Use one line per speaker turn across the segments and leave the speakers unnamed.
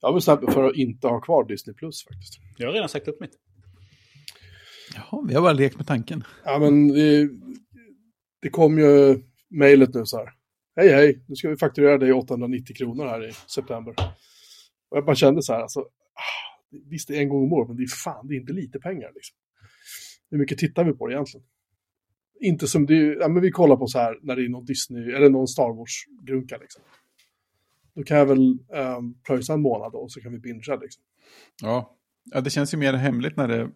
Jag har bestämt mig för att inte ha kvar Disney Plus faktiskt.
Jag har redan sagt upp mitt.
Jaha, vi har bara lekt med tanken.
Ja, men det, det kom ju mejlet nu så här. Hej, hej, nu ska vi fakturera dig 890 kronor här i september. Och jag bara kände så här, alltså, ah, visst det är en gång om året, men det är fan, det är inte lite pengar liksom. Hur mycket tittar vi på det egentligen? Inte som det, ja, men vi kollar på så här när det är någon Disney, eller någon Star Wars-grunka liksom. Då kan jag väl um, pröjsa en månad och så kan vi bingea liksom.
Ja. ja, det känns ju mer hemligt när det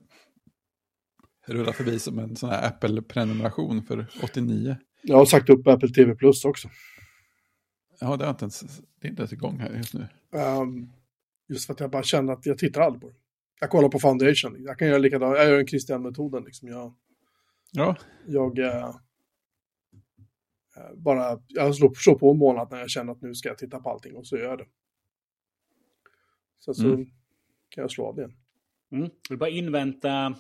rullar förbi som en sån här Apple-prenumeration för 89.
Jag har sagt upp Apple TV Plus också.
Ja, det är inte ens, det är inte ens igång här just nu.
Um, just för att jag bara känner att jag tittar aldrig på det. Jag kollar på Foundation. Jag kan göra likadant. Jag gör den Christian-metoden. Liksom. Jag,
ja.
jag äh, bara jag slår, slår på en månad när jag känner att nu ska jag titta på allting och så gör jag det. Sen så mm. kan jag slå av det.
Mm. Du bara invänta,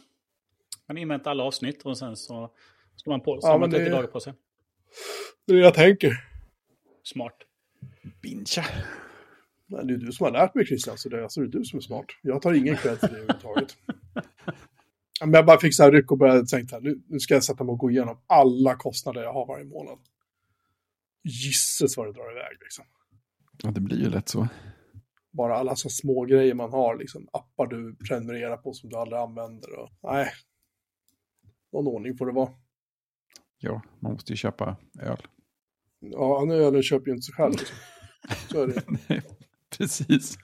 man inväntar alla avsnitt och sen så slår man på. Så ja, har man 30 det, dagar på sig.
Det är det jag tänker.
Smart.
Bincha.
Nej, det är du som har lärt mig Christian, så det är, alltså, det är du som är smart. Jag tar ingen cred för det överhuvudtaget. Men jag bara fick så här ryck och började tänka, nu, nu ska jag sätta mig och gå igenom alla kostnader jag har varje månad. Gisses vad det drar iväg liksom.
Ja, det blir ju lätt så.
Bara alla så små grejer man har, liksom appar du prenumererar på som du aldrig använder. Och, nej, någon ordning får det vara.
Ja, man måste ju köpa öl.
Ja, han ölen köper ju inte sig själv. Liksom. Så är det.
Nej, precis.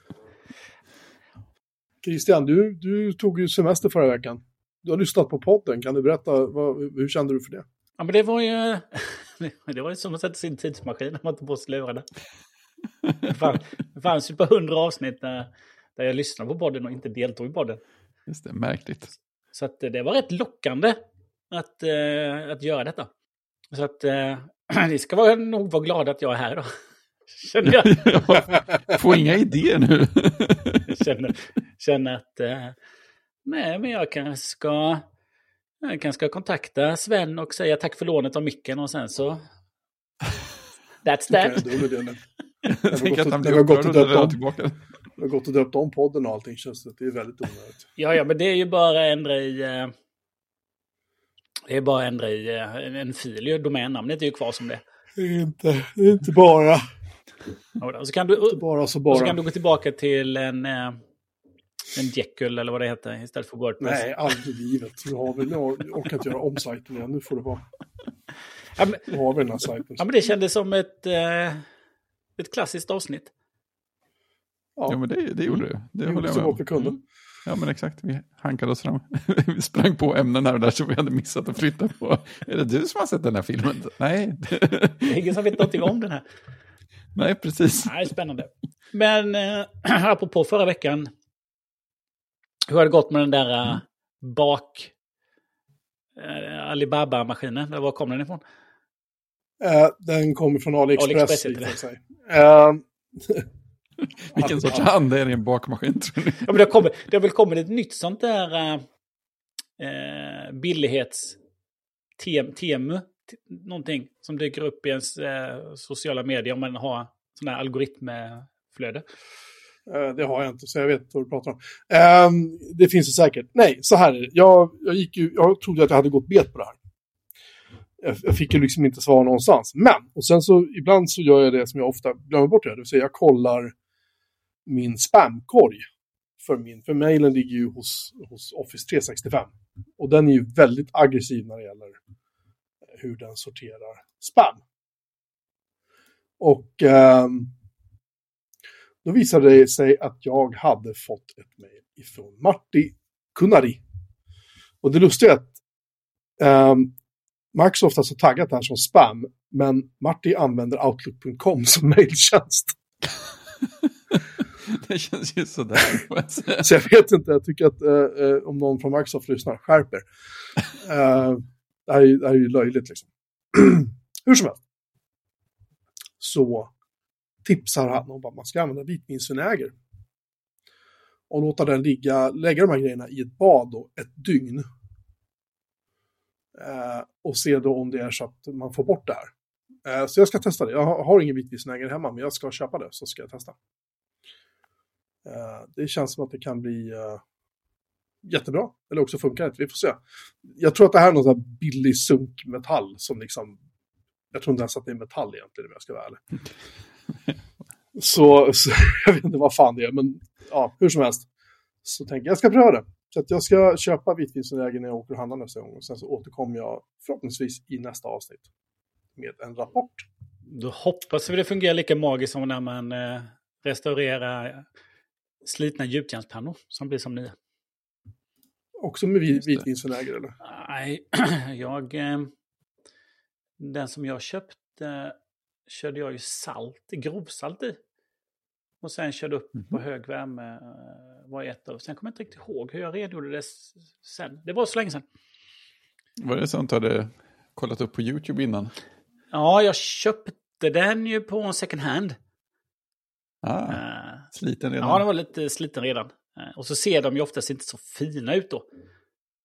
Christian, du, du tog ju semester förra veckan. Du har lyssnat på podden. Kan du berätta, vad, hur kände du för det?
Ja, men det var ju, det var som att sätta sin tidsmaskin när man tog på sig lurarna. Det fanns ju på hundra avsnitt där, där jag lyssnade på podden och inte deltog i podden.
Just det, märkligt.
Så att det var rätt lockande att, äh, att göra detta. Så att äh, ni ska vara, nog vara glada att jag är här då. Känner
jag. Får inga idéer nu.
känner, känner att nej, men jag kanske ska jag kanske ska kontakta Sven och säga tack för lånet av micken och sen så... That's that.
Tänker att han blir upprörd och drar tillbaka.
Du har gått och döpt om podden och allting känns det. Det är väldigt onödigt.
Ja, ja, men det är ju bara att ändra i... Eh, det är bara att ändra i eh, en fil. Domännamnet är ju kvar som det.
Det är inte, det är inte bara.
och så kan du,
inte bara så bara. Och
så kan du gå tillbaka till en, eh, en Jekyll eller vad det heter istället för Wordpress.
Nej, aldrig i livet. Nu har vi, nu orkar inte göra om sajten igen. Nu får det vara.
Ja, men,
nu har vi den här sajten.
Ja, men det kändes som ett, ett klassiskt avsnitt.
Ja, ja men det, det gjorde det. Det håller jag med
om. Vi kunde. Mm.
Ja, men exakt. Vi hankade oss fram. vi sprang på ämnen här och där så vi hade missat att flytta på. Är det du som har sett den här filmen? Nej.
det är ingen som vet någonting om den här.
Nej, precis.
Nej, spännande. Men äh, apropå förra veckan. Hur har det gått med den där äh, bak... Äh, Alibaba-maskinen? Var kom den ifrån?
Uh, den kommer från AliExpress. AliExpress
uh, Vilken sorts hand är det i en bakmaskin tror ni?
Ja, men det, har kommit, det har väl kommit ett nytt sånt där uh, billighets... Temu, någonting som dyker upp i ens uh, sociala medier om man har sån här algoritmflöde.
Eh, det har jag inte, så jag vet vad du pratar om. Ehm, det finns det säkert. Nej, så här är det. Jag, jag, gick ju, jag trodde att jag hade gått bet på det här jag fick ju liksom inte svar någonstans. Men, och sen så ibland så gör jag det som jag ofta glömmer bort, det, det vill säga jag kollar min spamkorg. För, min, för mailen ligger ju hos, hos Office 365. Och den är ju väldigt aggressiv när det gäller hur den sorterar spam. Och eh, då visade det sig att jag hade fått ett mejl ifrån Marti Kunari. Och det lustiga är att eh, Microsoft har så taggat det här som spam, men Marty använder Outlook.com som mejltjänst.
det känns ju sådär.
så jag vet inte, jag tycker att eh, eh om någon från Microsoft lyssnar, skärper. eh, det, här är, det här är ju löjligt liksom. Hur som helst. Så tipsar han om att man ska använda vitvinsvinäger. Och låta den ligga, lägga de här grejerna i ett bad då, ett dygn Eh, och se då om det är så att man får bort det här. Eh, så jag ska testa det. Jag har, ingen vitvinsvinäger hemma, men jag ska köpa det så ska jag testa. Eh, det känns som att det kan bli eh, jättebra. Eller också funkar det inte, vi får se. Jag tror att det här är någon sån här billig sunkmetall som liksom... Jag tror inte ens att det är metall egentligen om jag ska vara ärlig så, så jag vet inte vad fan det är, men ja, hur som helst. Så tänker jag, jag ska pröva det. Så att jag ska köpa vitvinsvinäger när jag åker och handlar nästa gång. Och sen så återkommer jag förhoppningsvis i nästa avsnitt med en rapport.
Då hoppas vi det fungerar lika magiskt som när man eh, restaurerar slitna gjutjärnspannor som blir som nya.
Också med vit, vitvinsvinäger eller?
Nej, jag... Eh, den som jag köpte körde jag ju salt, grovsalt i. Och sen körde upp mm -hmm. på hög värme. eh, Var ett av. Sen kommer jag inte riktigt ihåg hur jag redogjorde det sen. Det var så länge sedan.
Var det sånt du hade kollat upp på YouTube innan?
Ja, jag köpte den ju på en second hand.
Ah,
Eh,
sliten redan.
Ja, den var lite sliten redan. Eh, Och så ser de ju oftast inte så fina ut då.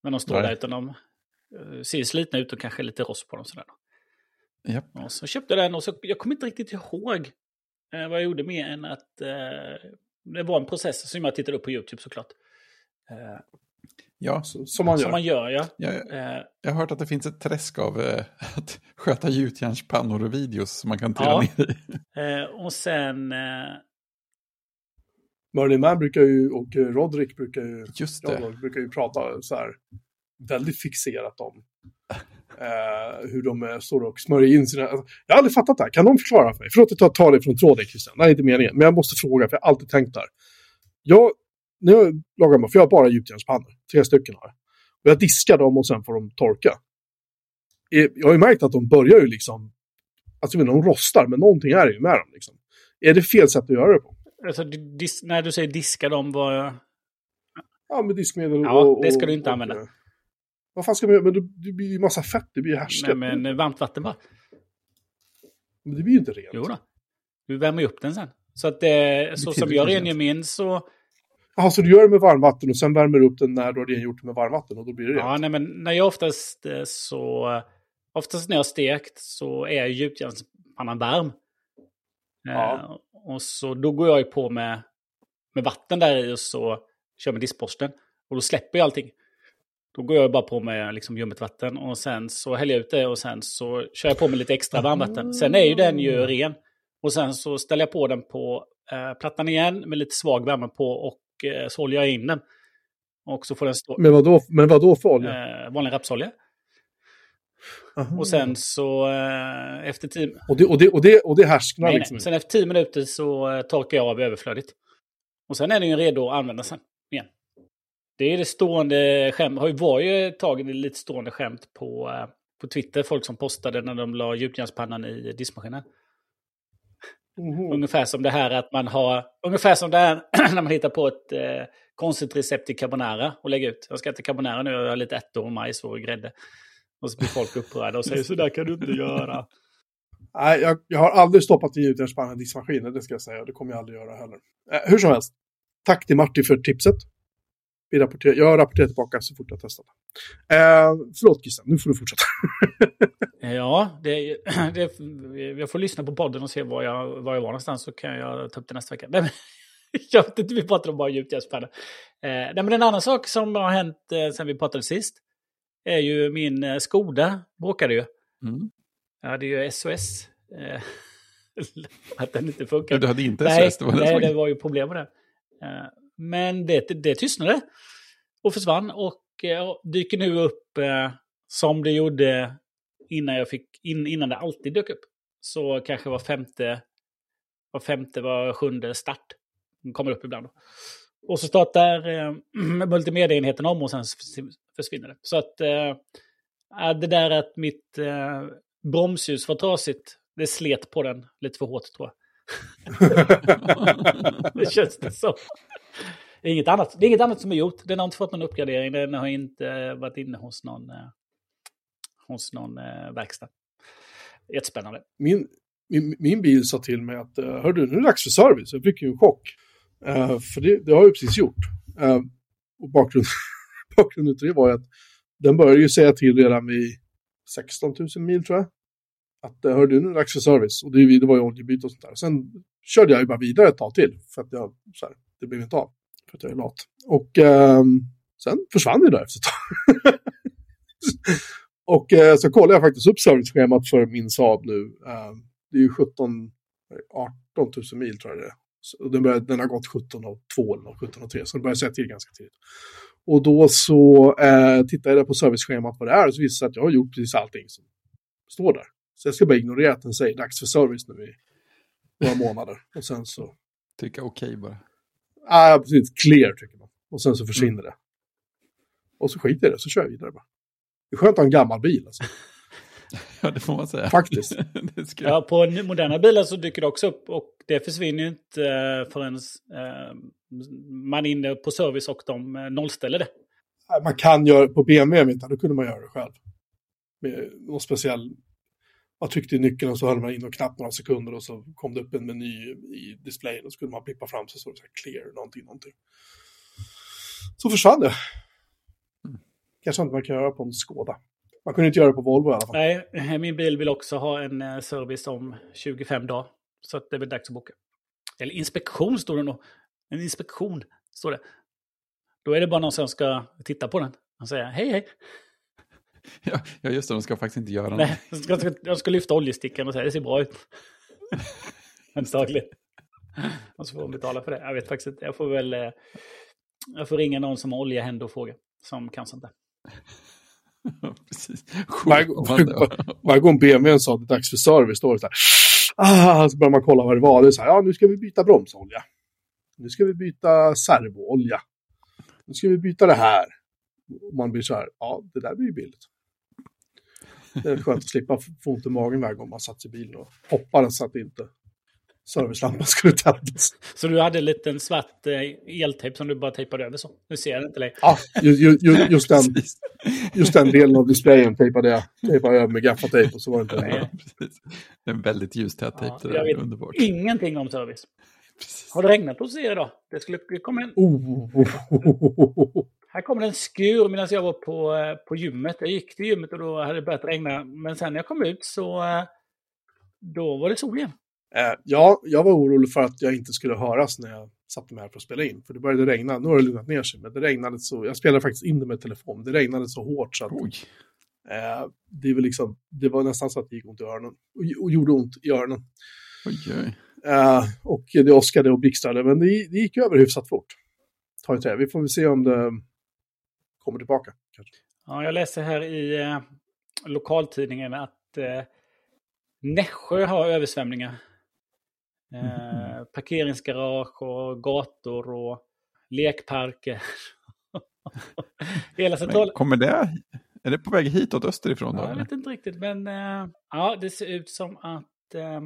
Men de står
Nej.
där utan de eh, ser slitna ut och kanske lite rost på dem sådär.
Japp.
Och så köpte jag den och så, jag kommer inte riktigt ihåg eh, vad jag gjorde mer än att eh, det var en process som jag tittade upp på YouTube såklart. Eh,
Ja,
Så, som man gör.
som man gör ja.
jag,
Eh,
jag har hört att det finns ett träsk av eh, att sköta gjutjärnspannor och videos som man kan trilla
Ja.
ner i.
eh, och sen, eh,
Merlin Man brukar ju, och Roderick brukar ju,
Just det.
de brukar ju prata så här väldigt fixerat om eh, hur de eh, står och smörjer in sina... Alltså, jag har aldrig fattat det här. Kan de förklara för mig? Förlåt att jag tar det från tråden, Christian. Det här är inte meningen. Men jag måste fråga, för jag har alltid tänkt där. Jag, när jag lagar mat, för jag har bara gjutjärnspannor. Tre stycken har jag. Och jag diskar dem och sen får de torka. Eh, Jag har ju märkt att de börjar ju liksom... Alltså, jag vet inte, de rostar, men någonting är ju med dem. Liksom. Är det fel sätt att göra det på?
alltså, när du säger diska dem, vad...
Ja, med diskmedel
Ja,
och...
det ska du inte
och,
använda.
Eh, Vad fan ska man göra? Men det, det blir ju massa fett, det blir ju härsket.
Nej, men eh, varmt vatten bara.
Men det blir ju inte rent.
Jo då. Du värmer ju upp den sen. Så att det, så som jag rengör min så...
Jaha, så du gör det med varmvatten och sen värmer du upp den när du har rengjort det med varmvatten och då blir det
Ja,
rent?
nej, men när jag oftast eh, så... Oftast när jag har stekt så är gjutjärnspannan varm.
Ja.
Eh, och så då går jag ju på med, med vatten där i och så kör med diskborsten. Och då släpper jag allting. Då går jag bara på med liksom ljummet vatten och sen så häller jag ut det och sen så kör jag på med lite extra varmvatten. Sen är ju den ju ren. Och sen så ställer jag på den på eh, plattan igen med lite svag värme på och eh, så håller jag in den. Och så får den stå...
Men vadå, men vadå för olja?
Eh, vanlig rapsolja.
Aha.
Och sen så eh, efter tio,
Och det, och det, och det, och det härsknar
nej,
liksom
nej. Sen efter tio minuter så eh, torkar jag av överflödigt. Och sen är den ju redo att använda sen igen. Det är det stående skämt, har ju var ju ett tag lite stående skämt på, eh, på Twitter. Folk som postade när de la gjutjärnspannan i diskmaskinen.
Mhm.
Ungefär som det här att man har, ungefär som det här när man hittar på ett eh, konstigt recept till carbonara och lägger ut. Jag ska äta carbonara nu, jag har lite ärtor och majs och grädde. Och så blir folk upprörda och säger så där kan du inte göra.
Nej, jag, jag har aldrig stoppat i gjutjärnspannan i diskmaskinen, det ska jag säga. Det kommer jag aldrig göra heller. Eh, hur som helst, tack till Martin för tipset. Vi rapporterar, jag rapporterar tillbaka så fort jag testat. Eh, förlåt Christian, nu får du fortsätta.
Ja, det, det, jag får lyssna på podden och se var jag, var jag var någonstans så kan jag ta upp det nästa vecka. Nej, men, jag vet inte, vi pratar om bara gjutjärnspannor. Eh, nej, men en annan sak som har hänt eh, sen vi pratade sist är ju min eh, Skoda bråkade ju.
Mm.
Jag hade ju SOS. Eh, att den inte funkar.
Du hade inte
Nej,
SOS, det var
nej det var ju problem med det. Men det, det tystnade och försvann eh, och dyker nu upp eh, som det gjorde innan jag fick, in, innan det alltid dök upp. Så kanske var femte, var femte, var sjunde start. Den kommer upp ibland. Och så startar eh, multimediaenheten om och sen försvinner det. Så att eh, det där att mitt eh, bromsljus var trasigt, det slet på den lite för hårt tror jag. det känns det som. Det är, inget annat, det är inget annat som är gjort. Den har inte fått någon uppgradering. Den har inte eh, varit inne hos någon, eh, hos någon eh, verkstad. Jättespännande.
min, min, min bil sa till mig att, hör du, nu är det dags för service. Jag fick ju en chock. Uh, för det, det har jag precis gjort. Uh, och bakgrund, bakgrunden till det var ju att den började ju säga till redan vid 16 000 mil tror jag. Att, eh, hör du, nu är det dags för service. Och det, det var ju oljebyte och sånt där. Sen körde jag ju bara vidare ett tag till. För att jag, så här, det blev inte av. För att jag är lat. Och eh, sen försvann det där efter ett tag. och eh, så kollade jag faktiskt upp serviceschemat för min Saab nu. Eh, det är ju 17, 18 000 mil tror jag det är. Så den, började, den har gått 17 och 2 eller 17 och 3, så den börjar säga till ganska tidigt. Och då så eh, tittade jag på serviceschemat vad det är och så visade det sig att jag har gjort precis allting som står där. Så jag ska bara ignorera att den säger dags för service nu i några månader. Och sen så...
Tycka okej bara.
Ah, precis, clear tycker man. Och sen så försvinner det. Och så skiter jag det, så kör jag vidare bara. Det är skönt att ha en gammal bil alltså.
Ja, det får man säga.
Faktiskt.
det ska
Ja, på moderna bilar så dyker det också upp och det försvinner ju inte eh, förrän eh, man är inne på service och de eh, nollställer det.
Man kan göra på BMW, då kunde man göra det själv. Med någon speciell... Man tryckte i nyckeln och så höll man in och knapp några sekunder och så kom det upp en meny i displayen och så kunde man blippa fram så stod det så här clear, någonting, någonting. Så försvann det. Kanske inte man kan göra på en Skoda. Man kunde inte göra det på Volvo i alla fall.
Nej, eh, min bil vill också ha en eh, service om 25 dagar. Så att det är väl dags att boka. Eller inspektion står det nog. En inspektion står det. Då är det bara någon som ska titta på den. och säga hej hej.
Ja, ja, just det. De ska faktiskt inte göra
Nej, jag ska, jag ska, jag ska lyfta oljestickan och säga det ser bra ut. Antagligen. Och så får de betala för det. Jag vet faktiskt inte. Jag får väl... eh, Jag får ringa någon som har oljehänder och fråga. Som kan sånt där.
något. Precis.
Varje, gång BMWn sa att det är dags för service, då var det så här. Ah, så börjar man kolla vad det var. Det är så här, ja nu ska vi byta bromsolja. Nu ska vi byta servoolja. Nu ska vi byta det här. Och man blir så här, ja det där blir ju billigt. Det är skönt att slippa få ont i magen varje gång man satt sig i bilen och hoppades att inte servicelampan skulle tändas.
Så du hade en liten svart eh, eltejp som du bara tejpade över så. Nu ser jag inte längre.
Ja, ju, ju, ju, just, den, just den delen av displayen tejpade jag, tejpade jag över med gaffatejp och så var det inte längre.
En väldigt ljustät tejp.
Ja,
det
jag
där.
vet
Underbart.
ingenting om service.
Precis.
Har det regnat hos er idag? Det skulle komma en,
Oh.
Här kommer en skur medan jag var på, eh, på gymmet. Jag gick till gymmet och då hade det börjat regna. Men sen när jag kom ut så eh, då var det sol igen.
Eh, ja, jag var orolig för att jag inte skulle höras när jag satte mig här för att spela in. För det började regna, nu har det lugnat ner sig, men det regnade så, jag spelade faktiskt in det med telefon, det regnade så hårt så att
Oj.
eh, det, var liksom, det var nästan så att det gick ont i öronen. Och, och gjorde ont i öronen.
Oj, oj.
Eh, och det åskade och blixtrade, men det, det gick över hyfsat fort. Ta i trä. Vi får väl se om det kommer tillbaka. Kanske.
Ja, jag läser här i eh, lokaltidningen att eh, Nässjö har översvämningar. Eh, Parkeringsgarage och gator och lekparker. Hela
Men
centrala...
kommer det... Är det på väg hitåt österifrån då?
Ja, jag vet inte riktigt, men eh, ja, det ser ut som att, eh,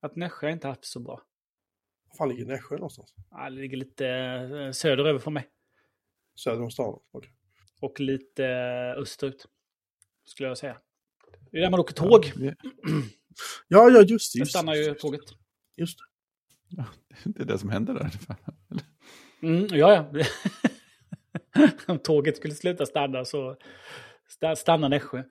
att Nässjö inte haft så bra.
Var fan ligger Nässjö någonstans?
Ja, det ligger lite eh, söderöver från mig.
Söder om stan?
Och lite österut. Skulle jag säga. Det är där man åker tåg.
Ja,
Ja, ja, just det.
Sen
Just, det,
stannar ju
just, det.
tåget.
just det.
det är det som händer där.
Mm, ja, ja. Om tåget skulle sluta stanna så sta- stannar Nässjö.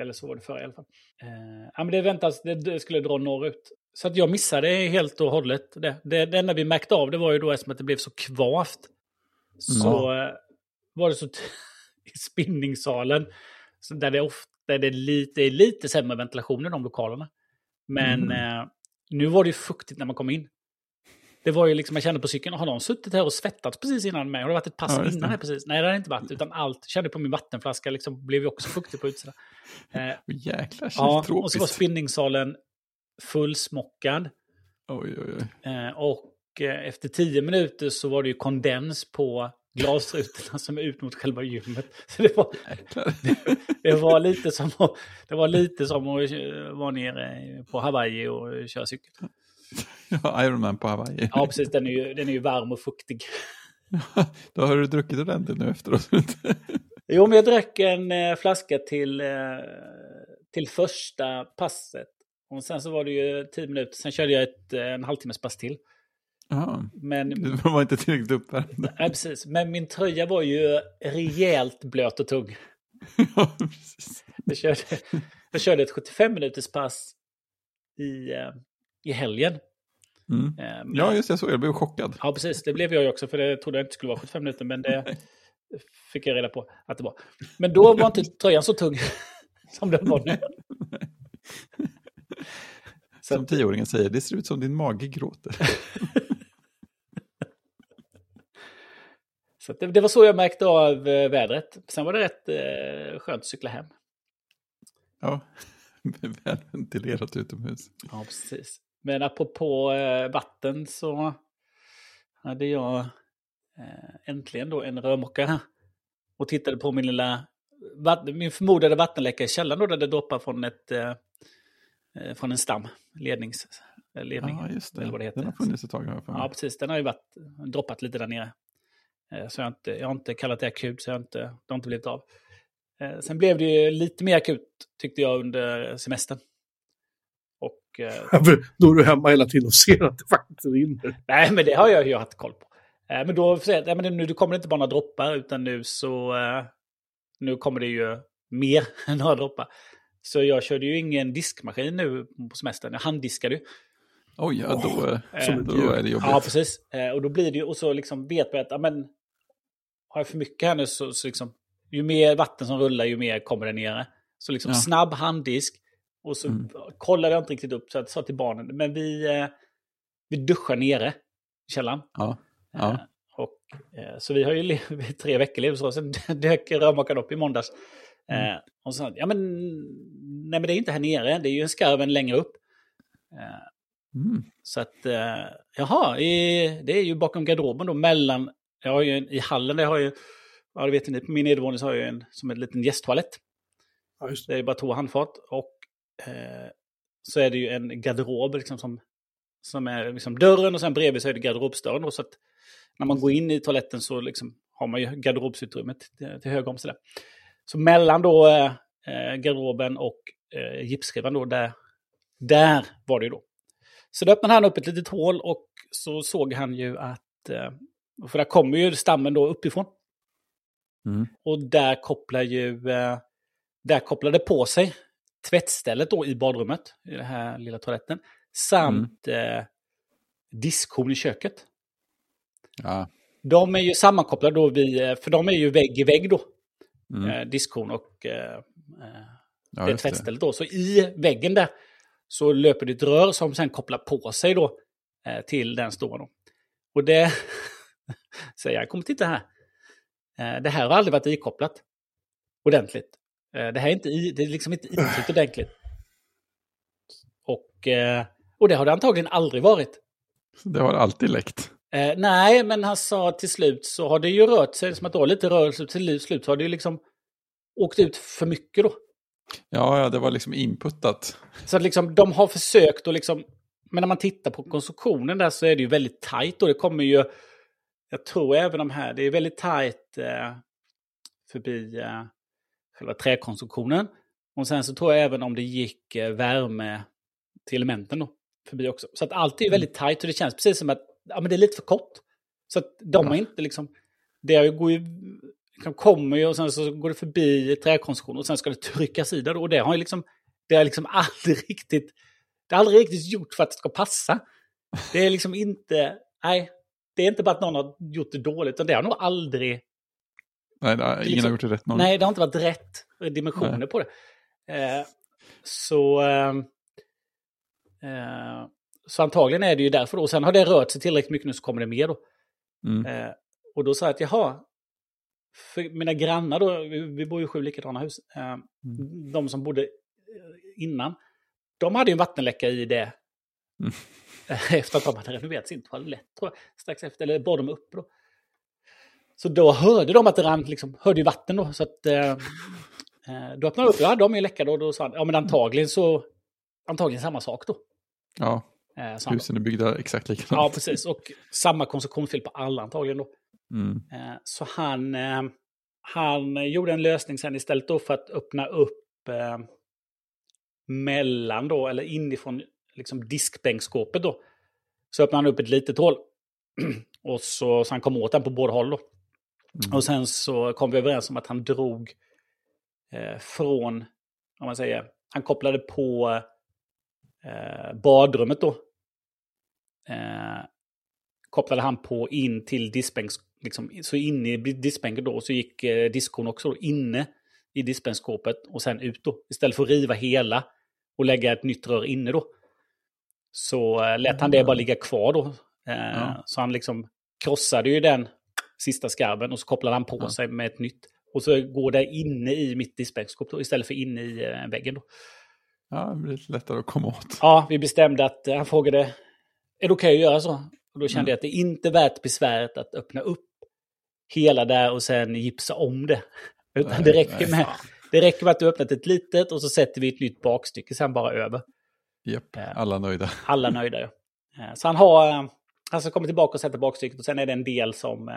Eller så var det förr i alla fall. Eh, ja, men det väntas, det, det skulle dra norrut. Så att jag missade helt och hållet det. det. Det enda vi märkte av det var ju då eftersom att det blev så kvavt. Så eh, var det så i spinningsalen. Så där det ofta där det är lite, är lite sämre ventilation i de lokalerna. Men eh, nu var det ju fuktigt när man kom in. Det var ju liksom, jag kände på cykeln, har någon suttit här och svettats precis innan mig? Har det varit ett pass
Ja,
innan här precis? Nej, det har inte varit, utan allt. Kände på min vattenflaska, liksom, blev ju också fuktig på utsidan. Eh,
Jäklar, känns
ja,
tropiskt.
och så var spinningsalen fullsmockad.
Oj, oj, oj.
Eh, och efter tio minuter så var det ju kondens på glasrutorna som är ut mot själva gymmet. Så det var,
Jäklar.
det var lite som att, det var lite som att eh, vara nere på Hawaii och köra cykel.
Ja, Ironman på Hawaii.
Ja, precis. Den är ju, den är ju varm och fuktig.
Då har du druckit ordentligt nu efteråt.
Jo, men jag drack en eh, flaska till, eh, till första passet. Och sen så var det ju tio minuter. Sen körde jag ett, eh, en halvtimmes pass till.
Jaha,
Men,
du var inte tillräckligt uppvärmd.
nej, precis. Men min tröja var ju rejält blöt och tung.
ja, precis.
Jag körde, jag körde ett 75 minuters pass i, eh, i helgen.
Mm.
Eh, men-
Ja, just det, jag såg Jag blev chockad.
Ja, precis. Det blev jag också, för det trodde jag inte skulle vara 75 minuter, men det fick jag reda på att det var. Men då var inte tröjan så tung som den var nu.
Som tioåringen säger, det ser ut som din mage gråter.
Så det, det var så jag märkte av eh, vädret. Sen var det rätt eh, skönt att cykla hem.
Ja, välventilerat utomhus.
Ja, precis. Men apropå eh, vatten så hade jag eh, äntligen då en rörmokare här. Och tittade på min lilla, min förmodade vattenläcka i källaren då, där det droppar från, ett, eh, eh, från en stam, lednings, eh, ledning.
Ja, just
eller vad det
det.
heter.
Den har funnits ett tag. Mig.
Ja, precis. Den har ju varit, droppat lite där nere. Eh, Så jag har inte, jag har inte kallat det akut, så jag har inte, det har inte blivit av. Eh, Sen blev det ju lite mer akut, tyckte jag, under semestern. Och, eh,
Då är du hemma hela tiden och ser att det faktiskt rinner.
nej, men det har jag ju haft koll på. Men då säger jag, nej, men nu kommer det inte bara några droppar, utan nu så... Nu kommer det ju mer än några droppar. Så jag körde ju ingen diskmaskin nu på semestern. Jag handdiskade ju.
Oj, ja, då,
Eh,
som ett
då
djur.
är det jobbigt.
Ja, precis. Eh, och då blir det ju, och så liksom vet man att, ja men, har jag för mycket här nu så, så liksom, ju mer vatten som rullar, ju mer kommer det nere. Så liksom
Ja.
snabb handdisk. Och så
Mm.
kollade jag inte riktigt upp, så jag sa till barnen, men vi, eh, vi duschar nere i källaren.
Ja, ja.
Eh, och, eh, så vi har ju levt tre veckor lev så, sen dök rörmokaren upp i måndags. Eh, och så sa ja men, nej men det är inte här nere, det är ju en skarven längre upp.
Mm.
så att, eh, jaha, i, det är ju bakom garderoben då, mellan, jag har ju en, i hallen, där har ju, ja det vet ni, på min nedervåning så har jag ju en, som en liten gästtoalett.
Ja, just det.
Det är bara två handfat. Och eh, så är det ju en garderob liksom som, som är liksom dörren och sen bredvid så är det garderobsdörren. Då, så att när man går in i toaletten så liksom har man ju garderobsutrymmet till, till höger om sig där. Så mellan då eh, eh, garderoben och eh, gipsskrivan då, där, där var det ju då. Så då öppnade han upp ett litet hål och så såg han ju att, eh, för där kommer ju stammen då uppifrån.
Mm.
Och där kopplar ju, eh, där kopplade på sig tvättstället då i badrummet, i den här lilla toaletten, samt eh, diskhon i köket.
Ja.
De är ju sammankopplade då, vid, eh, för de är ju vägg i vägg då,
Mm.
eh, diskhon och eh,
Ja,
det. tvättstället då. Så i väggen där så löper det ett rör som sen kopplar på sig då eh, till den stora då. Och det säger jag, kom och titta här. Eh, det här har aldrig varit ikopplat ordentligt. Eh, det här är, inte i, det är liksom inte itryckt ordentligt. Och, eh, och det har det antagligen aldrig varit.
Det har alltid läckt.
Eh, nej, men han sa till slut så har det ju rört sig, som att det var lite rörelse till slut så har det ju liksom åkt ut för mycket då.
Ja, ja, det var liksom inputtat.
Så att liksom, de har försökt att liksom... Men när man tittar på konstruktionen där så är det ju väldigt tajt och det kommer ju... Jag tror även de här, det är väldigt tajt eh, förbi eh, själva träkonstruktionen. Och sen så tror jag även om det gick eh, värme till elementen då, förbi också. Så att allt är ju väldigt tajt och det känns precis som att ja, men det är lite för kort. Så att de har inte liksom... Det går ju, liksom kommer ju och sen så går det förbi träkonstruktionen och sen ska det tryckas i där. Och det har ju liksom... Det har liksom aldrig riktigt... Det har aldrig riktigt gjort för att det ska passa. Det är liksom inte... Nej, det är inte bara att någon har gjort det dåligt, utan det har nog aldrig...
Nej, det har- ingen
Liksom-
har gjort det rätt någon.
Nej, det har inte varit rätt dimensioner
Nej.
på det. Eh, så... ehm, eh, så antagligen är det ju därför då. Och sen har det rört sig tillräckligt mycket nu så kommer det mer då.
Mm.
Eh, och då sa jag att jaha, för mina grannar då, vi, bor ju i sju likadana hus, eh, de som bodde eh, innan, de hade ju en vattenläcka i det.
Mm.
Efter att de hade renoverat sin toalett, tror jag, strax efter, eller bad de upp då. Så då hörde de att det rann, liksom, hörde ju vatten då, så att eh, eh, då öppnade de upp, ja de är läckade och då sa han, ja men antagligen så, antagligen samma sak då.
Ja,
Eh,
husen är byggda exakt
Ja,
likadant.
precis. Och samma konstruktionsfel på alla antagligen då.
Mm.
Eh, Så han, eh, han gjorde en lösning sen istället då för att öppna upp eh, mellan då, eller inifrån liksom diskbänkskåpet då. Så öppnade han upp ett litet hål. och så, så han kom åt den på båda håll då.
Mm.
Och sen så kom vi överens om att han drog eh, från, om man säger, han kopplade på eh, badrummet då. kopplade han på in till diskbänks, liksom, så inne i diskbänken då, så gick eh, diskon också då, inne i diskbänkskåpet och sen ut då. Istället för att riva hela och lägga ett nytt rör inne då. Så eh, lät han det bara ligga kvar då. Eh,
Ja.
Så han liksom krossade ju den sista skarven och så kopplade han på
Ja.
sig med ett nytt. Och så går det inne i mitt diskbänkskåp då, istället för inne i eh, väggen då.
Ja, det blir lite lättare att komma åt.
Ja, vi bestämde att eh, han frågade, är det okej att göra så? Och då kände
Mm.
jag att det är inte värt besväret att öppna upp hela där och sen gipsa om det. Utan det räcker med det räcker med att du öppnat ett litet och så sätter vi ett nytt bakstycke sen bara över.
Japp,
Ja.
alla nöjda.
Alla nöjda ju. Eh, Så han har, eh, han ska komma tillbaka och sätta bakstycket och sen är det en del som, eh,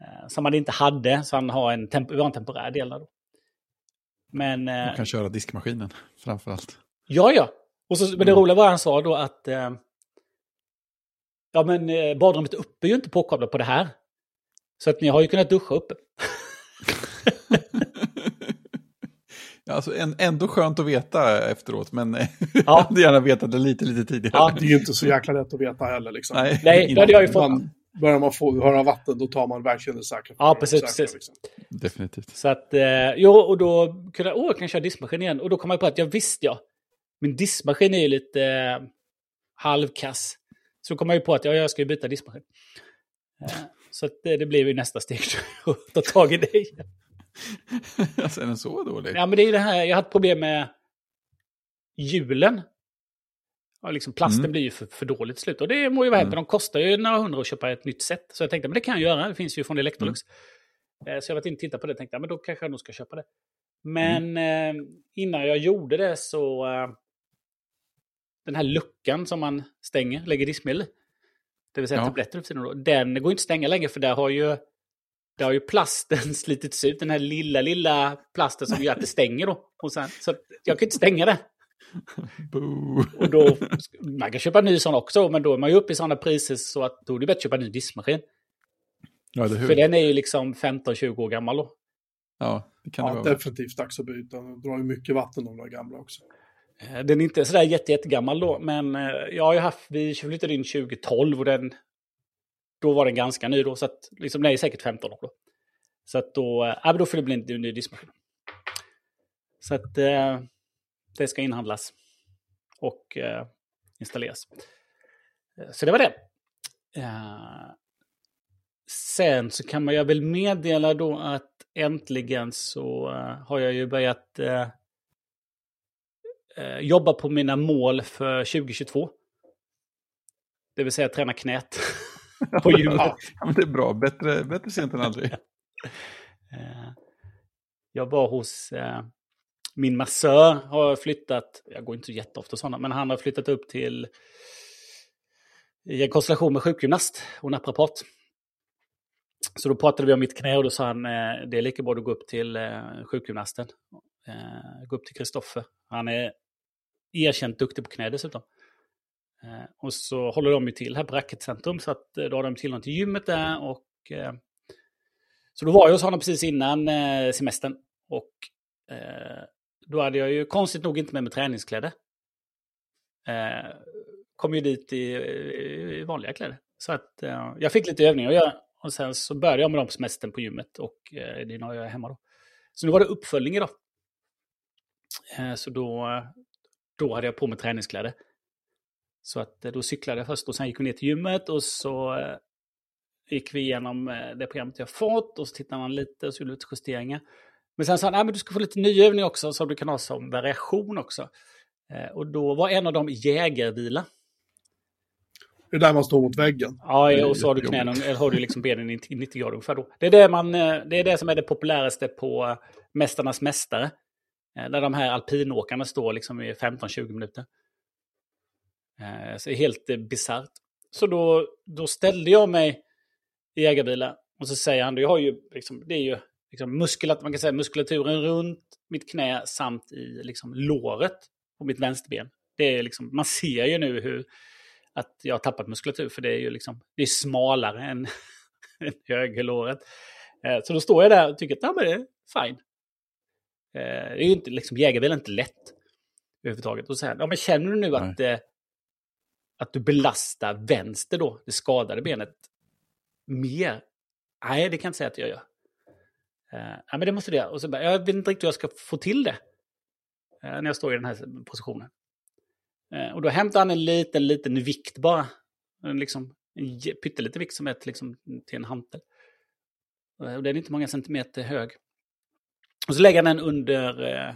eh, som han inte hade. Så han har en, temp- har en temporär del då. Men, eh,
Man kan köra diskmaskinen framför allt.
ja ja. Och så, men det
Mm.
roliga var han sa då att, eh, ja men eh, badrummet uppe är ju inte påkopplat på det här. Så att ni har ju kunnat duscha uppe.
Ja, alltså, en, ändå skönt att veta efteråt, men eh,
Ja.
jag hade gärna vetat det lite, lite tidigare.
Ja.
Det är ju inte så jäkla lätt att veta heller. Liksom.
Nej,
Nej, det hade jag ju fått.
Man, börjar man få höra vatten, då tar man verkligen det säkra.
Ja, precis,
säkra,
precis.
Liksom.
Definitivt.
Så att, eh, jo, och då kunde jag, åh, jag kan köra diskmaskin igen. Och då kom jag på att, ja visst ja. Min diskmaskin är ju lite eh, halvkass. Så då kom jag ju på att ja, jag ska ju byta diskmaskin. Eh, så det, det blev ju nästa steg att ta tag i det
alltså, är den så dålig?
Ja, men det är det här, jag har ett problem med hjulen. Ja, liksom plasten
Mm.
blir ju för, för dåligt slut. Och det må ju vara hänt,
Mm.
de kostar ju några hundra att köpa ett nytt set. Så jag tänkte, men det kan jag göra, det finns ju från Electrolux.
Mm.
Eh, Så jag var inne och tittade på det och tänkte, men då kanske jag nog ska köpa det. Men eh, innan jag gjorde det så... Eh, den här luckan som man stänger, lägger diskmedel i, Det vill säga
Ja.
tabletter för då. Den går inte att stänga längre för där har ju... Där har ju plasten slitits ut, den här lilla, lilla plasten som gör att det stänger då. Och sen, så jag kan inte stänga det.
Boo.
Och då, man kan köpa en ny sån också, men då är man ju uppe i sådana priser så att då är det bättre att köpa en ny diskmaskin.
Ja, det hur?
För den är ju liksom 15-20 år gammal då.
Ja, det kan det
Ja,
vara.
definitivt dags att byta. De drar ju mycket vatten de där gamla också.
Eh, den är inte sådär jätte, jättegammal då, men eh, jag har ju haft, vi flyttade in 2012 och den, då var den ganska ny då, så att liksom, den är säkert 15 år då. Så att då, ja, men då får det bli en ny diskmaskin. Så att eh, det ska inhandlas och eh, installeras. Så det var det. Eh, sen så kan man jag väl meddela då att äntligen så eh, har jag ju börjat eh, jobba på mina mål för 2022. Det vill säga träna knät på gymmet.
Ja, det är bra. Bättre, bättre sent än aldrig.
Eh, Jag var hos eh, min massör, har flyttat, jag går inte så jätteofta sådana, men han har flyttat upp till i en konstellation med sjukgymnast och naprapat. Så då pratade vi om mitt knä och då sa han eh, det är lika bra att går upp till eh, sjukgymnasten. Gå upp till Kristoffer. Han är erkänt duktig på knä dessutom. Eh, och så håller de ju till här på Racketcentrum så att eh, då har de tillgång till gymmet där och eh, så då var jag hos honom precis innan eh, semestern. Och eh, då hade jag ju konstigt nog inte med mig träningskläder. Kom ju dit i, i vanliga kläder. Så att jag fick lite övningar att göra. Och sen så började jag med dem på semestern på gymmet och det är när jag är hemma då. Så nu var det uppföljning idag. Så då, då hade jag på mig träningskläder. Så att eh, då cyklade jag först och sen gick vi ner till gymmet och så eh, gick vi igenom eh, det programmet jag fått och så tittade man lite och så gjorde lite justeringar. Men sen sa han, men du ska få lite ny övning också som du kan ha som variation också. Och då var en av dem jägarvila.
Det är där man står mot väggen.
Ja, och så har du knäna, eller har du liksom benen i 90 grader ungefär då. Det är det, man, det är det som är det populäraste på Mästarnas Mästare. Eh, där de här alpinåkarna står liksom i 15-20 minuter. Eh, så det är helt eh, bisarrt. Så då, då ställde jag mig i jägarbilen och så säger han, jag har ju liksom, det är ju liksom muskulat, man kan säga muskulaturen runt mitt knä samt i liksom låret på mitt vänsterben. Det är liksom, man ser ju nu hur att jag har tappat muskulatur för det är ju liksom, det är smalare än, än högerlåret. Så då står jag där och tycker att ja, men det är fine. Eh, Det är ju inte, liksom, jägarbil är inte lätt överhuvudtaget. Och så här, ja, men känner du nu att, eh, att du belastar vänster då, det skadade benet, mer. Nej, det kan jag inte säga att jag gör. Uh, ja, men det måste du göra. Och så bara, jag vet inte riktigt hur jag ska få till det. Uh, när jag står i den här positionen. Uh, och då hämtar han en liten, liten vikt bara. En, liksom, en pytteliten vikt som är till, liksom, till en hantel. Och den är inte många centimeter hög. Och så lägger han den under, eh,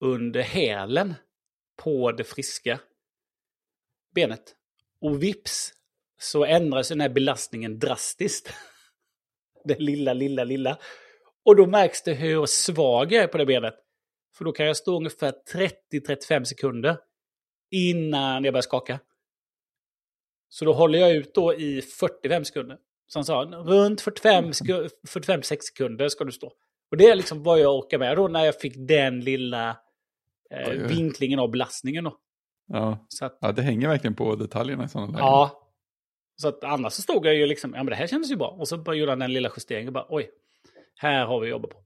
under hälen på det friska benet. Och vips så ändras den här belastningen drastiskt. det lilla, lilla, lilla. Och då märks det hur svag jag är på det benet. För då kan jag stå ungefär 30-35 sekunder innan jag börjar skaka. Så då håller jag ut då i 45 sekunder. Så han sa, runt 45-6 sekunder ska du stå. Och det är liksom vad jag orkar med då när jag fick den lilla eh, vinklingen av belastningen. Då.
Ja. Så att, ja, det hänger verkligen på detaljerna i sådana lägen.
Ja. Så att annars så stod jag ju liksom, ja men det här kändes ju bra. Och så bara gjorde han den lilla justeringen och bara, oj, här har vi jobbat på.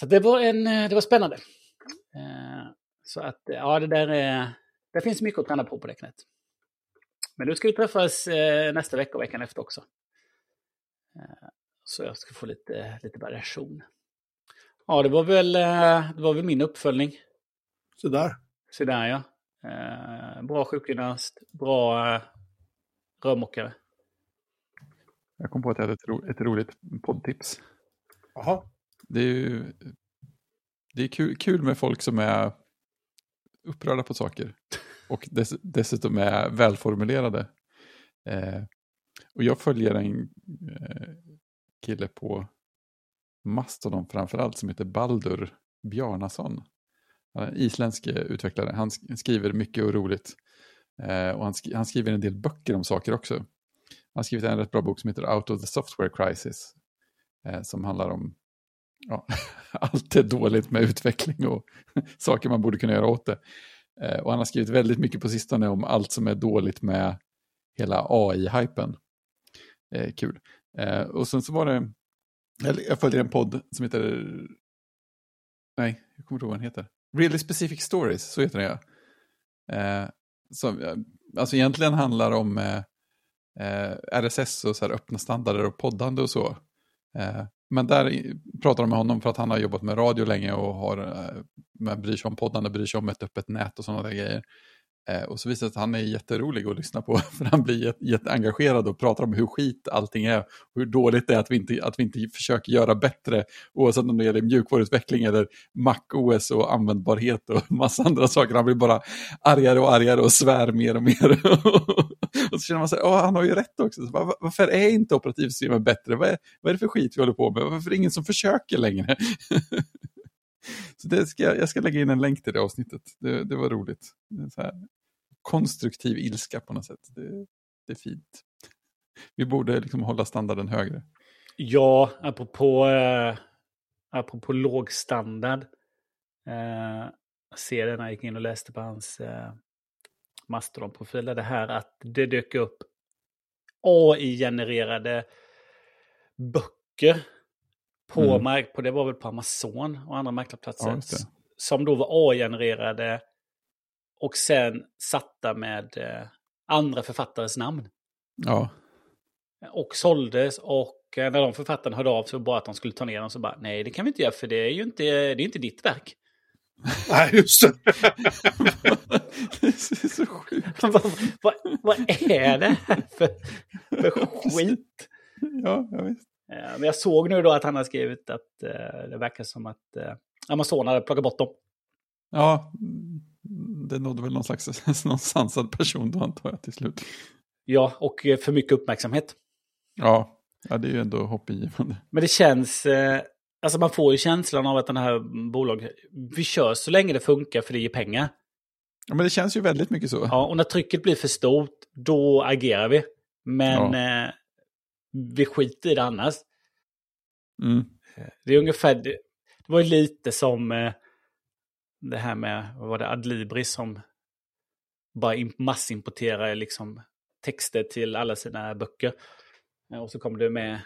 Så det var, en, eh, det var spännande. Eh, så att, ja det där är, det finns mycket att träna på på det knät. Men nu ska vi träffas eh, nästa vecka och veckan efter också. Så jag ska få lite, lite variation. Ja, det var väl, det var väl min uppföljning.
Så där.
Så där ja. Eh, bra sjukgymnast, bra eh, rörmokare.
Jag kom på att jag hade ett, ro, ett roligt poddtips.
Jaha.
Det är ju det är kul, kul med folk som är upprörda på saker. Och dess, dessutom är välformulerade. Eh, och jag följer en eh, kille på Mastodon framförallt som heter Baldur Bjarnason isländsk eh, utvecklare. Han skriver mycket och roligt. Eh, och han, sk han, skriver en del böcker om saker också. Han har skrivit en rätt bra bok som heter Out of the Software Crisis. Eh, som handlar om ja, allt är dåligt med utveckling och saker man borde kunna göra åt det. Eh, och han har skrivit väldigt mycket på sistone om allt som är dåligt med hela AI-hypen. Eh, kul. Eh, och sen så var det, jag följer en podd som heter, nej, jag kommer inte ihåg vad den heter. Really Specific Stories, så heter den ja. Eh, som, alltså egentligen handlar om eh, eh RSS och så här öppna standarder och poddande och så. Eh, men där pratar de med honom för att han har jobbat med radio länge och har, eh, bryr sig om poddande, bryr sig om ett öppet nät och sådana där grejer. Eh, och så visar det sig att han är jätterolig att lyssna på, för han blir jätteengagerad och pratar om hur skit allting är, och hur dåligt det är att vi, inte, att vi inte försöker göra bättre, oavsett om det gäller mjukvaruutveckling eller Mac OS och användbarhet och massa andra saker. Han blir bara argare och argare och svär mer och mer. och så känner man sig, ja han har ju rätt också. Så, varför är inte operativsystemet bättre? Vad är, vad är det för skit vi håller på med? Varför är det ingen som försöker längre? Så det ska, jag ska lägga in en länk till det avsnittet. Det, det var roligt. Det så här, konstruktiv ilska på något sätt. Det, det är fint. Vi borde liksom hålla standarden högre.
Ja, apropå, eh, apropå låg standard. Eh, jag ser det när jag gick in och läste på hans eh, Mastodon-profil. Det här att det dök upp AI-genererade böcker på, mm. mark, på, det var väl på Amazon och andra marknadsplatser. Ja, som då var AI-genererade och sen satta med eh, andra författares namn.
Ja.
Och såldes och eh, när de författarna hörde av sig bara att de skulle ta ner dem så bara nej det kan vi inte göra för det är ju inte, det är inte ditt verk.
Nej, just det.
det är så sjukt.
vad, vad, vad är det här för, för skit?
Ja, jag vet.
Eh, men jag såg nu då att han har skrivit att eh, det verkar som att eh, Amazon hade plockat bort dem.
Ja, det nådde väl någon slags någon sansad person då antar jag till slut.
Ja, och för mycket uppmärksamhet.
Ja, ja det är ju ändå hoppingivande.
Men det känns, alltså man får ju känslan av att den här bolaget, vi kör så länge det funkar för det ger pengar.
Ja, men det känns ju väldigt mycket så.
Ja, och när trycket blir för stort, då agerar vi. Men ja vi skiter i det annars.
Mm.
Det är ungefär, det, det var ju lite som eh, det här med, vad var det, Adlibris som bara massimporterar liksom texter till alla sina böcker. Och så kom det med,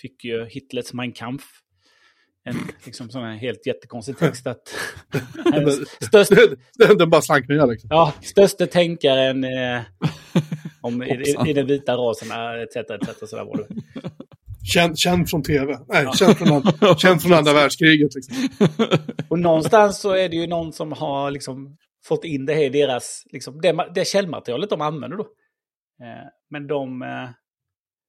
fick ju Hitlers Mein Kampf en liksom sån här helt jättekonstig text att...
Den,
störst,
den, den bara slank ner liksom.
ja, störste tänkaren eh, om, i, i, den vita rasen, eh, etc. etc så där var det.
Känd, känd från tv. Nej, känd, från, känd från andra världskriget. Liksom.
Och någonstans så är det ju någon som har liksom fått in det här i deras, liksom, det, det källmaterialet de använder då. Eh, men de, eh,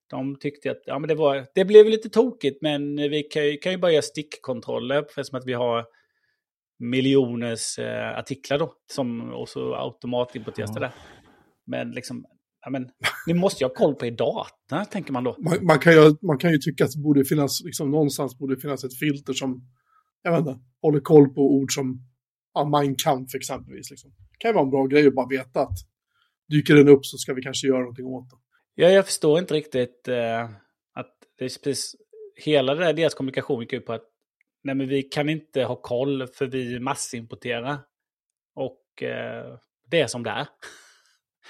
de tyckte att ja, men det, var, det blev lite tokigt, men vi kan ju, kan ju bara göra stickkontroller eftersom att vi har miljoners eh, artiklar då, som och så automatimporteras det
Ja.
där. Men liksom, ja, men, ni måste ju ha koll på er data, tänker man då.
Man, man, kan ju, man kan ju tycka att det borde finnas, liksom, någonstans borde finnas ett filter som, jag vet inte, håller koll på ord som ja, Mein Kampf exempelvis. Liksom. Det kan ju vara en bra grej att bara veta att dyker den upp så ska vi kanske göra någonting åt det.
Ja, jag förstår inte riktigt eh, att det är precis, hela det där, deras kommunikation gick ut på att nej, men vi kan inte ha koll för vi massimporterar. Och eh, det är som det är.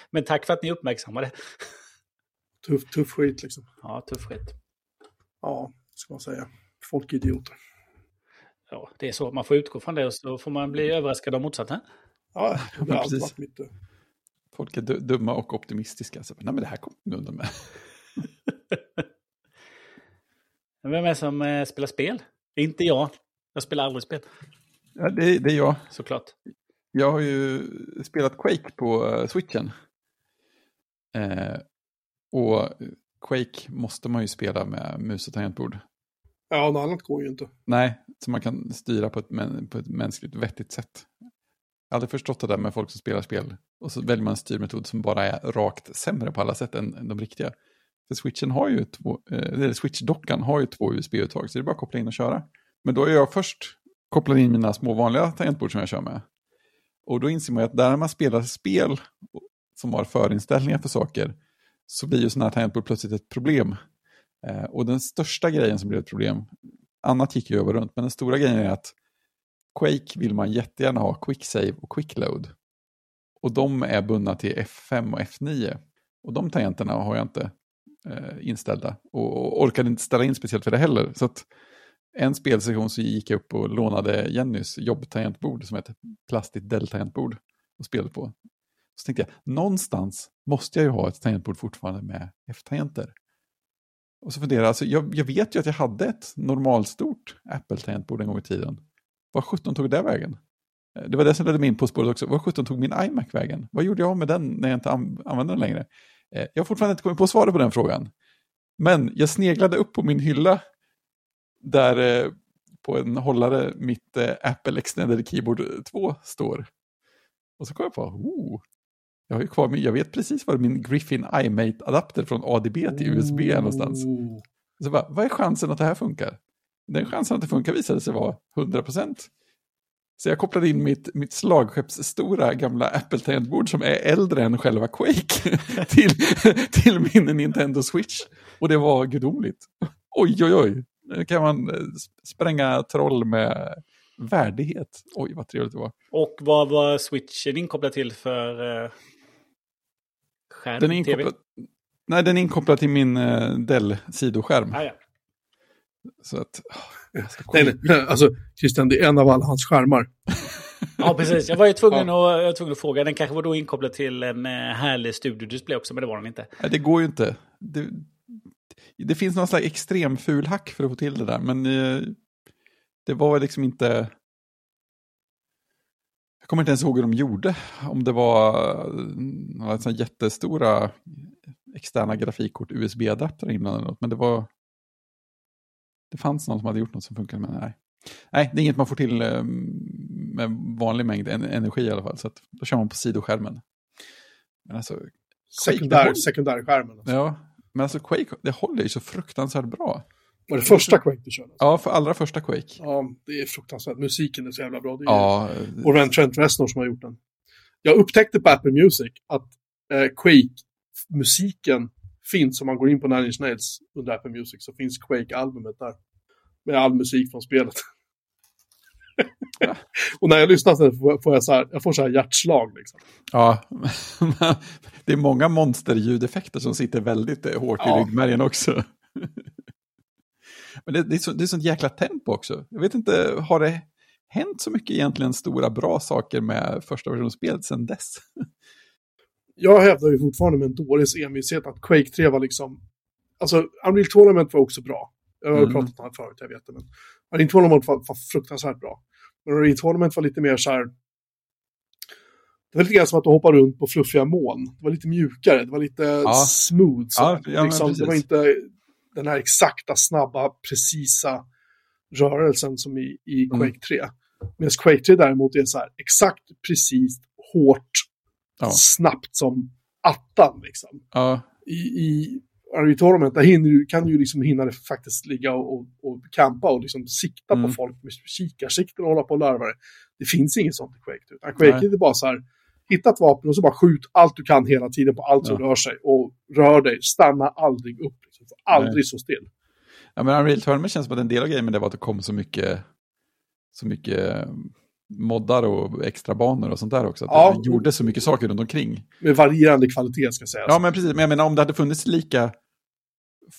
Men tack för att ni uppmärksammar det.
Tuff, tuff skit liksom.
Ja, tuff skit.
Ja, ska man säga. Folk är idioter.
Ja, det är så. Man får utgå från det och så får man bli överraskad av motsatsen.
Ja, det har alltid
precis.
varit mitt... eh,
Folk är du- dumma och optimistiska. Så, nej men det här kommer vi undan med.
Vem är det som eh, spelar spel? Inte jag. Jag spelar aldrig spel,
Ja, det, det är jag.
såklart.
Jag har ju spelat Quake på eh, switchen. Eh, och Quake måste man ju spela med mus och tangentbord.
Ja, något annat går ju inte.
Nej, så man kan styra på ett, på ett mänskligt vettigt sätt. Jag har aldrig förstått det där med folk som spelar spel. Och så väljer man en styrmetod som bara är rakt sämre på alla sätt än, än de riktiga. För switchen har ju två, eh, eller switchdockan har ju två USB-uttag, så det är bara att koppla in och köra. Men då är jag först kopplat in mina små vanliga tangentbord som jag kör med. Och då inser man ju att där man spelar spel som har förinställningar för saker, så blir ju sådana här tangentbord plötsligt ett problem. Eh, och den största grejen som blir ett problem, annat gick ju över runt, men den stora grejen är att Quake vill man jättegärna ha quick save och quick load. Och de är bundna till F5 och F9. Och de tangenterna har jag inte eh, inställda. Och, och orkade inte ställa in speciellt för det heller. Så att en spelsession så gick jag upp och lånade Jennys jobbtangentbord som är ett plastigt Dell-tangentbord och spelade på. Så tänkte jag, någonstans måste jag ju ha ett tangentbord fortfarande med F-tangenter. Och så funderade jag, alltså, jag, jag vet ju att jag hade ett normalstort Apple-tangentbord en gång i tiden. Var 17 tog det vägen? Eh, det var det som ledde mig in på spåret också. Var 17 tog min iMac vägen? Vad gjorde jag med den när jag inte använde den längre? Eh, jag har fortfarande inte kommit på svaret på den frågan. Men jag sneglade upp på min hylla där eh, på en hållare mitt Apple Extended Keyboard 2 står. Och så kom jag på, oh, jag har ju kvar min, jag vet precis var min Griffin iMate-adapter från ADB till USB är någonstans. Så bara, vad är chansen att det här funkar? Den chansen att det funkar visade sig vara 100%. Så jag kopplade in mitt, mitt slagskeppsstora gamla Apple-tangentbord som är äldre än själva Quake till, till min Nintendo Switch. Och det var gudomligt. Oj, oj, oj. Nu kan man eh, spränga troll med värdighet. Oj, vad trevligt det var.
Och vad var switchen inkopplad till för eh, skärm?
Den är
TV?
inkopplad, nej, den är inkopplad till min eh, Dell-sidoskärm.
Ah, ja.
Så att, ska
Nej,
kolla.
nej, alltså, Christian, det är en av alla hans skärmar.
ja, precis. Jag var ju tvungen, att, jag var tvungen att fråga. Den kanske var då inkopplad till en eh, härlig studiodisplay också, men det var den inte.
Nej, det går ju inte. Det, det finns någon slags extrem ful hack för att få till det där, men eh, det var liksom inte... Jag kommer inte ens ihåg hur de gjorde. Om det var eh, några sådana jättestora externa grafikkort, USB-adapter inblandade eller något, men det var... Det fanns någon som hade gjort något som funkade, men nej. Nej, det är inget man får till eh, med vanlig mängd en- energi i alla fall, så att då kör man på sidoskärmen. Men alltså,
Sekundär, sekundärskärmen. Alltså.
Ja, men alltså Quake, det håller ju så fruktansvärt bra.
Var det första Quake du körde?
Ja, för allra första Quake.
Ja, det är fruktansvärt. Musiken är så jävla bra. Det är
Ja,
och Ren Trent Reznor som har gjort den. Jag upptäckte på Apple Music att eh, Quake-musiken finns om man går in på Nine Inch Nails under Apple Music så finns Quake-albumet där. Med all musik från spelet. och när jag lyssnar så här får jag, får jag, så här, jag får så här hjärtslag liksom.
ja. det är många monsterljudeffekter som sitter väldigt eh, hårt
Ja.
i ryggmärgen också. Men det, det, är så, det är sånt jäkla tempo också. Jag vet inte, har det hänt så mycket egentligen stora bra saker med första versionsspelet sedan dess?
Jag hävdar ju fortfarande med en dåres envishet att Quake 3 var liksom... Alltså, Unreal Tournament var också bra. Jag har
Mm.
pratat om det förut, jag vet det. Men Unreal Tournament var, var fruktansvärt bra. Men Unreal Tournament var lite mer så här... Det var lite grann som att du hoppar runt på fluffiga moln. Det var lite mjukare, det var lite smooth. Så.
Ja, ja,
liksom, det var inte den här exakta, snabba, precisa rörelsen som i, i
Mm.
Quake 3. Medan Quake 3 däremot är så här exakt, precis, hårt,
Ja.
snabbt som attan liksom.
Ja,
I, i Unreal Tournament, där hinner, kan du ju liksom hinna faktiskt ligga och, och, och campa och liksom sikta
Mm.
på folk med kikarsikten och hålla på och larva dig. Det finns inget sånt i Quake. Utan Quake
Nej.
är bara så här, hitta ett vapen och så bara skjut allt du kan hela tiden på allt som
Ja.
rör sig. Och rör dig, stanna aldrig upp. Liksom. Aldrig så still.
Ja, men Unreal Tournament känns som att en del av grejen med det var att det kom så mycket, så mycket eh, moddar och extra banor och sånt där också. Att
Ja.
det gjorde så mycket saker runt omkring.
Med varierande kvalitet ska sägas.
Ja, men precis. Men jag menar om det hade funnits lika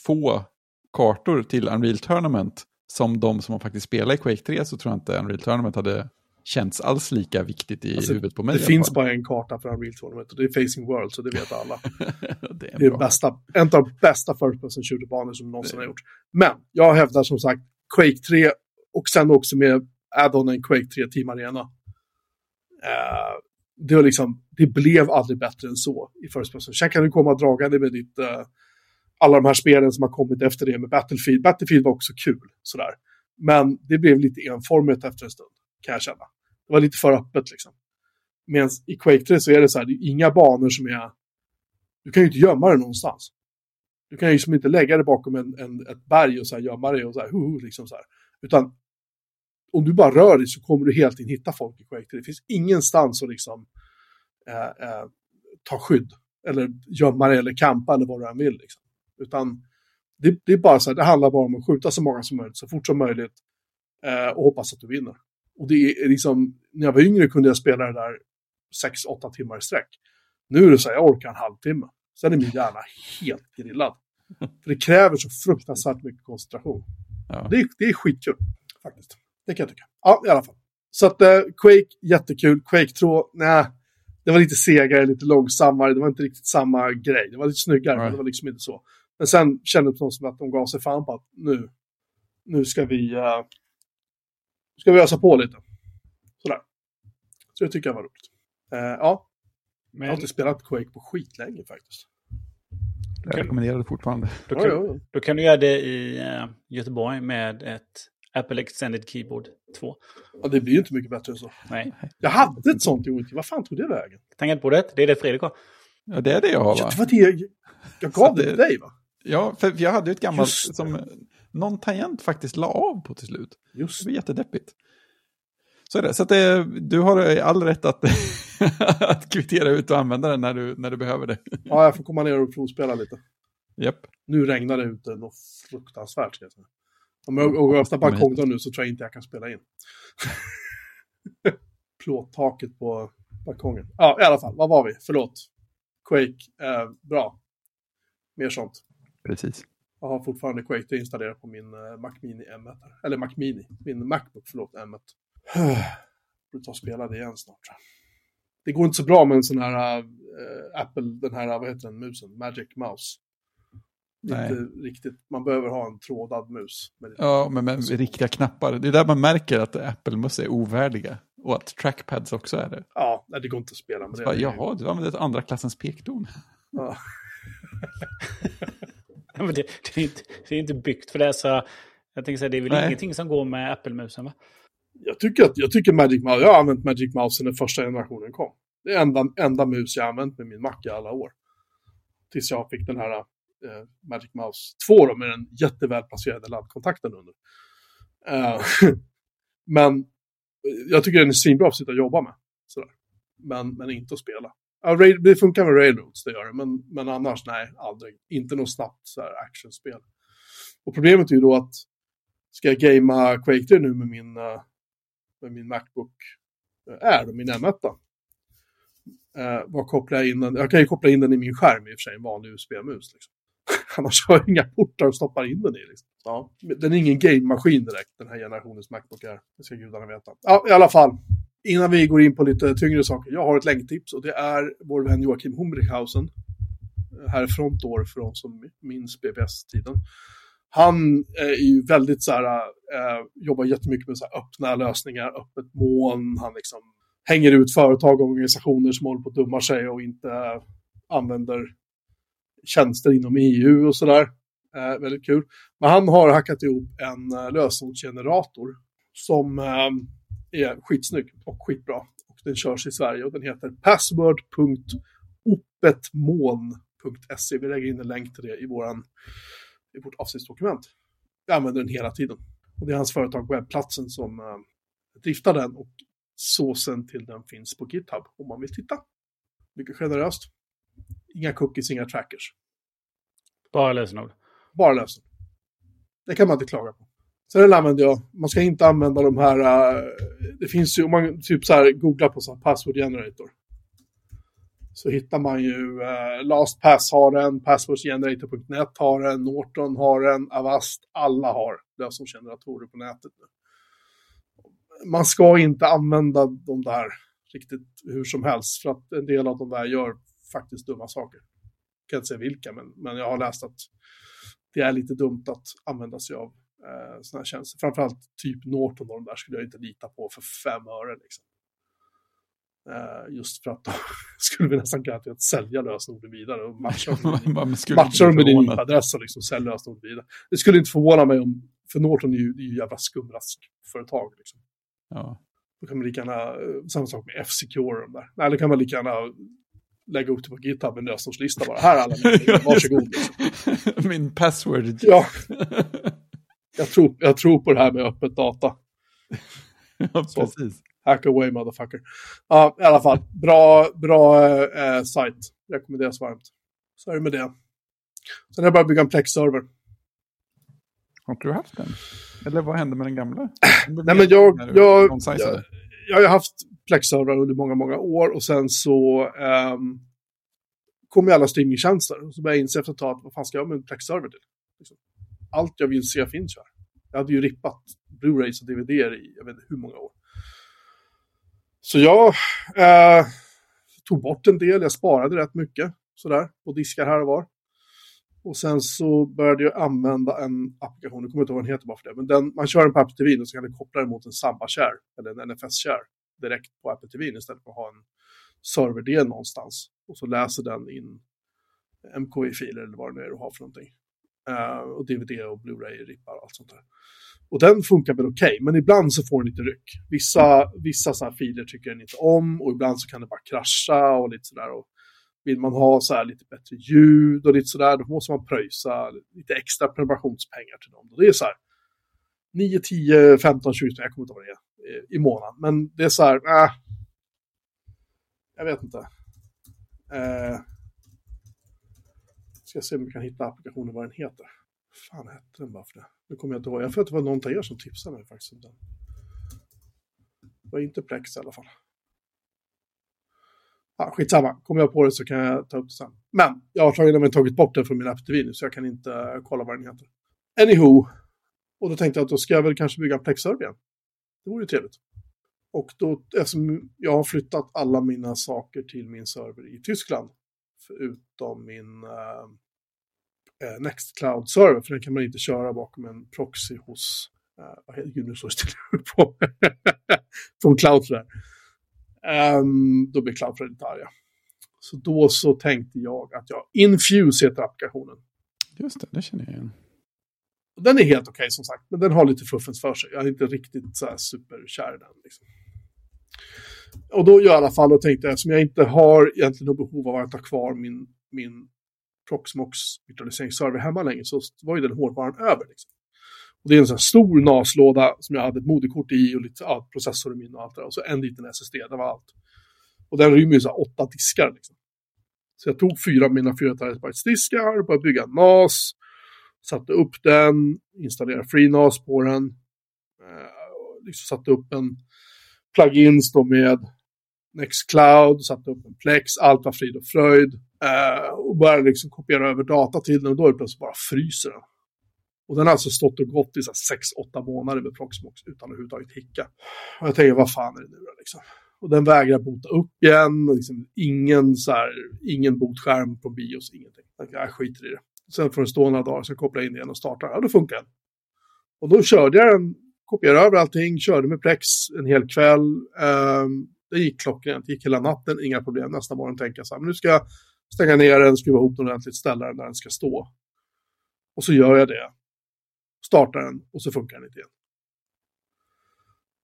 få kartor till Unreal Tournament som de som man faktiskt spelar i Quake 3 så tror jag inte Unreal Tournament hade känts alls lika viktigt i
Alltså,
huvudet på mig.
det finns bara en karta för Unreal Tournament och det är Facing World, så det vet alla.
det är
Det är bästa, en av de bästa first person shooter-banor som någonsin har gjorts. Men jag hävdar som sagt Quake 3 och sen också med add-onen Quake 3 Team Arena. Eh, det, var liksom, det blev aldrig bättre än så i first person. Sen kan du komma dragande med ditt, eh, alla de här spelen som har kommit efter det med Battlefield. Battlefield var också kul, sådär. Men det blev lite enformigt efter en stund, kan jag känna. Det var lite för öppet liksom. Medan i Quake 3 så är det så här, det är inga banor som är... Du kan ju inte gömma dig någonstans. Du kan ju liksom inte lägga dig bakom en, en, ett berg och så här gömma dig och så här, hu, hu, liksom så här. Utan om du bara rör dig så kommer du helt in hitta folk i Quake 3. Det finns ingenstans att liksom eh, eh, ta skydd. Eller gömma dig eller campa eller vad du än vill. Liksom. Utan det, det är bara så här, det handlar bara om att skjuta så många som möjligt så fort som möjligt. Eh, och hoppas att du vinner. Och det är liksom, när jag var yngre kunde jag spela det där 6-8 timmar i sträck. Nu är det så här, jag orkar en halvtimme. Sen är min hjärna helt grillad. För det kräver så fruktansvärt mycket koncentration.
Ja.
Det, är, det är skitkul, faktiskt. Det kan jag tycka. Ja, i alla fall. Så att eh, Quake, jättekul. Quake 2, nej. Det var lite segare, lite långsammare. Det var inte riktigt samma grej. Det var lite snyggare, men
Nej.
det var liksom inte så. Men sen kändes det som att de gav sig fan på att nu, nu ska vi, uh, ska vi ösa på lite. Sådär. Så det tycker jag var roligt. Eh, ja, jag har
Men
inte spelat Quake på skitlänge faktiskt.
Jag rekommenderar det fortfarande.
då
Ja,
kan,
ja, ja.
då kan du göra det i eh, Göteborg med ett Apple Extended Keyboard 2.
ja, det blir ju inte mycket bättre än så.
Nej,
Jag hade ett sånt i Unity. Vad fan tog det vägen?
tangentbordet, det är det Fredrik har.
Ja, det är det jag har
Ja,
va?
det var det jag, jag gav det
det-
till dig va?
Ja, för jag hade ju ett gammalt som någon tangent faktiskt la av på till slut.
Just
Det var jättedeppigt. Så är det. Så att det, du har all rätt att, att kvittera ut och använda den när du, när du behöver det.
Ja, jag får komma ner och provspela lite.
Japp.
Nu regnar det ute något fruktansvärt. Ska jag säga. Om jag och öppnar balkongen nu så tror jag inte jag kan spela in. Plåttaket på balkongen. Ja, i alla fall. Vad var vi? Förlåt. Quake. Eh, bra. Mer sånt.
Precis.
Jag har fortfarande Quake 3 installerat på min eh, Mac Mini M1. här. Eller Mac Mini. Min Macbook, förlåt, M1. Får ta och spela det igen snart. Det går inte så bra med en sån här eh, Apple, den här, vad heter den, musen? Magic Mouse.
Nej.
Inte riktigt, man behöver ha en trådad mus.
Ja, men med riktiga knappar. Det är där man märker att Apple-möss är ovärdiga. Och att trackpads också är det.
Ja, nej, det går inte att spela med det.
bara, Jaha, du använder ett andra klassens pekton.
Ja.
Men det, det, är inte, det är inte byggt för det. Så jag tänker säga, det är väl
Nej.
ingenting som går med Apple-musen va?
Jag tycker att, jag tycker Magic Mouse, jag har använt Magic Mouse sedan den första generationen kom. Det är enda, enda mus jag har använt med min Mac i alla år. Tills jag fick den här eh, Magic Mouse 2 då, med den jättevälplacerade laddkontakten under. Eh, men jag tycker den är svinbra att sitta och jobba med. Sådär. Men, men inte att spela. Ja, det funkar med Railroads, det gör det. Men, men annars, nej, aldrig. Inte något snabbt så här, actionspel. Och problemet är ju då att ska jag gamea Quake 3 nu med min, eh, med min Macbook eh, Air, min M1. Uh, vad kopplar jag in den? Jag kan ju koppla in den i min skärm i och för sig, en vanlig USB-mus. Liksom. Annars har jag inga portar att stoppa in den i. Liksom. Ja, den är ingen game-maskin direkt, den här generationens Macbook är. Det ska gudarna veta. Ja, i alla fall. Innan vi går in på lite tyngre saker. Jag har ett länktips och det är vår vän Joakim Humrichhausen. Eh, här då, frontår för de som minns BBS-tiden. Han eh, är ju väldigt så här, äh, jobbar jättemycket med så här öppna lösningar, öppet moln. Han liksom hänger ut företag och organisationer som håller på att dumma sig och inte använder tjänster inom EU och sådär. Eh, väldigt kul. Men han har hackat ihop en eh, lösenordsgenerator som eh, är skitsnygg och skitbra. Och den körs i Sverige och den heter password.opetmoln.se. Vi lägger in en länk till det i, våran, i vårt avsnittsdokument. Jag använder den hela tiden. Och det är hans företag Webbplatsen som eh, driftar den och såsen till den finns på GitHub om man vill titta. Mycket generöst. Inga cookies, inga trackers.
Bara lösenord.
Bara lösenord. Det kan man inte klaga på. Sen använder jag, man ska inte använda de här, uh, det finns ju, om man typ så här googlar på så här password generator. Så hittar man ju, uh, LastPass har en, passwordsgenerator.net har en, Norton har en, Avast, alla har lösenordsgeneratorer på nätet. Man ska inte använda de där riktigt hur som helst, för att en del av de där gör faktiskt dumma saker. Jag kan inte säga vilka, men, men jag har läst att det är lite dumt att använda sig av eh, sådana här tjänster. Framförallt typ Norton och de där skulle jag inte lita på för fem öre. Liksom. Eh, just för att då skulle vi nästan garanterat sälja lösenorden vidare och matcha dem med din IP-adress och liksom sälja lösenorden vidare. Det skulle inte förvåna mig om, för Norton är ju, är ju jävla skumraskföretag. Liksom.
Ja.
Då kan man lika gärna, eh, samma sak med F-Secure och de där. Nej, då kan man lika gärna lägga upp det på GitHub, en lösenordslista bara. Här alla mina, varsågod.
Liksom. Min password.
Ja. Jag tror, jag tror på det här med öppet data.
ja, precis.
Hack away motherfucker. Ja, i alla fall. Bra, bra eh, sajt. Rekommenderas varmt. Så är det med det. Sen har jag börjat bygga en Plex-server.
Har inte du haft den? Eller vad hände med den gamla?
Nej, men jag, jag, jag, jag har haft Plex-servrar under många, många år och sen så um, kom ju alla streamingtjänster. Och så började jag inse efter ett tag vad fan ska jag med en Plex-server till? Liksom. Allt jag vill se finns ju här. Jag hade ju rippat Blu-rays och DVD i jag vet inte hur många år. Så jag eh, tog bort en del, jag sparade rätt mycket sådär på diskar här och var. Och sen så började jag använda en applikation, jag kommer inte ihåg vad den heter bara för det, men den, man kör den på Apple TV och så kan du koppla den mot en Samba Share eller en NFS Share direkt på Apple TV istället för att ha en serverdel någonstans. Och så läser den in MKI-filer eller vad det nu är du har för någonting. Uh, och DVD och Blu-ray-rippar och allt sånt där. Och den funkar väl okej, okay, men ibland så får den lite ryck. Vissa, vissa så filer tycker den inte om och ibland så kan det bara krascha och lite sådär. Vill man ha så här lite bättre ljud och lite sådär, då måste man pröjsa lite extra prenumerationspengar till dem. Och det är så här 9, 10, 15, 20, jag kommer inte ihåg vad det är eh, i månaden. Men det är så här, äh, jag vet inte. Eh, ska se om vi kan hitta applikationen vad den heter. fan hette den bara för det? Nu kommer jag inte ihåg. Jag tror att det var någon av er som tipsade mig faktiskt om den. Det var inte Plex i alla fall. Ja, skitsamma, kommer jag på det så kan jag ta upp det sen. Men jag har tagit, tagit bort den från min app TV nu så jag kan inte kolla vad den heter. Anywho, och då tänkte jag att då ska jag väl kanske bygga en Plex-server igen. Det vore ju trevligt. Och då, eftersom jag har flyttat alla mina saker till min server i Tyskland, förutom min uh, Nextcloud-server, för den kan man inte köra bakom en proxy hos, heter det, nu så på, från Cloudflare. Um, då blir Cloudflare lite arga. Så då så tänkte jag att jag, Infuse heter applikationen.
Just det, det känner jag igen.
Den är helt okej okay, som sagt, men den har lite fuffens för sig. Jag är inte riktigt så här superkär i den. Liksom. Och då i alla fall, då tänkte jag, eftersom jag inte har egentligen något behov av att ha kvar min, min Proxmox virtualiseringsserver hemma längre, så var ju den hårdvaran över. Liksom. Och det är en sån här stor NAS-låda som jag hade ett moderkort i och lite ja, processor i min och allt det där. Och så en liten SSD, det var allt. Och den rymmer ju så här åtta diskar. Liksom. Så jag tog fyra av mina 4 terabytes diskar, började bygga NAS, satte upp den, installerade FreeNAS på den, eh, liksom satte upp en plugins då med Nextcloud, satte upp en Plex, allt var frid och fröjd. Eh, och började liksom kopiera över data till den och då är det plötsligt bara fryser den. Och den har alltså stått och gått i 6-8 månader med Proxmox utan att överhuvudtaget hicka. Och jag tänker, vad fan är det nu då liksom? Och den vägrar bota upp igen, liksom ingen, så här, ingen botskärm på bios, ingenting. Jag skiter i det. Sen får den stå några dagar, så kopplar jag in den och startar. Ja, då funkar den. Och då körde jag den, kopierade över allting, körde med Plex en hel kväll. Ehm, det gick klockrent, det gick hela natten, inga problem. Nästa morgon tänkte jag så här, men nu ska jag stänga ner den, skruva ihop den ordentligt, ställa den där den ska stå. Och så gör jag det. Startar den och så funkar den inte igen.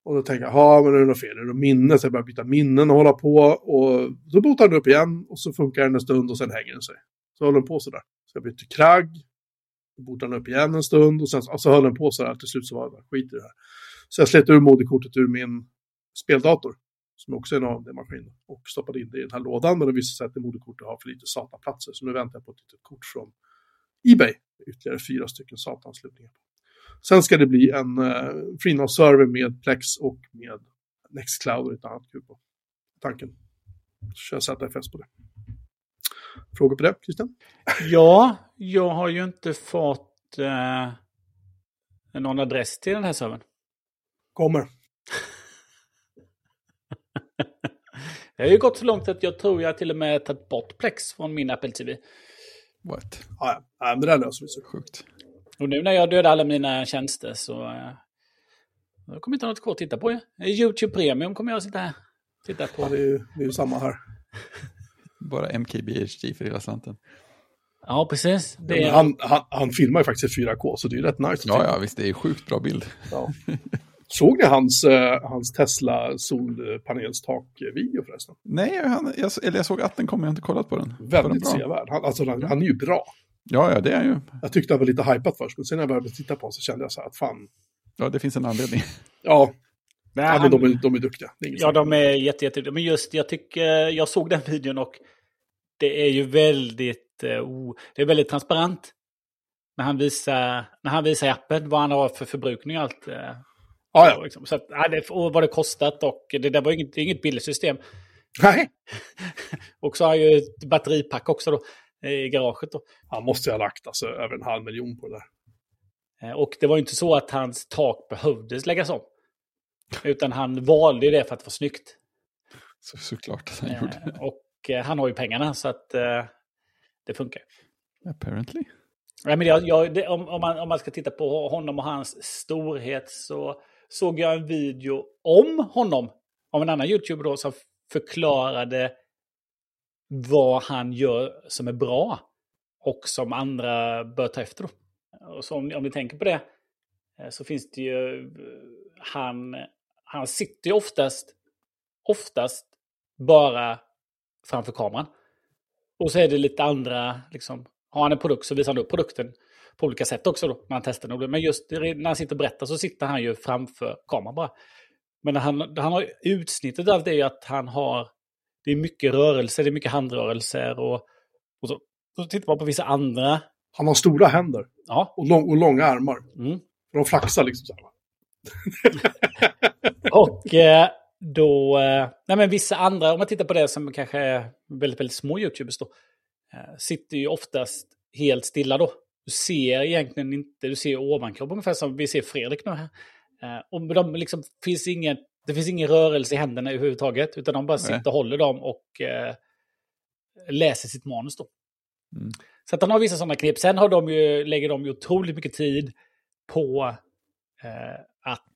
Och då tänker jag, ja men är det något fel? Är det något minne? Så jag börjar byta minnen och hålla på. Och så botar den upp igen och så funkar den en stund och sen hänger den sig. Så håller den på sådär. Så jag byter kragg botade botar den upp igen en stund och sen och så höll den på sådär. Till slut så var det skit i det här. Så jag slet ur moderkortet ur min speldator. Som också är en AMD-maskin. Och stoppade in det i den här lådan. Men det visade sig att det moderkortet har för lite SATA-platser. Så nu väntar jag på ett litet kort från Ebay. Ytterligare fyra stycken SATA-anslutningar. Sen ska det bli en eh, FreeNAS-server med Plex och med Nextcloud och ett annat kul på tanken. Så kör ZFS på det. Frågor på det, Christian?
Ja, jag har ju inte fått eh, någon adress till den här servern.
Kommer.
jag har ju gått så långt att jag tror jag till och med tagit bort Plex från min Apple TV.
What?
Ja, ja. men det där löser vi så.
Sjukt.
Och nu när jag dödar alla mina tjänster så eh, jag kommer inte ha något kvar att titta på. YouTube Premium kommer jag att sitta här titta på.
Ja, det är ju det är samma här.
Bara MKBHD för hela slanten.
Ja, precis.
Ja, är... han, han, han, filmar ju faktiskt i 4K, så det är ju rätt nice.
Ja, ja, visst. Det är sjukt bra bild.
Ja. Såg ni hans, uh, hans Tesla solpanelstak-video förresten?
Nej, han, jag, eller jag såg att den kom, jag har inte kollat på den.
Väldigt sevärd. Han, alltså, han, han är ju bra.
Ja, ja, det är ju.
Jag tyckte det var lite hypat först, men sen när jag började titta på honom så kände jag så här att fan.
Ja, det finns en anledning.
Ja, Nej, ja, men de, är, de är duktiga.
Är ja, de är jätte, jätte, Men just, jag tycker, jag såg den videon och det är ju väldigt, oh, det är väldigt transparent. När han visar, när han visar i appen vad han har för förbrukning och allt. Eh,
ja, ja.
Liksom. Så att, och vad det kostat och det där var inget, inget billigt system.
Nej.
och så har han ju ett batteripack också då i garaget. Då.
Han måste ju ha lagt alltså, över en halv miljon på det där.
Eh, och det var ju inte så att hans tak behövdes läggas om. Utan han valde det för att vara snyggt.
Så, såklart att han eh, gjorde.
Och eh, han har ju pengarna så att eh, det funkar.
Apparently.
Ja, men jag, jag, det, om, om, man, om man ska titta på honom och hans storhet så såg jag en video om honom. Av en annan YouTuber då som förklarade vad han gör som är bra. Och som andra bör ta efter. Då. Och så om, om ni tänker på det eh, så finns det ju... Han, han sitter ju oftast, oftast bara framför kameran. Och så är det lite andra, liksom, har han en produkt så visar han upp produkten på olika sätt också då, när han testar den. Men just när han sitter och berättar så sitter han ju framför kameran bara. Men han, han har utsnittet av det är ju att han har, det är mycket rörelser, det är mycket handrörelser och, och så, så tittar man på vissa andra.
Han har stora händer.
Ja.
Och, lång, och långa armar.
Mm.
De flaxar liksom så här.
och eh, då, eh, nej men vissa andra, om man tittar på det som kanske är väldigt, väldigt små YouTubers då, eh, sitter ju oftast helt stilla då. Du ser egentligen inte, du ser ovankropp ungefär som vi ser Fredrik nu här. Och de liksom, finns ingen, det finns ingen rörelse i händerna överhuvudtaget, utan de bara sitter och håller dem och eh, läser sitt manus då. Mm. Så att han har vissa sådana knep. Sen har de ju, lägger de ju otroligt mycket tid på eh, att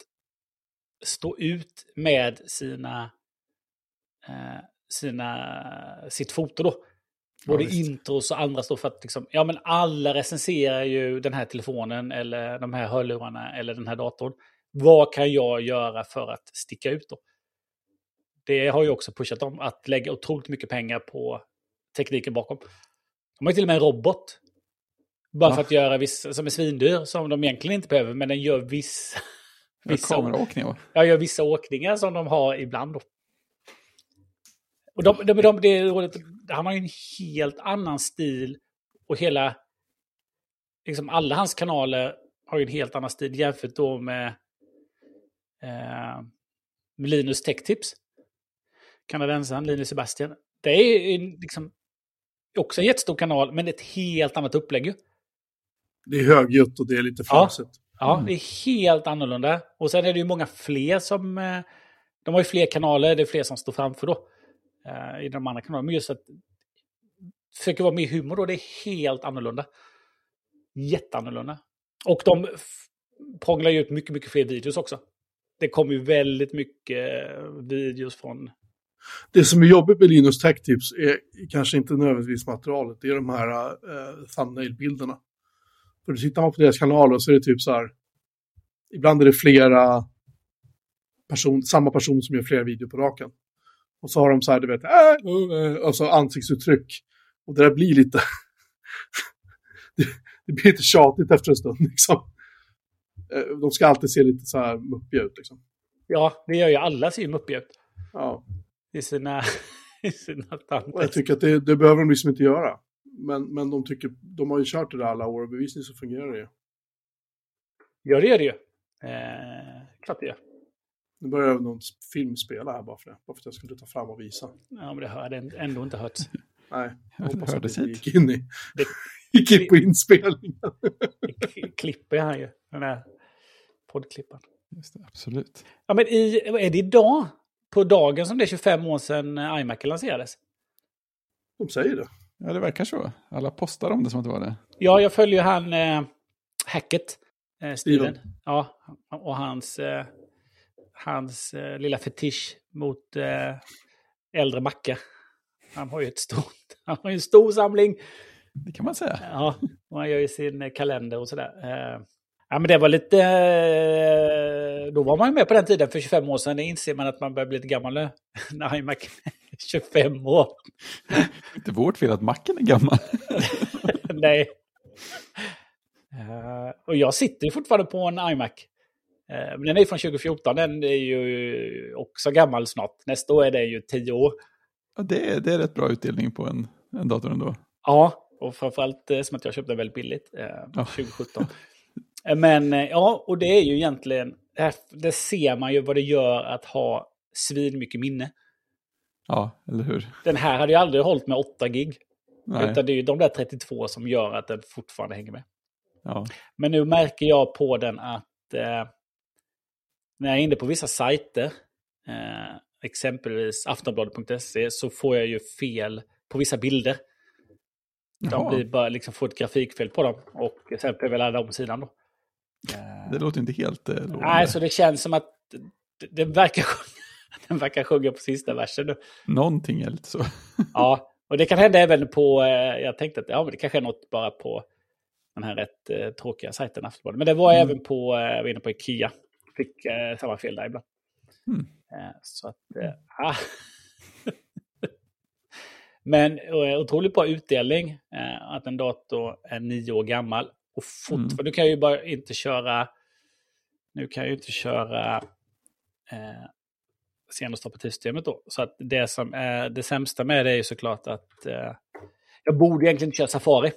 stå ut med sina, eh, sina, sitt foto då. Både ja, intros och andra står för att liksom, ja men alla recenserar ju den här telefonen eller de här hörlurarna eller den här datorn. Vad kan jag göra för att sticka ut då? Det har ju också pushat dem att lägga otroligt mycket pengar på tekniken bakom. De har till och med en robot. Bara ja. för att göra vissa, som är svindyr, som de egentligen inte behöver, men den gör vissa...
vissa kameraåkningar?
Ja, gör vissa åkningar som de har ibland då. Och de, de, de, det är roligt, han har ju en helt annan stil och hela... Liksom alla hans kanaler har ju en helt annan stil jämfört då med eh, Linus Tech Tips. Kanadensaren Linus Sebastian. Det är liksom också en jättestor kanal, men ett helt annat upplägg ju.
Det är högljutt och det är lite
Ja. Ja,
Mm.
det är helt annorlunda. Och sen är det ju många fler som... eh, De har ju fler kanaler, det är fler som står framför då. eh, I de andra kanalerna. Men just att... Försöker vara med humor då, det är helt annorlunda. Jätteannorlunda. Och de prånglar ju ut mycket, mycket fler videos också. Det kommer ju väldigt mycket eh, videos från...
Det som är jobbigt med Linus Tech Tips är kanske inte nödvändigtvis materialet, det är de här uh, thumbnail-bilderna. För då tittar man på deras kanaler så är det typ så här, ibland är det flera person, samma person som gör flera videor på raken. Och så har de så här, du vet, äh, äh, och så ansiktsuttryck. Och det där blir lite, det, det blir lite tjatigt efter en stund liksom. Eh, De ska alltid se lite så här muppiga ut liksom.
Ja, det gör ju alla sin uppgift
Ja.
i sina, i sina
Och jag tycker att det, det behöver de liksom inte göra. Men, men de, tycker, de har ju kört det där alla år och bevisligen så fungerar det ju.
Ja, det gör det ju. Eh, klart det gör.
Nu börjar någon film spela här bara för det. Bara för att jag skulle ta fram och visa.
Ja, men det hade ändå inte hört.
Nej, jag hoppas att det gick in i,
Det-
gick in på inspelningen.
klipper han ju, den där poddklipparen.
Just det, absolut.
Ja, men i, är det idag, på dagen som det är 25 år sedan eh, iMac lanserades?
De säger det.
Ja, det verkar så. Alla postar om det som att det var det.
Ja, jag följer han eh, Hackett, eh, Steven.
Steven.
Ja, och hans, eh, hans eh, lilla fetisch mot eh, äldre Macka. Han har ju ett stort, han har ju en stor samling.
Det kan man säga.
Ja, och han gör ju sin eh, kalender och sådär. Ja, men det var lite... eh, Då var man ju med på den tiden för 25 år sedan. Det inser man att man börjar bli lite gammal nu. När iMac är 25 år.
Inte vårt fel att macken är gammal.
Nej. Eh, och jag sitter ju fortfarande på en iMac. Eh, men den är från 2014. Den är ju också gammal snart. Nästa år är det ju 10 år.
Ja, det, är, det är rätt bra utdelning på en, en dator ändå.
Ja, och framförallt som att jag köpte den väldigt billigt.
Ja.
2017. Men eh, ja, och det är ju egentligen... Det ser man ju vad det gör att ha svin mycket minne.
Ja, eller hur?
Den här hade ju aldrig hållit med 8 gig.
Nej.
Utan det är ju de där 32 som gör att den fortfarande hänger med.
Ja.
Men nu märker jag på den att eh, när jag är inne på vissa sajter, eh, exempelvis aftonbladet.se, så får jag ju fel på vissa bilder. De
Jaha,
blir bara liksom får ett grafikfel på dem och sen får jag ladda om sidan då. Eh,
det låter inte helt eh, lovande.
nej, så det känns som att det verkar, den verkar sjunga på sista versen.
Någonting är lite så.
Ja, och det kan hända även på, eh, jag tänkte att ja, men det kanske är något bara på den här rätt eh, tråkiga sajten Aftonbladet. Men det var
Mm.
även på, jag var inne på Ikea. Fick eh, samma fel där ibland.
Mm.
Så att, eh, ah. Men otroligt bra utdelning. Att en dator är nio år gammal. Och fortfarande,
Mm.
du kan ju bara inte köra, nu kan jag ju inte köra eh, senaste operativsystemet då. Så att det som är det sämsta med det är ju såklart att eh, jag borde egentligen inte köra Safari.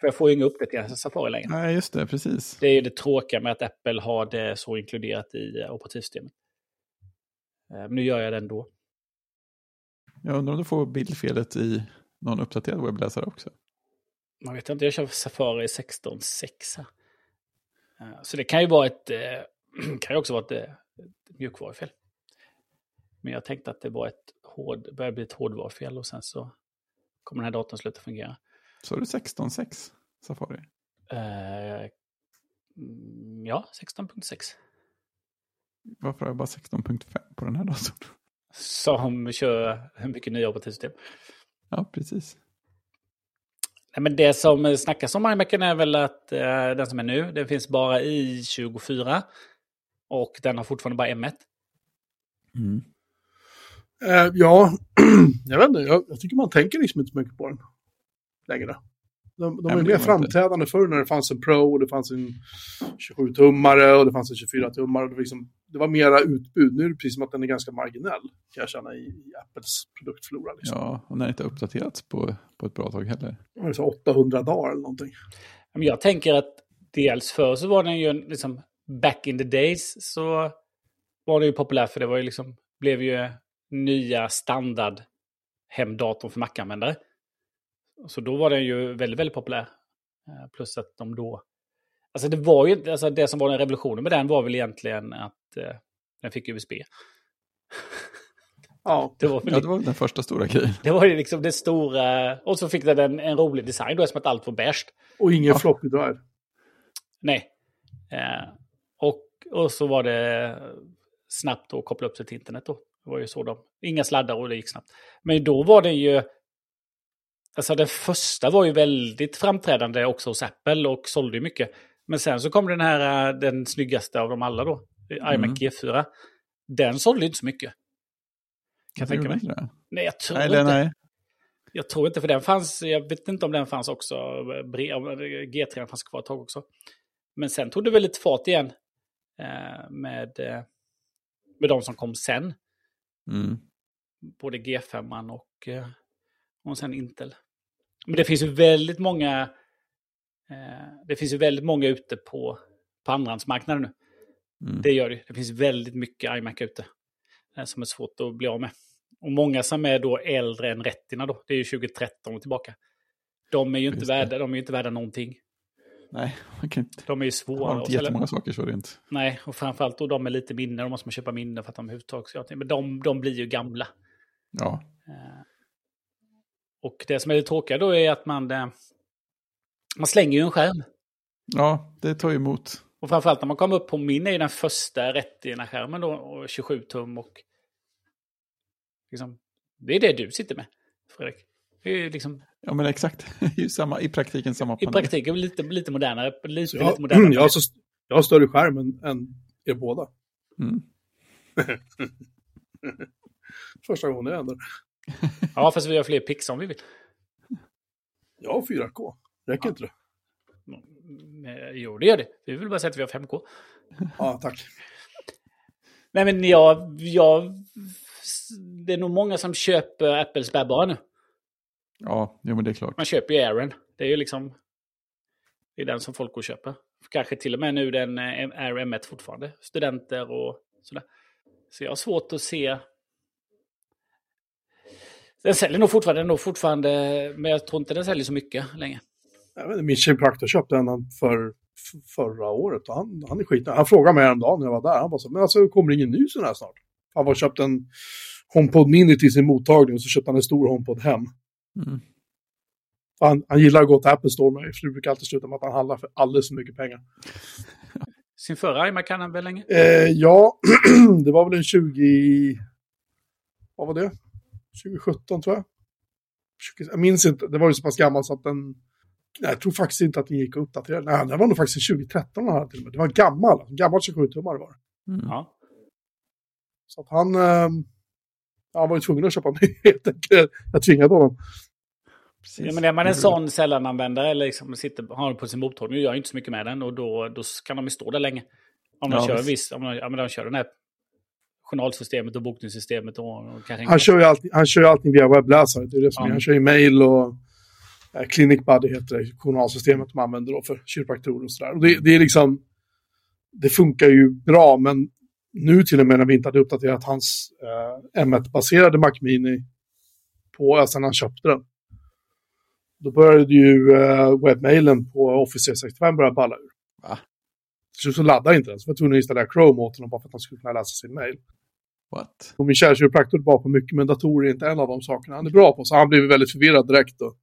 För jag får ju inga uppdateringar Safari längre.
Nej, just det, precis.
Det är ju det tråkiga med att Apple har det så inkluderat i eh, operativsystemet. Eh, Men nu gör jag det ändå.
Jag undrar om du får bildfelet i någon uppdaterad webbläsare också.
Man vet inte, jag kör Safari 16.6 här. Eh, Så det kan ju vara ett, eh, kan ju också vara ett, eh, ett mjukvarufel. Men jag tänkte att det var ett hård, börjar bli ett hårdvarufel och sen så kommer den här datorn sluta fungera.
Så är det 16.6 Safari.
Eh, mm, ja, 16.6.
Varför har jag bara 16.5 på den här datorn?
Som kör mycket nya operativsystem.
Ja, precis.
Men det som snackas om iMacen är väl att eh, den som är nu, den finns bara i 24. Och den har fortfarande bara M1.
Mm.
Eh, ja, jag vet inte. Jag, jag tycker man tänker liksom inte så mycket på den längre. De, de är mer
inte.
framträdande förr när det fanns en Pro och det fanns en 27-tummare och det fanns en 24-tummare. Det, var liksom, det var mera utbud. Nu är det precis som att den är ganska marginell, kan jag känna, i, i Apples produktflora. Liksom.
Ja, och när det inte har uppdaterats på, på ett bra tag heller.
Det var så 800 dagar eller någonting.
Jag tänker att dels förr så var den ju liksom back in the days så var den ju populär för det var ju liksom, blev ju nya standard hemdatorn för Mac-användare. Så då var den ju väldigt, väldigt populär. Eh, Plus att de då... Alltså det var ju alltså det som var den revolutionen med den var väl egentligen att eh, den fick USB.
Ja.
Det var,
Ja, det var den första stora grejen.
det var ju liksom det stora... Och så fick den en, en rolig design då, som att allt var beige.
Och ingen floppy drive.
Nej. Eh, och, och så var det snabbt att koppla upp sig till internet då. Det var ju så de... Inga sladdar och det gick snabbt. Men då var den ju... Alltså den första var ju väldigt framträdande också hos Apple och sålde ju mycket. Men sen så kom den här, eh, den snyggaste av dem alla då, iMac
Mm.
G4. Den sålde inte så mycket. Kan jag tänka mig.
det?
Nej, jag tror
Nej,
inte.
nej.
Jag tror inte, för den fanns, jag vet inte om den fanns också, om G3 fanns kvar ett tag också. Men sen tog det väl lite fart igen eh, med, eh, med de som kom sen.
Mm.
Både G5 och, eh, och sen Intel. Men det finns ju väldigt många, eh, det finns ju väldigt många ute på, på andrahandsmarknaden nu.
Mm.
Det gör det. Det finns väldigt mycket iMac ute eh, som är svårt att bli av med. Och många som är då äldre än Retina då, det är ju 2013 och tillbaka. De är ju inte
det.
värda, de är inte värda någonting.
Nej, man kan inte.
De är ju svåra
har
att
inte jättemånga saker så det är inte.
Nej, och framförallt då de med lite minne, då måste man köpa minne för att de överhuvudtaget ska. Men de, de blir ju gamla.
Ja,
Eh, Och det som är det tråkiga då är att man, eh, man slänger ju en skärm.
ja det tar ju emot.
Och framförallt när man kommer upp på min är ju den första Retina-skärmen då, och 27 tum och... Liksom, det är det du sitter med, Fredrik. Det är liksom,
Ja, men exakt. Ju samma, I praktiken samma
I
panel.
praktiken lite, lite modernare. Lite,
Så
lite
jag,
modernare.
jag, har så, jag har större skärm än, än er båda.
Mm.
Första gången jag ändrar.
Ja, fast vi har fler pixlar om vi vill.
Jag har 4K. Räcker inte det?
Jo, det gör det. Vi vill bara säga att vi har 5K.
Ja, tack.
Nej, men jag, jag... Det är nog många som köper Apples bärbara nu.
Ja, jo, men det är klart.
Man köper ju Airen. Det är ju liksom... Det är den som folk går och köper. Kanske till och med nu den eh, Air M1 fortfarande. Studenter och sådär. Så jag har svårt att se... Den säljer nog fortfarande, nog fortfarande, men jag tror inte den säljer så mycket längre.
Jag vet min kiropraktor köpte en för, förra året och han, han är skit. Han frågade mig häromdagen när jag var där. Han bara så, men alltså kommer det ingen ny sån här snart? Han var köpt en HomePod Mini till sin mottagning och så köpte han en stor HomePod hem.
Mm.
Han, han gillar att gå till Apple Store för det brukar alltid sluta med att han handlar för alldeles för mycket pengar.
Sin förra iMac kan han väl länge?
Eh, ja, det var väl en 20... Vad var det? 2017 tror jag. 20, jag minns inte, det var ju så pass gammal så att den... Nej, jag tror faktiskt inte att den gick att uppdatera. Nej, det var nog faktiskt 2013 den hade till och med. Det var gammal, gammal 27-tummare var det.
Mm.
Ja.
Så att han... Eh, han var ju tvungen att köpa en ny helt enkelt. Jag tvingade honom.
Precis.
Ja, men är man en sån sällananvändare eller liksom sitter, har på sin mottagning och gör inte så mycket med den och då, då kan de ju stå där länge. Om de
Ja,
kör
visst.
viss, om de, ja, men de kör den här journalsystemet och bokningssystemet och, och
Han kör ju allting, han kör ju allting via webbläsare. Det är det som
Ja.
är. Han kör ju mail och Clinic Buddy heter det, journalsystemet de använder då för kiropraktorer och sådär. Det, det är liksom, det funkar ju bra, men nu till och med när vi inte hade uppdaterat hans eh, M1-baserade Mac Mini på, när han köpte den, då började ju eh, webbmailen på Office 365 börja balla ur.
Va?
Slut så laddade inte den, så var tvungen att installera Chrome åt honom bara för att han skulle kunna läsa sin mail.
What?
Och min kära kiropraktor är bra på mycket, men datorer är inte en av de sakerna han är bra på. Så han blev väldigt förvirrad direkt. Då.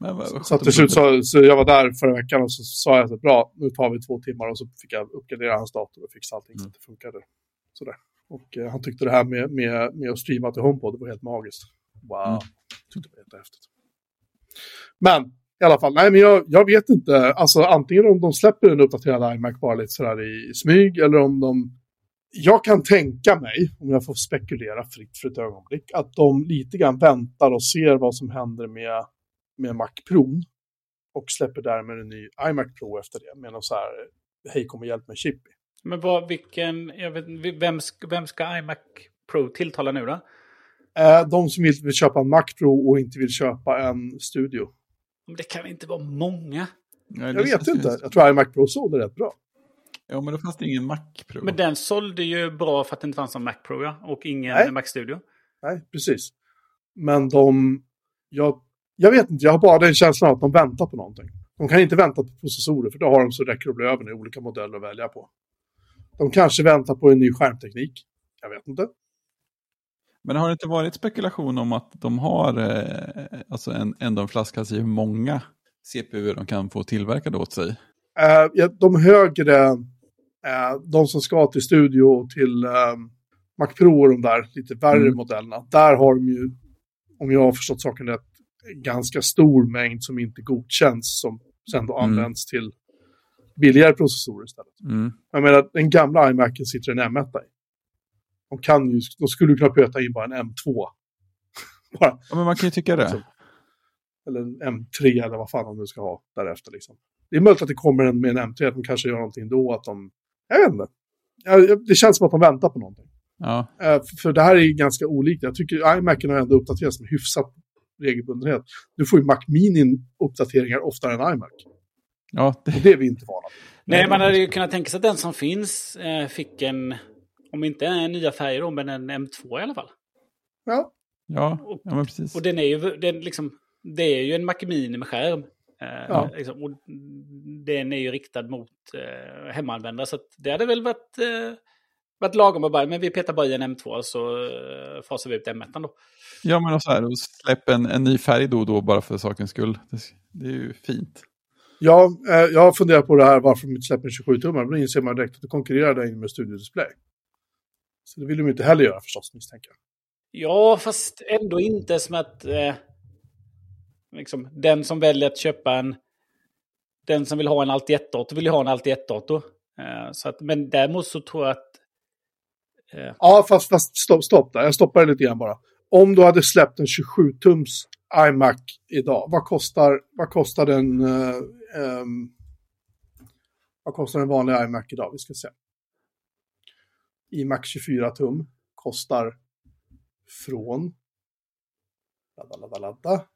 Men,
Så till slut så, så jag var där förra veckan och så sa jag att bra, nu tar vi två timmar och så fick jag uppgradera hans dator och fixa allting så
Mm.
att det funkade. Sådär. Och eh, han tyckte det här med, med, med att streama till HomePod, det var helt magiskt. Wow,
Mm.
tyckte det var jättehäftigt. Men i alla fall, nej men jag, jag vet inte, alltså antingen om de släpper en uppdaterad iMac bara lite sådär i smyg eller om de jag kan tänka mig, om jag får spekulera fritt för ett ögonblick, att de lite grann väntar och ser vad som händer med, med Mac Pro och släpper därmed en ny iMac Pro efter det med någon så här, hej kom och hjälp mig chip i.
Men vad, vilken, jag vet, vem, ska, vem ska iMac Pro tilltala nu då?
Eh, de som inte vill köpa en Mac Pro och inte vill köpa en Studio.
Men Det kan inte vara många.
Nej,
Jag vet inte, jag tror iMac Pro sålde rätt bra.
Ja, men då fanns det ingen Mac Pro.
Men den sålde ju bra för att det inte fanns någon Mac Pro ja, och ingen
Nej.
Mac Studio.
Nej, precis. Men de, jag, Jag vet inte, jag har bara den känslan att de väntar på någonting. De kan inte vänta på processorer, för då har de så räcker det över i olika modeller att välja på. De kanske väntar på en ny skärmteknik. Jag vet inte.
Men har det inte varit spekulation om att de har eh, alltså en, ändå en flaskhals i hur många CPU de kan få tillverkade åt sig?
Uh, ja, de högre, uh, de som ska till studio och till uh, Mac Pro och de där lite värre
Mm.
modellerna, där har de ju, om jag har förstått saken rätt, ganska stor mängd som inte godkänns som sen då
Mm.
används till billigare processorer istället.
Mm.
Jag menar, den gamla iMacen sitter en M1 i. De, kan ju, de skulle kunna pöta in bara en M2. bara,
Ja, men man kan ju tycka det.
Så. eller en M3 eller vad fan de nu ska ha därefter. Liksom. Det är möjligt att det kommer en med en M3, att de kanske gör någonting då, att de... Jag vet inte. Det känns som att de väntar på någonting.
Ja,
Eh, för- det här är ju ganska olikt. Jag tycker iMacen har ändå uppdaterats med hyfsat regelbundenhet. Nu får ju Mac Mini uppdateringar oftare än iMac.
ja det,
Och det är vi inte vana vid.
Nej, man hade ju kunnat tänka sig att den som finns eh, fick en, om inte en nya färger då, men en M2 i alla fall.
Ja,
ja,
Och-
ja men precis.
Och den är ju, den liksom, det är ju en Mac Mini med skärm. Eh,
Ja.
liksom, och den är ju riktad mot eh, hemmaanvändare. Så att det hade väl varit, eh, varit lagom att bara, men vi petar bara i en M2 så eh, fasar vi ut M1 då.
Ja, men och så här, och släpp en, en ny färg då och då bara för sakens skull. Det, det är ju fint.
ja eh, jag har funderat på det här varför de inte släpper en 27-tummare. Men då inser man direkt att det konkurrerar där inne med Studio Display. Så det vill de inte heller göra förstås, misstänker jag.
Ja, fast ändå inte som att eh, liksom, den som väljer att köpa en... Den som vill ha en Alti 1-dator vill ju ha en Alti 1-dator. Eh, så att, men däremot så tror jag att... Eh,
Ja, fast, fast stopp, stopp där. Jag stoppar det lite grann bara. Om du hade släppt en 27-tums iMac idag, vad kostar, vad kostar den... eh, ehm, vad kostar en vanlig iMac idag? Vi ska se. iMac 24 tum kostar från... Ladda, ladda, ladda.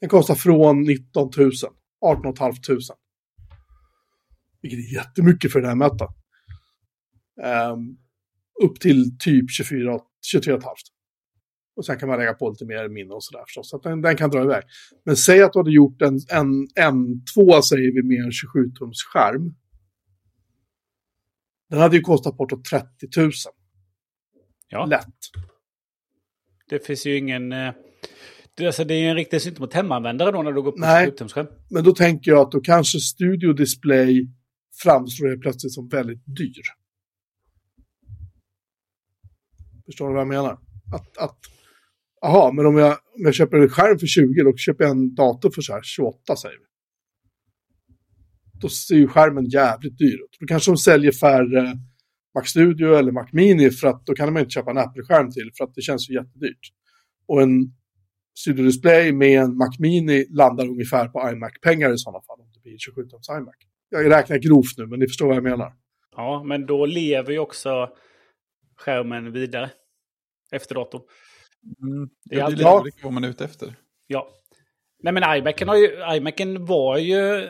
Den kostar från 19 000. 18 500. Vilket är jättemycket för den här mätaren. Ehm, upp till typ 24, 23,5. Och sen kan man lägga på lite mer minne och sådär förstås. Så att den, den kan dra iväg. Men säg att du hade gjort en, en M2 säger vi med en 27-tums skärm. Den hade ju kostat bortåt 30 000.
ja,
Lätt.
det finns ju ingen... Eh, det, alltså, det är ju en riktig synt mot hemmaanvändare då när du går på
Nej.
27-tumsskärm.
Men då tänker jag att då kanske Studio Display framstår helt plötsligt som väldigt dyr. Förstår du vad jag menar? Att, att aha, men om jag, om jag köper en skärm för 20, då köper jag en dator för så här 28 säger vi. Då ser ju skärmen jävligt dyr ut. Då kanske de säljer färre Mac Studio eller Mac Mini för att då kan man inte köpa en Apple-skärm till för att det känns ju jättedyrt. Och en Studio Display med en Mac Mini landar ungefär på iMac-pengar i sådana fall. Om det blir 27-tums iMac. Jag räknar grovt nu, men ni förstår vad jag menar.
Ja, men då lever ju också skärmen vidare. Efter datorn.
Mm,
Det är alltid-
lite olika vad man är ute efter.
Ja. Nej men iMacen, har ju, iMacen var ju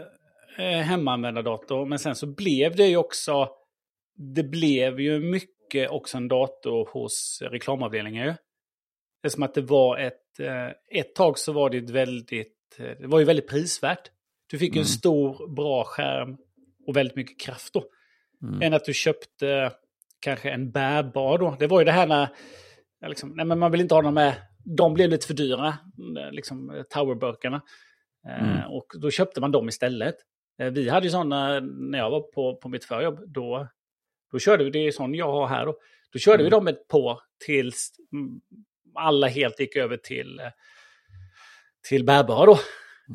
eh, hemmaanvändardator. Men sen så blev det ju också... Det blev ju mycket också en dator hos reklamavdelningar ju. Det är som att det var ett... Eh, ett tag så var det ett väldigt... Eh, det var ju väldigt prisvärt. Du fick ju en
Mm.
stor, bra skärm och väldigt mycket kraft då.
Mm.
Än att du köpte kanske en bärbar då. Det var ju det här när... Liksom, nej, men man vill inte ha dem med... De blev lite för dyra, eh, liksom eh, towerburkarna. Eh,
Mm.
Och då köpte man dem istället. Eh, Vi hade ju sådana när jag var på, på mitt förjobb. Då, då körde vi, det är sån jag har här då. Då körde vi
Mm.
dem ett på tills mm, alla helt gick över till, till bärbara då.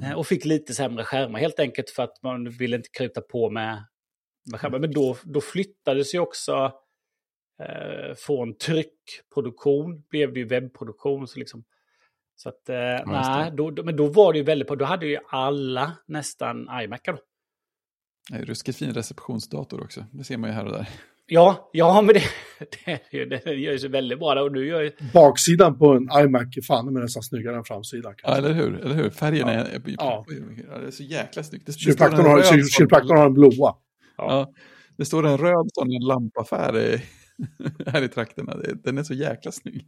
Mm.
Och fick lite sämre skärmar helt enkelt för att man ville inte krypa på med, med skärmar. Men då, då flyttades ju också eh, från tryckproduktion, blev det ju webbproduktion. Så, liksom, så att, eh,
det.
nej, då, då, men då var det ju väldigt på, då hade ju alla nästan iMacar då.
Är ruskigt fin receptionsdator också. Det ser man ju här och där.
Ja, ja men det, det, är det gör ju sig väldigt bra. Och nu gör ju,
Baksidan på en iMac är fan med nästan snyggare än framsidan.
Ja, eller hur? Eller hur? Färgen
Ja.
är...
Ja.
Ja. det är så jäkla snyggt. Det, det står
Kiropraktorn
en
har, har en blåa.
Ja, det står en röd sån lampaffär i, här i trakterna. Den är så jäkla snygg.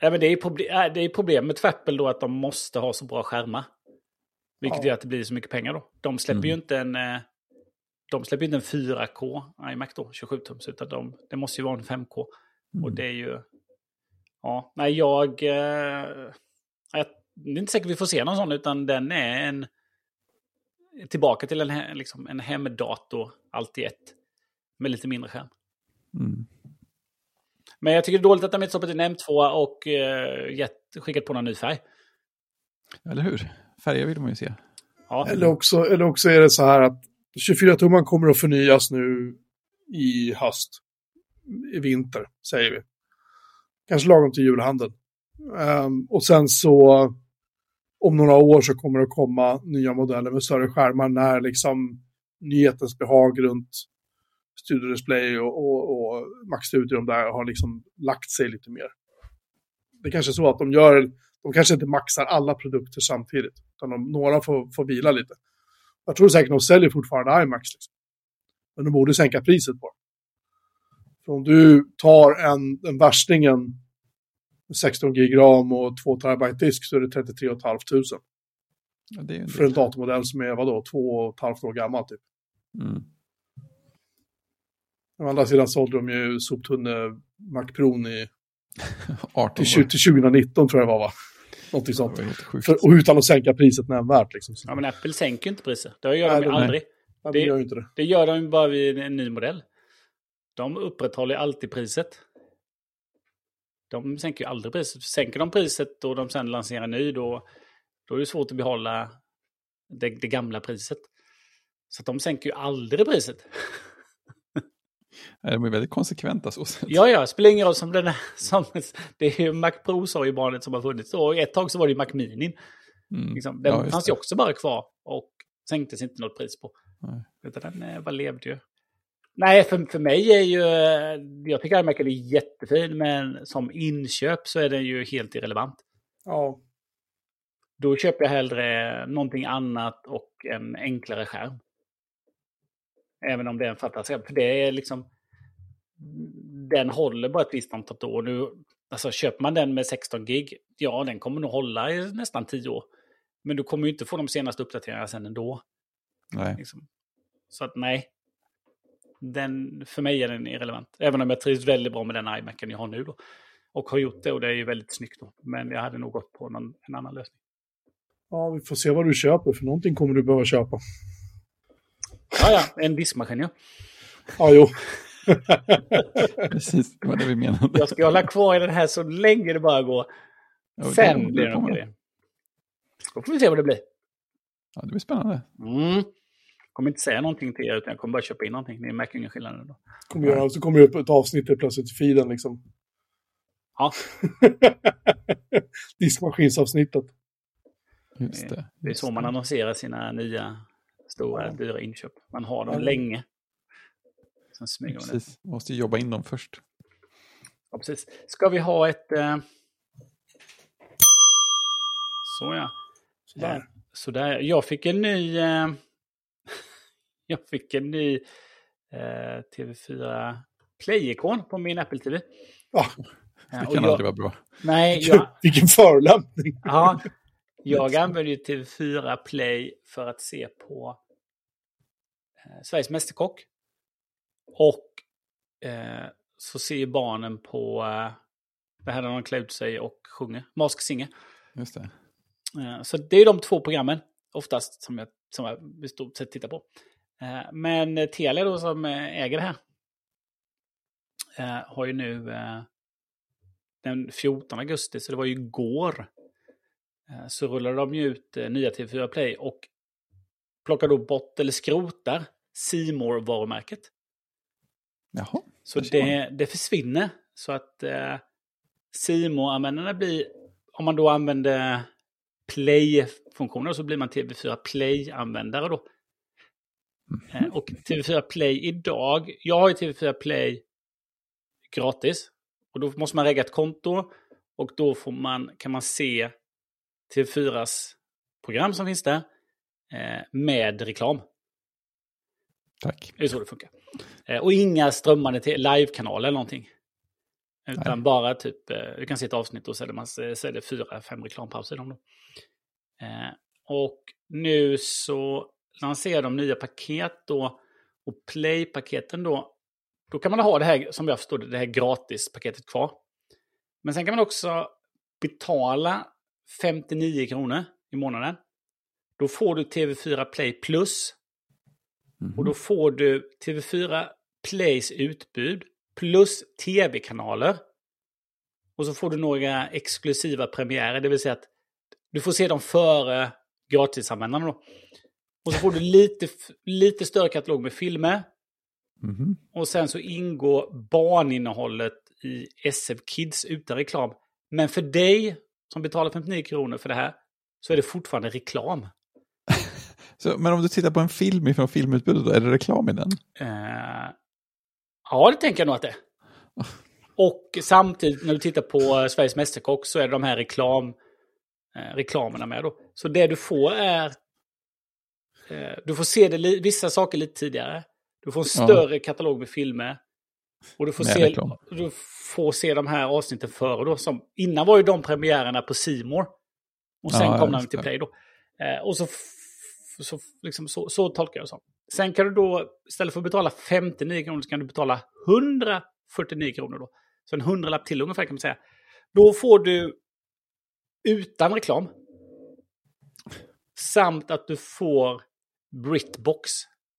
Ja, men det, är proble- äh, det är problemet för Apple då att de måste ha så bra skärmar. Vilket
Ja.
gör att det blir så mycket pengar då. De släpper ju inte en... eh, De släpper inte en 4K iMac då, 27-tums, utan de, det måste ju vara en 5K.
Mm.
Och det är ju... Ja, nej jag... Eh, jag det är inte säkert vi får se någon sån, utan den är en... Tillbaka till en, liksom, en hemdator, allt i ett. Med lite mindre skärm.
Mm.
Men jag tycker det är dåligt att de inte stoppat in M2 och eh, gett, skickat på någon ny färg.
Eller hur? Färger vill man ju se.
Ja,
Eller också, eller också är det så här att 24-tumman kommer att förnyas nu i höst. I vinter, säger vi. Kanske lagom till julhandeln. Ehm, och sen så, om några år så kommer det att komma nya modeller med större skärmar när liksom nyhetens behag runt Studio Display och, och, och Mac Studio de där har liksom lagt sig lite mer. Det är kanske är så att de gör, de kanske inte maxar alla produkter samtidigt, utan de, några får, får vila lite. Jag tror säkert de säljer fortfarande iMacs. Liksom. Men de borde sänka priset på dem. För om du tar en, den värstingen med 16 gig ram och 2 terabyte disk så är det 33 500
Ja, det är en
för en
del.
datormodell som är vadå, 2,5 år gammal typ.
Mm.
Å andra sidan sålde de ju soptunne Mac Pro i
18
till, tju-
år.
till 2019 tror jag det var va? Någonting sånt. För, och utan att sänka priset nämnvärt liksom.
Ja, men Apple sänker inte priser. Det gör
Nej,
de ju aldrig.
nej,
det-
gör inte det.
Det gör de bara vid en ny modell. De upprätthåller alltid priset. De sänker ju aldrig priset. Sänker de priset och de sen lanserar en ny, då, då är det svårt att behålla det, det gamla priset. Så att de sänker ju aldrig priset.
Nej, De är väldigt konsekventa så sätt.
Ja, ja, spelar ingen roll som den är. Som, det är ju Mac Pro så ju barnet som har funnits. Och ett tag så var det ju Mac Mini.
Mm.
Liksom. Den
Ja,
fanns
det.
ju också bara kvar och sänktes inte något pris på.
Nej.
Utan den eh, bara levde ju. Nej, för, för mig är ju... eh, Jag tycker iMacen är jättefin, men som inköp så är den ju helt irrelevant.
Ja,
Då köper jag hellre någonting annat och en enklare skärm. Även om det är en fantastisk För det är liksom... Den håller bara ett visst antal år. Nu, alltså köper man den med 16 gig, ja den kommer nog hålla i nästan 10 år. Men du kommer ju inte få de senaste uppdateringarna sen ändå.
Nej.
Liksom. Så att nej. Den, för mig är den irrelevant. Även om jag trivs väldigt bra med den iMacen jag har nu då. Och har gjort det och det är ju väldigt snyggt då. Men jag hade nog gått på någon, en annan lösning.
ja, vi får se vad du köper, för någonting kommer du behöva köpa.
Ja, ja, en diskmaskin ja.
Ja, jo.
Precis, det var det vi menade.
Jag ska hålla kvar i den här så länge det bara går.
Ja,
Sen
det
blir det nog det. Då får vi se vad det blir.
Ja, det blir spännande.
Mm. Jag kommer inte säga någonting till er utan jag kommer bara köpa in någonting. Ni märker ingen skillnad ändå.
Kommer göra, så kommer det upp ett avsnitt helt plötsligt i feeden liksom.
Ja,
Diskmaskinsavsnittet.
Just det.
det är
just
så man annonserar sina nya stora
Ja.
dyra inköp. Man har dem
Ja.
länge. Sen smyger man.
Precis, man måste jobba in dem först.
Ja, precis. Ska vi ha ett... Eh... Så ja.
Sådär.
Eh, Sådär. Jag fick en ny... Eh... Jag fick en ny eh, TV4 Play-ikon på min Apple TV.
Ja,
Eh,
Det kan
jag...
aldrig vara bra.
Nej, jag...
vilken förolämpning.
Ja, jag använder ju TV4 Play för att se på Sveriges Mästerkock. Och eh, så ser barnen på eh, det här när de klär ut sig och sjunger, Mask Singer.
Just det.
Eh, så det är de två programmen oftast som jag, som jag i stort sett tittar på. Eh, men eh, Telia då som eh, äger det här eh, har ju nu eh, den 14 augusti, så det var ju igår, eh, så rullade de ju ut eh, nya TV4 Play och plockar då bort eller skrotar C varumärket
Jaha.
Så det, det försvinner. Så att eh, användarna blir, om man då använder Play-funktioner så blir man TV4 Play-användare då. Eh, och TV4 Play idag, jag har ju TV4 Play gratis. Och då måste man regga ett konto och då får man, kan man se TV4s program som finns där eh, med reklam.
Tack.
Det är så det funkar. Eh, och inga strömmande till live-kanaler eller någonting. Utan
Nej.
bara typ, eh, du kan se ett avsnitt och så är det, man, så är det fyra, fem reklampauser i dem då. Eh, och nu så lanserar de nya paket då. Och Play-paketen då, då kan man ha det här, som jag förstår det, det här gratispaketet kvar. Men sen kan man också betala 59 kronor i månaden. Då får du TV4 Play Plus.
Mhm.
Och då får du TV4 Plays utbud plus tv-kanaler. Och så får du några exklusiva premiärer, det vill säga att du får se dem före gratisanvändarna då. Och så får du lite, lite större katalog med filmer.
Mhm.
Och sen så ingår barninnehållet i SF Kids utan reklam. Men för dig som betalar 59 kronor för det här så är det fortfarande reklam.
Så, men om du tittar på en film ifrån filmutbudet, är det reklam i den?
Eh, ja, det tänker jag nog att det är. Och samtidigt när du tittar på eh, Sveriges Mästerkock så är det de här reklam, eh, reklamerna med då. Så det du får är... Eh, du får se det vissa saker lite tidigare. Du får en
Ja.
större katalog med filmer. Och du får,
Med
se,
reklam.
du får se de här avsnitten före då. Som, innan var ju de premiärerna på Simor Och sen
Ja,
kom de till. Play då. Eh, och så, så, liksom, så, så tolkar jag det som. Sen kan du då, istället för att betala 59 kronor, så kan du betala 149 kronor då. Så en hundralapp till ungefär kan man säga. Då får du utan reklam. Samt att du får Britbox.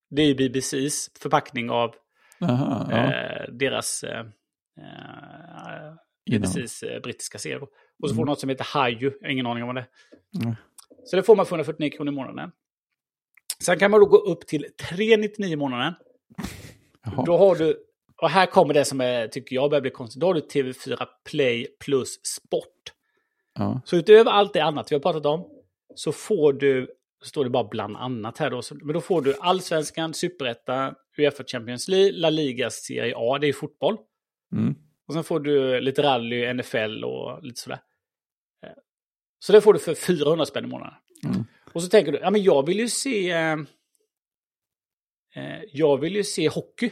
Det är BBCs förpackning av
Aha, ja.
eh, deras eh, eh. BBCs eh, brittiska serier. Och så får
Mm.
du något som heter Haju. Jag har ingen aning om vad det är.
Mm.
Så det får man för 149 kronor i månaden. Sen kan man då gå upp till 399 i månaden.
Jaha.
Då har du, och här kommer det som är, tycker jag börjar bli konstigt. Då har du TV4 Play plus Sport.
Ja.
Så utöver allt det annat vi har pratat om så får du, så står det bara bland annat här då, så, men då får du Allsvenskan, Superettan, Uefa Champions League, La Liga Serie A, det är fotboll.
Mm.
Och sen får du lite rally, NFL och lite sådär. Eh, Så det får du för 400 spänn i månaden.
Mm.
Och så tänker du, ja men jag vill ju se... Eh, eh, jag vill ju se hockey.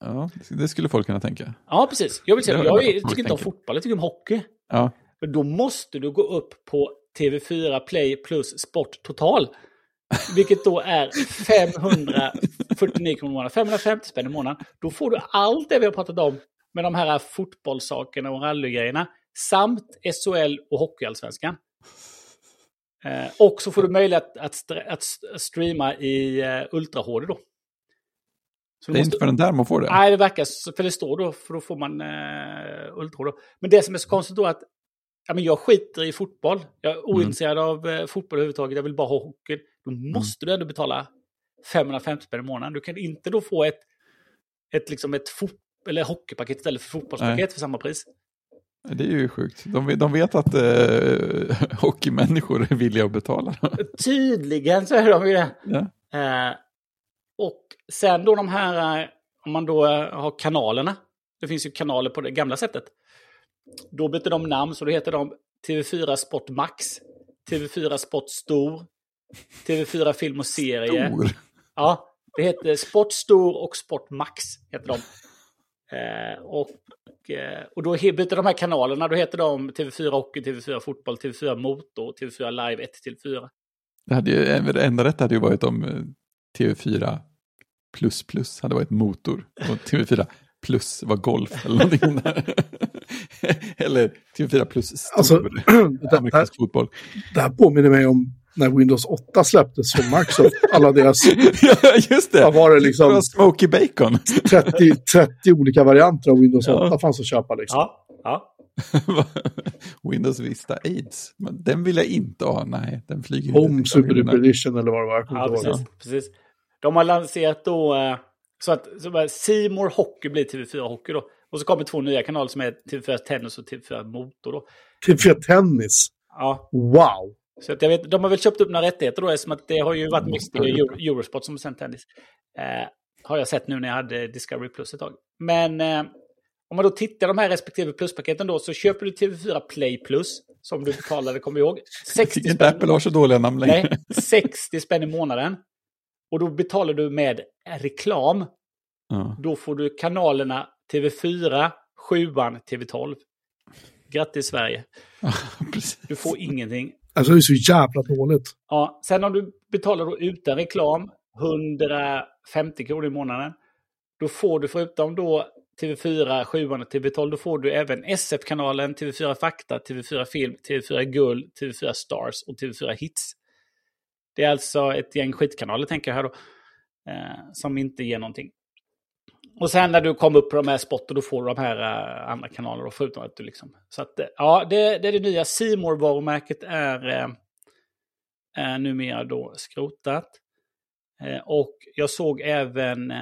ja, det skulle folk kunna tänka.
Ja, precis. Jag, vill
har
jag,
jag
tycker inte om fotboll, jag tycker om hockey.
Ja,
Men då måste du gå upp på TV4 Play plus Sport total. Vilket då är 549 kronor i månaden. 550 spänn i månaden. Då får du allt det vi har pratat om med de här fotbollssakerna och rallygrejerna. Samt SHL och Hockeyallsvenskan. Eh, och så får du möjlighet att, att st- streama i uh, Ultra HD då. Så
det är inte förrän där man får det.
Nej, det verkar för det står då, för då får man uh, Ultra då. Men det som är så konstigt då är att ja, men jag skiter i fotboll. Jag är ointresserad av uh, fotboll överhuvudtaget, jag vill bara ha hockey. Då måste du ändå betala 550 spänn i månaden. Du kan inte då få ett, ett, liksom ett fot eller hockeypaket istället för fotbollspaket
Nej.
för samma pris.
Det är ju sjukt. De, vet- de vet att eh, hockeymänniskor är villiga att betala.
Tydligen så är de ju det.
ja.
Eh, och sen då de här, eh, om man då eh, har kanalerna. Det finns ju kanaler på det gamla sättet. Då byter de namn, så då heter de TV4 Sport Max, TV4 Sport Stor, TV4 Film och Serie.
Stor.
Ja, det heter Sport Stor och Sport Max. Heter de. Eh, och, eh, och då byter de här kanalerna, då heter de TV4 Hockey, TV4 Fotboll, TV4 Motor, TV4 Live 1 till 4.
Det, hade ju, det enda rätt hade ju varit om eh, TV4 plus plus hade varit motor och TV4 plus var golf eller någonting där. eller TV4 plus stor,
Alltså,
amerikansk fotboll.
det här påminner mig om när Windows 8 släpptes från Microsoft. Alla deras,
ja, just det!
var det
Det
liksom,
var Smoky Bacon.
30, 30 olika varianter av Windows
Ja.
8 fanns att köpa liksom.
Ja, ja.
Windows Vista AIDS. Men den vill jag inte ha. Nej, den flyger
Home
inte.
Super Duper Edition eller vad det var.
Ja,
inte ihåg.
precis, precis. De har lanserat då eh, så att Seymour Hockey blir TV4 Hockey då. Och så kommer två nya kanaler som är TV4 Tennis och TV4 Motor då.
TV4 Tennis.
Ja,
Wow.
Så att jag vet, de har väl köpt upp några rättigheter då eftersom att det har ju varit mycket Euro, Eurosport som har sänt tennis. Eh, har jag sett nu när jag hade Discovery Plus ett tag. Men eh, om man då tittar de här respektive pluspaketen då så köper du TV4 Play Plus som du betalade, kommer jag ihåg.
Jag
60
tycker inte Apple har så dåliga namn längre.
Nej, 60 spänn i månaden. Och då betalar du med reklam.
Ja.
Då får du kanalerna TV4, sjuan TV12. Grattis Sverige.
Ja.
Du får ingenting.
Alltså det är så jävla dåligt.
Ja, sen om du betalar då utan reklam 150 kronor i månaden. Då får du förutom då TV4, 7 och TV12, då får du även SF-kanalen, TV4 Fakta, TV4 Film, TV4 Guld, TV4 Stars och TV4 Hits. Det är alltså ett gäng skitkanaler tänker jag här då. Eh, som inte ger någonting. Och sen när du kommer upp på de här spotten då får du de här eh, andra kanalerna. Förutom att du liksom... Så att, eh, ja, det, det är det nya. simor varumärket är, eh, är numera då skrotat. Och jag såg även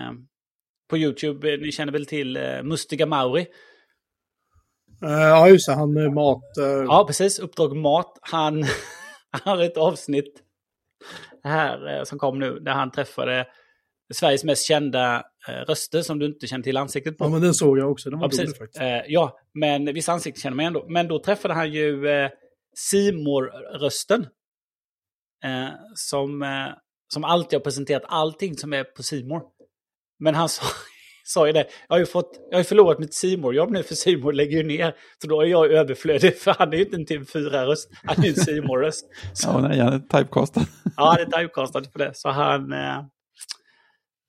på YouTube, ni känner väl till Mustiga Mauri?
Ja, just det. Han med mat.
Ja, precis. Uppdrag Mat. Han har ett avsnitt här som kom nu där han träffade Sveriges mest kända röster som du inte känner till ansiktet på.
Ja, men den såg jag också. Den var
Ja,
dålig
precis.
faktiskt.
Eh, ja, men vissa ansikten känner man ändå. Men då träffade han ju eh, Simor-rösten. Eh, som, eh, som alltid har presenterat allting som är på Simor. Men han sa, sa ju det, jag har ju, fått, jag har ju förlorat mitt simor jobb nu för Simor lägger ju ner. Så då är jag överflödig för han är ju inte en TV4-röst, han är ju en Simor-röst. Så-
Ja, nej, han är typecastad.
Ja, det är typecastad på det. Så han...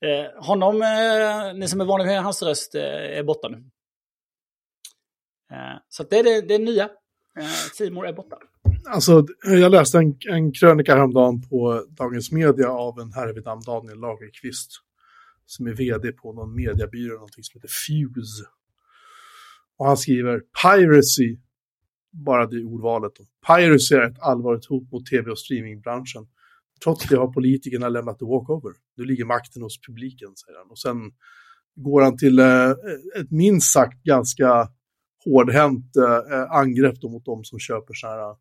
Eh, honom, eh, ni som är vana vid hans röst, eh, är borta nu. Eh, så att det är det, det är nya. Eh, Simor är borta.
Alltså, jag läste en, en krönika häromdagen på Dagens Media av en herre vid namn Daniel Lagerqvist. Som är vd på någon mediebyrå, någonting som heter Fuse. Och han skriver Piracy, bara det ordvalet då. Piracy är ett allvarligt hot mot tv och streamingbranschen. Trots det har politikerna lämnat the walkover. Nu ligger makten hos publiken, säger han. Och sen går han till eh, ett minst sagt ganska hårdhänt eh, angrepp då mot de som köper så här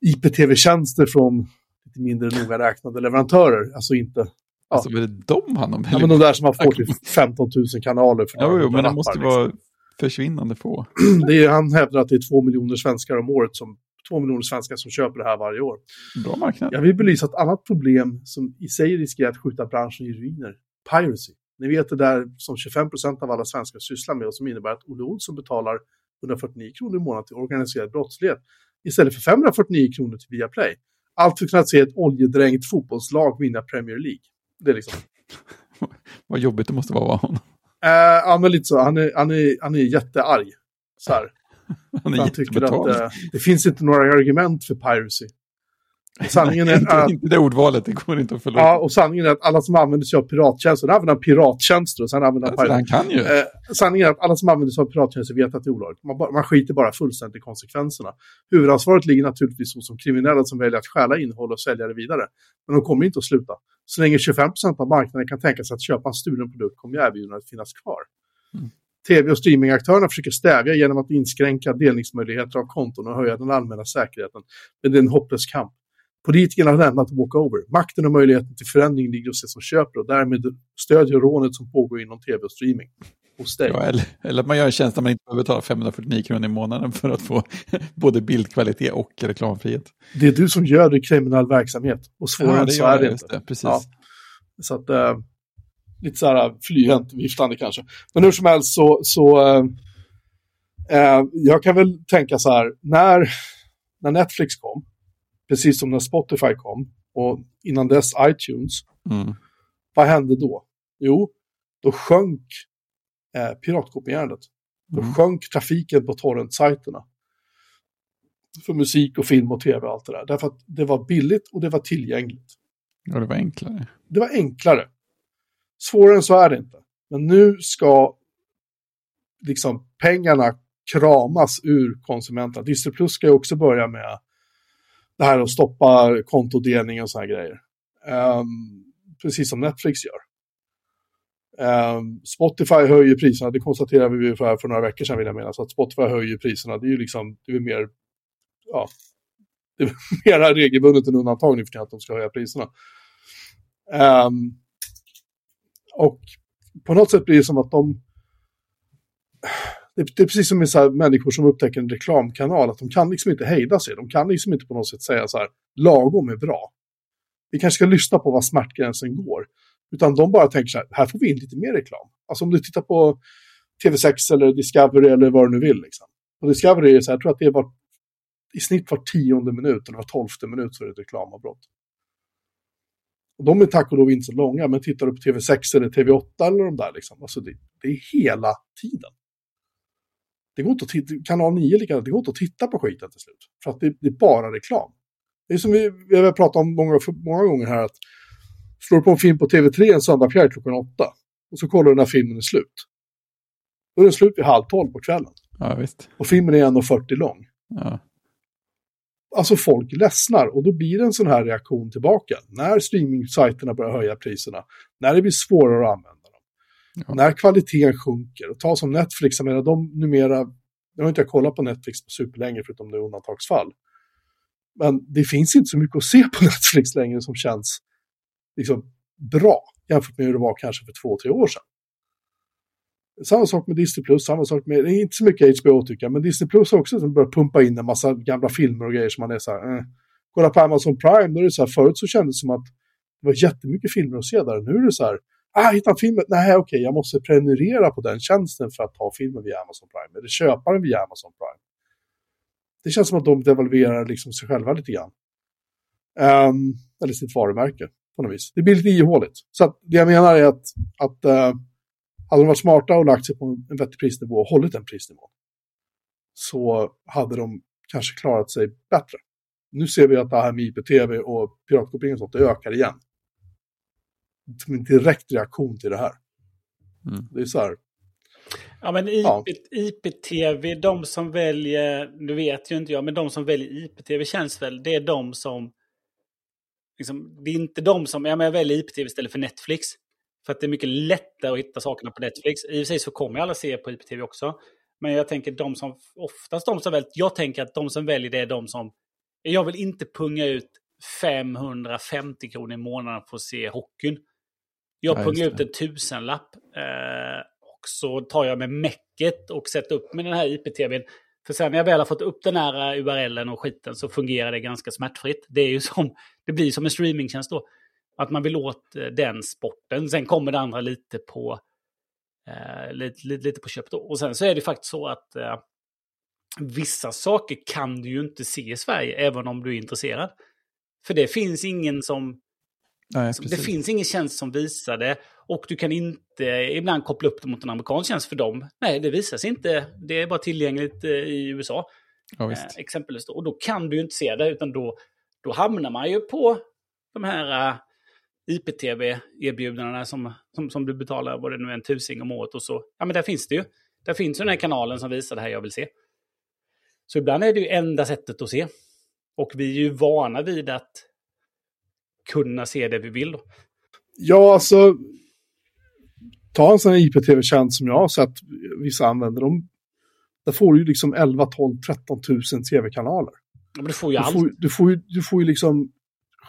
IPTV-tjänster från lite mindre noga räknade leverantörer. Alltså inte,
Alltså, är det de han om?
ja, men de där som har fått typ 15 000 kanaler för
Jo, jo, men det måste
lappar,
vara försvinnande få.
liksom. det är, Han hävdar att det är två miljoner svenskar om året som två miljoner svenskar som köper det här varje år.
Bra marknad.
Jag vill belysa ett annat problem som i sig riskerar att skjuta branschen i ruiner. Piracy. Ni vet det där som 25 procent av alla svenskar sysslar med och som innebär att Olle Olsson betalar 149 kronor i månaden till organiserad brottslighet istället för 549 kronor till Viaplay. Allt för att kunna se ett oljedränkt fotbollslag vinna Premier League. Det är liksom...
Vad jobbigt det måste vara att vara honom.
Eh, ja, men lite så. Han är, han är, han är jättearg. Så här.
Han är
Han tycker att
jättebetald.
eh, det finns inte några argument för piracy. Sanningen är
inte,
att
inte det ordvalet, det går inte att förlora.
Ja, och sanningen är att alla som använder sig av pirattjänster, han använder pirattjänster och sen använder
alltså, han kan ju.
Eh, sanningen är att alla som använder sig av pirattjänster vet att det är olagligt. Man, man skiter bara fullständigt i konsekvenserna. Huvudansvaret ligger naturligtvis hos de kriminella som väljer att stjäla innehåll och sälja det vidare. Men de kommer inte att sluta. Så länge 25% av marknaden kan tänka sig att köpa en stulen produkt kommer erbjudandet finnas kvar.
Mm.
Tv och streamingaktörerna försöker stävja genom att inskränka delningsmöjligheter av konton och höja den allmänna säkerheten. Men det är en hopplös kamp. Politikerna har lämnat walkover. Makten och möjligheten till förändring ligger hos de som köper och därmed stödjer rånet som pågår inom tv och streaming. Hos dig.
Ja, eller, eller att man gör en tjänst där man inte behöver betala 549 kronor i månaden för att få både bildkvalitet och reklamfrihet.
Det är du som gör det kriminell verksamhet. Och svårare än så är det inte.
det, precis.
Ja. Så att, eh, lite så här flyhänt viftande kanske. Men hur som helst så, så eh, eh, jag kan väl tänka så här, när, när Netflix kom, precis som när Spotify kom, och innan dess iTunes,
Mm.
vad hände då? Jo, då sjönk eh, piratkopierandet. Då
Mm.
sjönk trafiken på torrentsajterna. För musik och film och tv och allt det där. Därför att det var billigt och det var tillgängligt.
Ja, det var enklare.
Det var enklare. Svårare än så är det inte. Men nu ska liksom pengarna kramas ur konsumenterna. Disney ska ju också börja med det här att stoppa kontodelning och sådana grejer. Um, precis som Netflix gör. Um, Spotify höjer priserna, det konstaterade vi för, för några veckor sedan vill jag mena. Så att Spotify höjer priserna, det är ju liksom, det är mer, ja, det är mer regelbundet än undantag nu för tiden att de ska höja priserna. Um, och på något sätt blir det som att de... Det, är precis som med så här människor som upptäcker en reklamkanal, att de kan liksom inte hejda sig. De kan liksom inte på något sätt säga så här, lagom är bra. Vi kanske ska lyssna på var smärtgränsen går. Utan de bara tänker så här, här får vi in lite mer reklam. Alltså om du tittar på TV6 eller Discovery eller vad du nu vill. Liksom. Och Discovery är så här, jag tror att det var i snitt var tionde minut eller var tolfte minut så är det ett reklamavbrott. De är tack och lov inte så långa, men tittar du på TV6 eller TV8 eller de där, liksom, alltså det, det är hela tiden. Det går inte att titta, kanal 9 likadant, det går inte att titta på skiten till slut. För att det, det är bara reklam. Det är som vi, vi har pratat om många, många gånger här, att slår på en film på TV3 en söndagkväll klockan åtta, och så kollar du när filmen är slut. Då är den slut vid halv tolv på kvällen.
Ja, visst.
Och filmen är 1,40 lång.
Ja.
Alltså folk ledsnar och då blir det en sån här reaktion tillbaka. När streamingsajterna börjar höja priserna, när det blir svårare att använda dem,
Ja.
när kvaliteten sjunker. Och ta som Netflix, jag menar de numera, jag har inte kollat på Netflix på superlänge förutom det är undantagsfall. Men det finns inte så mycket att se på Netflix längre som känns liksom bra jämfört med hur det var kanske för två, tre år sedan. Samma sak med Disney Plus, samma sak med, det är inte så mycket HBO tycker jag, men Disney Plus har också börjat pumpa in en massa gamla filmer och grejer som man är så här, eh. Kolla på Amazon Prime, då är det så här, förut så kändes det som att det var jättemycket filmer att se där, nu är det så här, ah, hitta en film, nej okej, jag måste prenumerera på den tjänsten för att ta filmen via Amazon Prime, eller köpa den via Amazon Prime. Det känns som att de devalverar liksom sig själva lite grann. Um, eller sitt varumärke på något vis. Det blir lite ihåligt. Så att det jag menar är att, att uh, hade de varit smarta och lagt sig på en vettig prisnivå och hållit den prisnivån så hade de kanske klarat sig bättre. Nu ser vi att det här med IPTV och piratkopiering och sånt, det ökar igen. Som en direkt reaktion till det här.
Mm.
Det är så här,
Ja, men
Ja.
IP, IPTV, de som väljer, nu vet ju inte jag, men de som väljer IPTV känns väl, det är de som... Liksom, det är inte de som, ja men jag väljer IPTV istället för Netflix. För att det är mycket lättare att hitta sakerna på Netflix. I och för sig så kommer alla se på IPTV också. Men jag tänker de som, oftast de som väljer, jag tänker att de som väljer det är de som, jag vill inte punga ut 550 kronor i månaden för att se hockeyn. Jag
Ja,
pungar ut en tusenlapp. Eh, och så tar jag med mäcket och sätter upp med den här IPTVn. För sen när jag väl har fått upp den här URLen och skiten så fungerar det ganska smärtfritt. Det är ju som, det blir som en streamingtjänst då. Att man vill åt eh, den sporten. Sen kommer det andra lite på, eh, lite, lite, lite på köpet. Och sen så är det faktiskt så att eh, vissa saker kan du ju inte se i Sverige även om du är intresserad. För det finns ingen som
Nej,
Alltså, det finns ingen tjänst som visar det. Och du kan inte ibland koppla upp det mot en amerikansk tjänst för dem. Nej, det visas inte. Det är bara tillgängligt eh, i USA.
Ja,
Eh, exempelvis. Och då kan du ju inte se det, utan då, då hamnar man ju på de här uh, IPTV-erbjudandena som, som, som du betalar, vad det nu är, en tusing om året. Och så, ja men där finns det ju. Där finns ju den här kanalen som visar det här jag vill se. Så ibland är det ju enda sättet att se. Och vi är ju vana vid att kunna se det vi vill. Då.
Ja, alltså. Ta en sån här IPTV-tjänst som jag har sett vissa använder. De, där får du ju liksom 11, 12, 13 000 tv-kanaler.
Ja, men du får ju
Du
allt.
får, du, får ju, du får ju liksom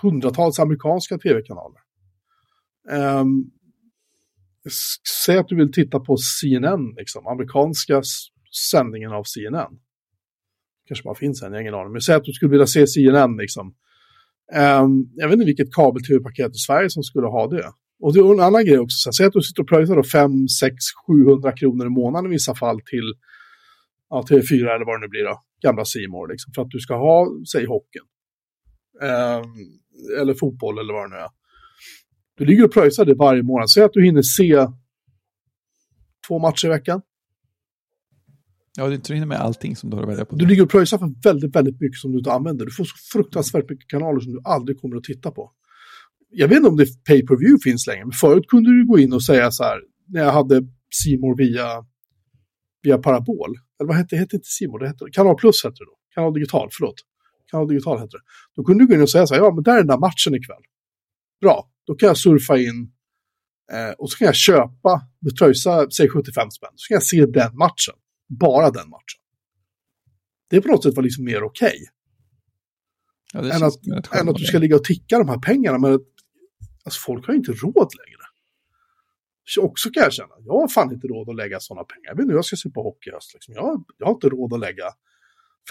hundratals amerikanska tv-kanaler. Um, säg att du vill titta på CNN, liksom, amerikanska sändningen av CNN. Kanske bara finns en, jag har ingen aning. Men säg att du skulle vilja se CNN, liksom. Um, jag vet inte vilket kabel-tv-paket i Sverige som skulle ha det. Och det är en annan grej också. Så säg att du sitter och pröjsar 5, 6, 700 kronor i månaden i vissa fall till ja, TV4 eller vad det nu blir då. Gamla Simor liksom. För att du ska ha, säg hockeyn. Um, eller fotboll eller vad det nu är. Du ligger och pröjsar det varje månad. Säg att du hinner se två matcher i veckan.
Ja, du hinner med allting som du har att välja på.
Du ligger och pröjsar för väldigt, väldigt mycket som du inte använder. Du får så fruktansvärt mycket kanaler som du aldrig kommer att titta på. Jag vet inte om det pay per view finns längre, men förut kunde du gå in och säga så här, när jag hade Simor via, via Parabol, eller vad hette det? hette inte Simor, det hette Kanal Plus hette det då. Kanal Digital, förlåt. Kanal Digital hette det. Då kunde du gå in och säga så här, ja men där är den där matchen ikväll. Bra, då kan jag surfa in eh, och så kan jag köpa, betröjsa, säg 75 spänn, så kan jag se den matchen. Bara den matchen. Det på något sätt var liksom mer okej.
Ja, det
än, att, än att du ska ligga och ticka de här pengarna. Men alltså, folk har ju inte råd längre. Så också kan jag känna, jag har fan inte råd att lägga sådana pengar. Jag vet inte hur jag ska se på hockey i höst. Liksom. Jag, jag har inte råd att lägga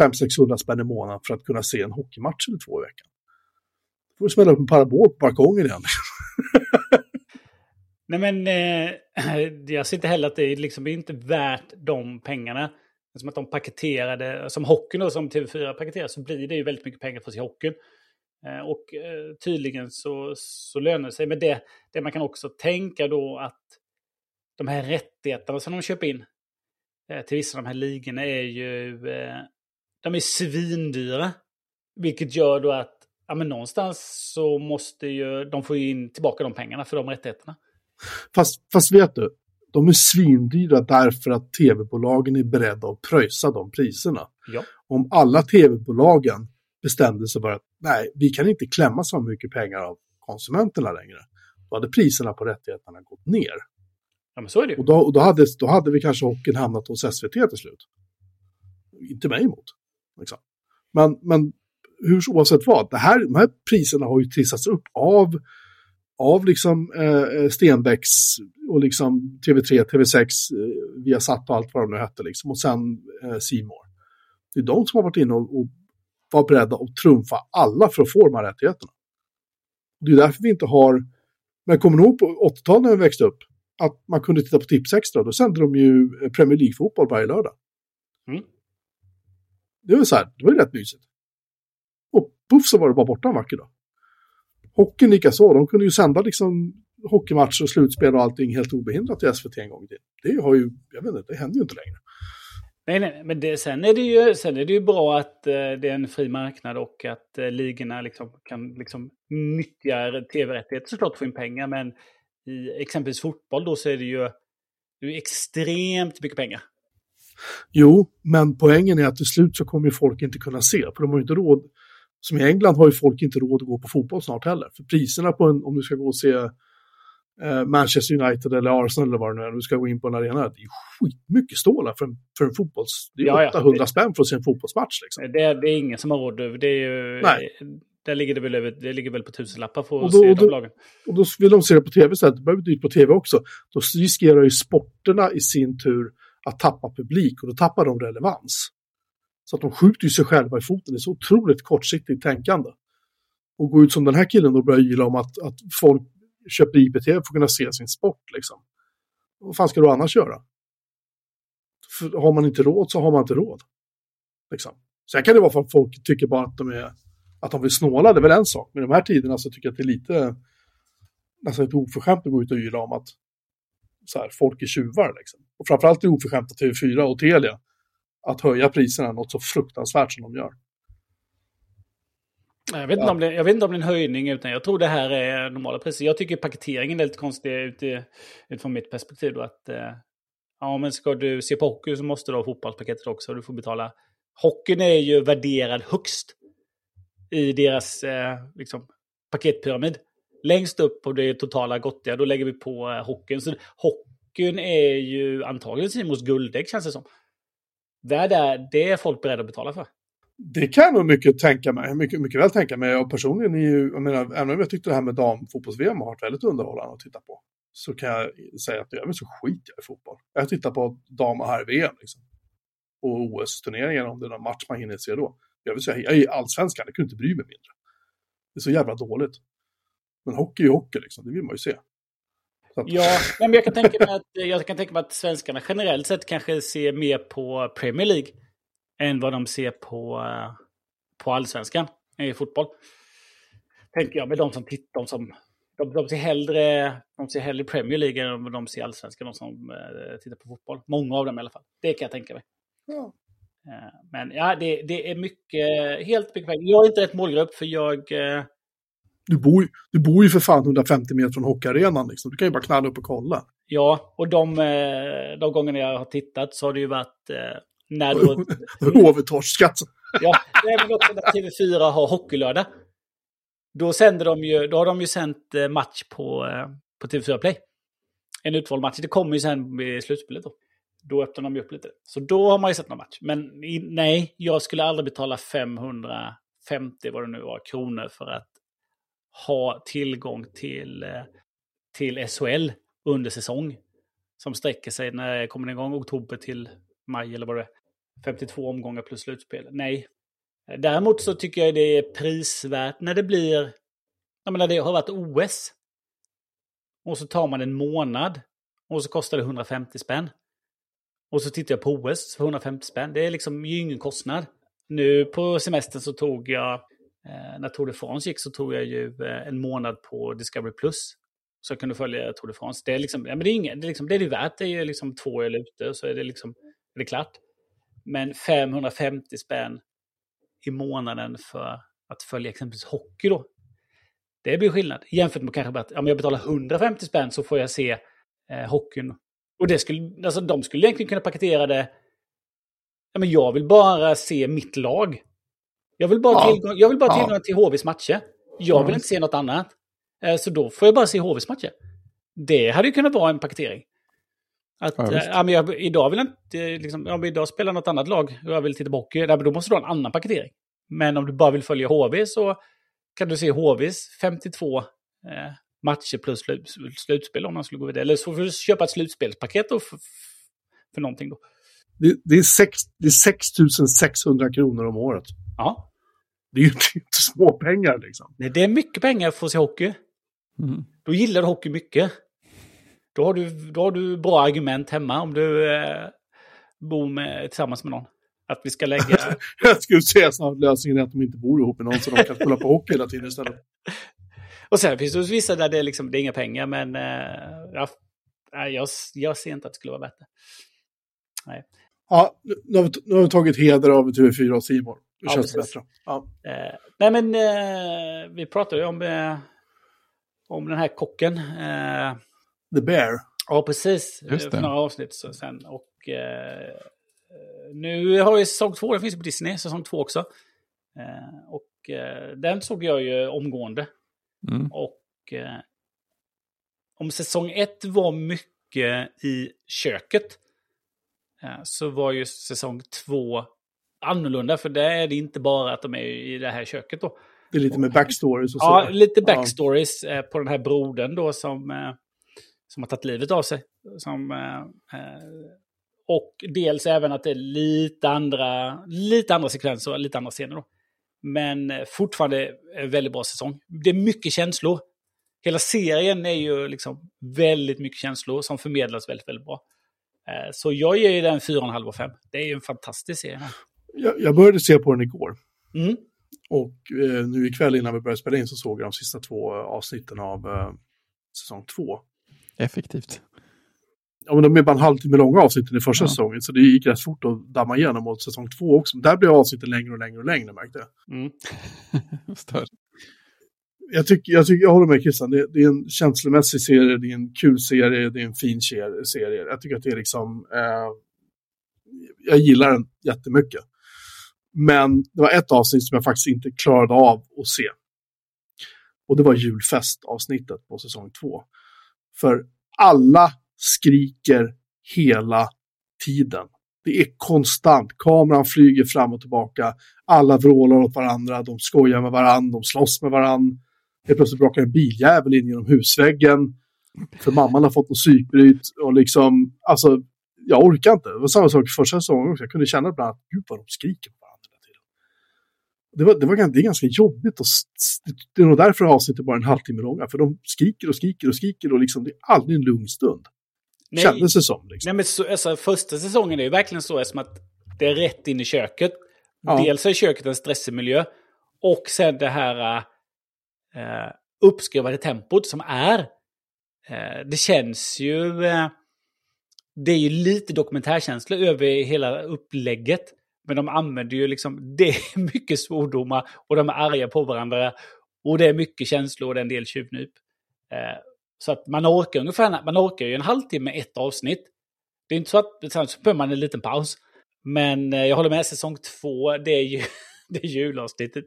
500-600 spänn i månaden för att kunna se en hockeymatch eller två i veckan. Får du smälla upp en parabol på balkongen igen.
Nej men eh, jag ser inte heller att det är liksom, det är inte värt de pengarna. Som att de paketerade, som hockeyn då, som TV4 paketerar, så blir det ju väldigt mycket pengar för sig hockeyn. Eh, och eh, tydligen så, så lönar det sig. Men det, det man kan också tänka då att de här rättigheterna som de köper in eh, till vissa av de här ligorna är ju... Eh, de är svindyra. Vilket gör då att ja, men någonstans så måste ju de få in tillbaka de pengarna för de rättigheterna.
Fast, fast vet du, de är svindyra därför att tv-bolagen är beredda att pröjsa de priserna.
Ja.
Om alla tv-bolagen bestämde sig bara att nej, vi kan inte klämma så mycket pengar av konsumenterna längre. Då hade priserna på rättigheterna gått ner.
Ja, men så är det
Och då, och då, hade, då hade vi kanske hockeyn hamnat hos SVT till slut. Inte mig emot. Liksom. Men, men hur oavsett vad, det här, de här priserna har ju trissats upp av, av liksom eh, Stenbecks och liksom TV3, TV6, eh, Viasat och allt vad de nu hette liksom. Och sen eh, Seymour. Det är de som har varit inne och, och var beredda att trumfa alla för att få de här rättigheterna. Det är därför vi inte har, men kommer nog på 80-talet när vi växte upp, att man kunde titta på Tips Extra, då sände de ju Premier League-fotboll varje lördag.
Mm.
Det var så här, det var ju rätt mysigt. Puff så var det bara borta en vacker dag. Hockeyn likaså, de kunde ju sända liksom hockeymatcher och slutspel och allting helt obehindrat i SVT en gång tiden. Det har ju, jag vet inte, det händer ju inte längre.
Nej, nej, men det, sen, är det ju, sen är det ju bra att eh, det är en fri marknad och att eh, ligorna liksom kan liksom nyttja tv-rättigheter såklart få in pengar. Men i exempelvis fotboll då så är det ju, det är extremt mycket pengar.
Jo, men poängen är att till slut så kommer ju folk inte kunna se, för de har ju inte råd. Som i England har ju folk inte råd att gå på fotboll snart heller. För priserna på en, om du ska gå och se eh, Manchester United eller Arsenal eller vad det nu är, du ska gå in på en arena, det är skitmycket stålar för en, för en fotbolls... Det är
Ja, ja.
800 spänn för att se en fotbollsmatch liksom.
Det, det är ingen som har råd. Det är ju,
Nej.
Där ligger det väl, över, det ligger väl på tusenlappar för
Och
att
då-
se
och
de lagen.
Och då vill de se det på tv istället, det behöver dyrt på tv också. Då riskerar ju sporterna i sin tur att tappa publik och då tappar de relevans. Så att de skjuter ju sig själva i foten, det är så otroligt kortsiktigt tänkande. Och gå ut som den här killen och börja yla om att, att folk köper IPT för att kunna se sin sport liksom. Vad fan ska du annars göra? För har man inte råd så har man inte råd. Liksom. Sen kan det vara för att folk tycker bara att de är att de vill snåla, det är väl en sak. Men i de här tiderna så tycker jag att det är lite nästan lite oförskämt att gå ut och yla om att så här, folk är tjuvar. Liksom. Och framförallt är det oförskämt att TV4 och Telia att höja priserna något så fruktansvärt som de gör.
Jag vet, inte
Ja.
om det, jag vet inte om det är en höjning, utan jag tror det här är normala priser. Jag tycker paketeringen är lite konstig uti- utifrån mitt perspektiv. Då, att, eh, ja, men ska du se på hockey så måste du ha fotbollspaketet också. och Du får betala. Hockeyn är ju värderad högst i deras eh, liksom, paketpyramid. Längst upp på det totala gottiga, då lägger vi på eh, hockeyn. Så hockeyn är ju antagligen Simons guldägg känns det som. Där, där, det är folk beredda att betala för.
Det kan jag nog mycket tänka mig, mycket, mycket väl tänka mig. Och personligen är ju, jag menar, även om jag tyckte det här med damfotbolls-VM har varit väldigt underhållande att titta på, så kan jag säga att jag så skiter jag i fotboll. Jag tittar på dam och herr-VM liksom. Och OS-turneringen om det är någon match man hinner se då. Jag vill säga, jag är allsvenskan, jag kunde inte bry mig mindre. Det är så jävla dåligt. Men hockey är ju hockey liksom, det vill man ju se.
Ja, men jag kan, tänka mig att, jag kan tänka mig att svenskarna generellt sett kanske ser mer på Premier League än vad de ser på, eh, på allsvenskan i fotboll. Tänker jag med de som tittar, de som de, de, ser hellre, de ser hellre Premier League än vad de ser allsvenskan, de som eh, tittar på fotboll. Många av dem i alla fall. Det kan jag tänka mig.
ja.
Eh, men ja, det, det är mycket, helt mycket pengar. Jag är inte rätt målgrupp för jag... Eh,
du, bor, du bor ju för fan 150 meter från hockeyarenan liksom. Du kan ju bara knalla upp och kolla.
ja, och de, eh, de gångerna jag har tittat så har det ju varit eh, när då...
HV-torskat.
Ja, men också när TV4 har hockeylördag. Då, sänder de ju, då har de ju sänt eh, match på, på TV4 Play. En utvald match. Det kommer ju sen vid slutspelet då. Då öppnar de ju upp lite. Så då har man ju sett någon match. Men i, nej, jag skulle aldrig betala 550, vad det nu var, kronor för att ha tillgång till, eh, till SHL under säsong. Som sträcker sig, när kommer den igång? Oktober till maj eller vad det är. 52 omgångar plus slutspel. Nej. Däremot så tycker jag det är prisvärt när det blir... Jag menar, det har varit OS. Och så tar man en månad. Och så kostar det 150 spänn. Och så tittar jag på OS för 150 spänn. Det är liksom ju ingen kostnad. Nu på semestern så tog jag, Eh, när Tour de France gick så tog jag ju eh, en månad på Discovery Plus. Så jag kunde följa Tour de France. Det är liksom, ja men det är inget, det är liksom, det är det värt. Det är ju liksom två öl ute så är det liksom, är det klart. Men 550 spänn i månaden för att följa exempelvis hockey då. Det blir skillnad. Jämfört med kanske att om jag betalar 150 spänn så får jag se eh, hockeyn. Och det skulle, alltså de skulle egentligen kunna paketera det. Ja, men jag vill bara se mitt lag. Jag vill bara,
Ja.
tillgång, jag vill bara
Ja.
tillgång till HVs matcher. Jag vill
Mm.
inte se något annat. Eh, så då får jag bara se HVs matcher. Det hade ju kunnat vara en paketering. Att,
Ja,
ja, ja, men jag, idag vill jag inte, liksom, ja, men idag spelar något annat lag och jag vill titta på hockey. Ja, då måste du ha en annan paketering. Men om du bara vill följa HV så kan du se HVs 52 eh, matcher plus slut, slutspel om man skulle gå vidare. Eller så får du köpa ett slutspelspaket då för, för någonting då.
Det, det, är sex, det är 6 600 kronor om året.
Ja,
Det är ju inte små pengar liksom.
Nej, det är mycket pengar för att se hockey.
Mm.
Då gillar du hockey mycket. Då har du, då har du bra argument hemma om du eh, bor med, tillsammans med någon. Att vi ska lägga...
Jag skulle säga snart lösningen är att de inte bor ihop med någon så de kan spela på hockey hela tiden istället.
Och sen finns det vissa där det är, liksom, det är inga pengar, men eh, ja, nej, jag, jag ser inte att det skulle vara bättre.
Ja, nu- har, vi, nu har vi tagit heder av TV4 och Simon. Det
Ja,
känns
precis.
bättre. Ja.
Eh, nej, men eh, vi pratade ju om, eh, om den här kocken. Eh,
The Bear.
ja, precis.
Just det.
Några avsnitt så- sen. Och eh, nu har ju säsong två, den finns ju på Disney, säsong två också. Eh, och eh, den såg jag ju omgående.
Mm.
Och eh, om säsong ett var mycket i köket så var ju säsong två annorlunda. För där är det inte bara att de är i det här köket då.
Det är lite med backstories och så.
Ja, lite
Ja.
backstories eh, på den här brodern då som, eh, som har tagit livet av sig. Som, eh, eh, och dels även att det är lite andra, lite andra sekvenser och lite andra scener då. Men eh, fortfarande en väldigt bra säsong. Det är mycket känslor. Hela serien är ju liksom väldigt mycket känslor som förmedlas väldigt, väldigt bra. Eh, Så jag ger ju den 4,5 av 5. Det är ju en fantastisk serie.
Jag, jag började se på den igår.
Mm.
Och eh, nu ikväll innan vi började spela in så såg jag de sista två avsnitten av eh, säsong två.
Effektivt.
Ja, men de är bara en halvtimme långa avsnitten i första
Ja.
säsongen, så det gick rätt fort att damma igenom. Och säsong två också. Där blev avsnitten längre och längre och längre, märkte jag.
Mm.
Jag, tycker, jag, tycker, jag håller med Christian, det, det är en känslomässig serie, det är en kul serie, det är en fin serie. serie. Jag tycker att det är liksom... Eh, jag gillar den jättemycket. Men det var ett avsnitt som jag faktiskt inte klarade av att se. Och det var julfestavsnittet på säsong två. För alla skriker hela tiden. Det är konstant. Kameran flyger fram och tillbaka. Alla vrålar åt varandra. De skojar med varandra. De slåss med varandra. Helt plötsligt brakar en biljävel in genom husväggen. För mamman har fått något psykbryt. Och liksom, alltså, jag orkar inte. Det var samma sak första säsongen också. Jag kunde känna ibland att gud vad de skriker på varandra hela tiden. Det, var, det, var, det är ganska jobbigt. Och, det är nog därför avsnittet bara är en halvtimme långa. För de skriker och skriker och skriker och liksom, det är aldrig en lugn stund.
Nej,
Kändes det som. Liksom.
Nej, men så, alltså, första säsongen är ju verkligen så eftersom att det är rätt in i köket.
Ja.
Dels är köket en stressig miljö. Och sen det här eh, uppskruvade tempot som är. Eh, det känns ju... Eh, det är ju lite dokumentärkänsla över hela upplägget. Men de använder ju liksom... Det är mycket svordomar och de är arga på varandra. Och det är mycket känslor och det är en del tjuvnyp. Eh, så att man orkar ungefär, man orkar ju en halvtimme ett avsnitt. Det är inte så att sen så behöver man en liten paus. Men eh, jag håller med, säsong två, det är ju det är julavsnittet.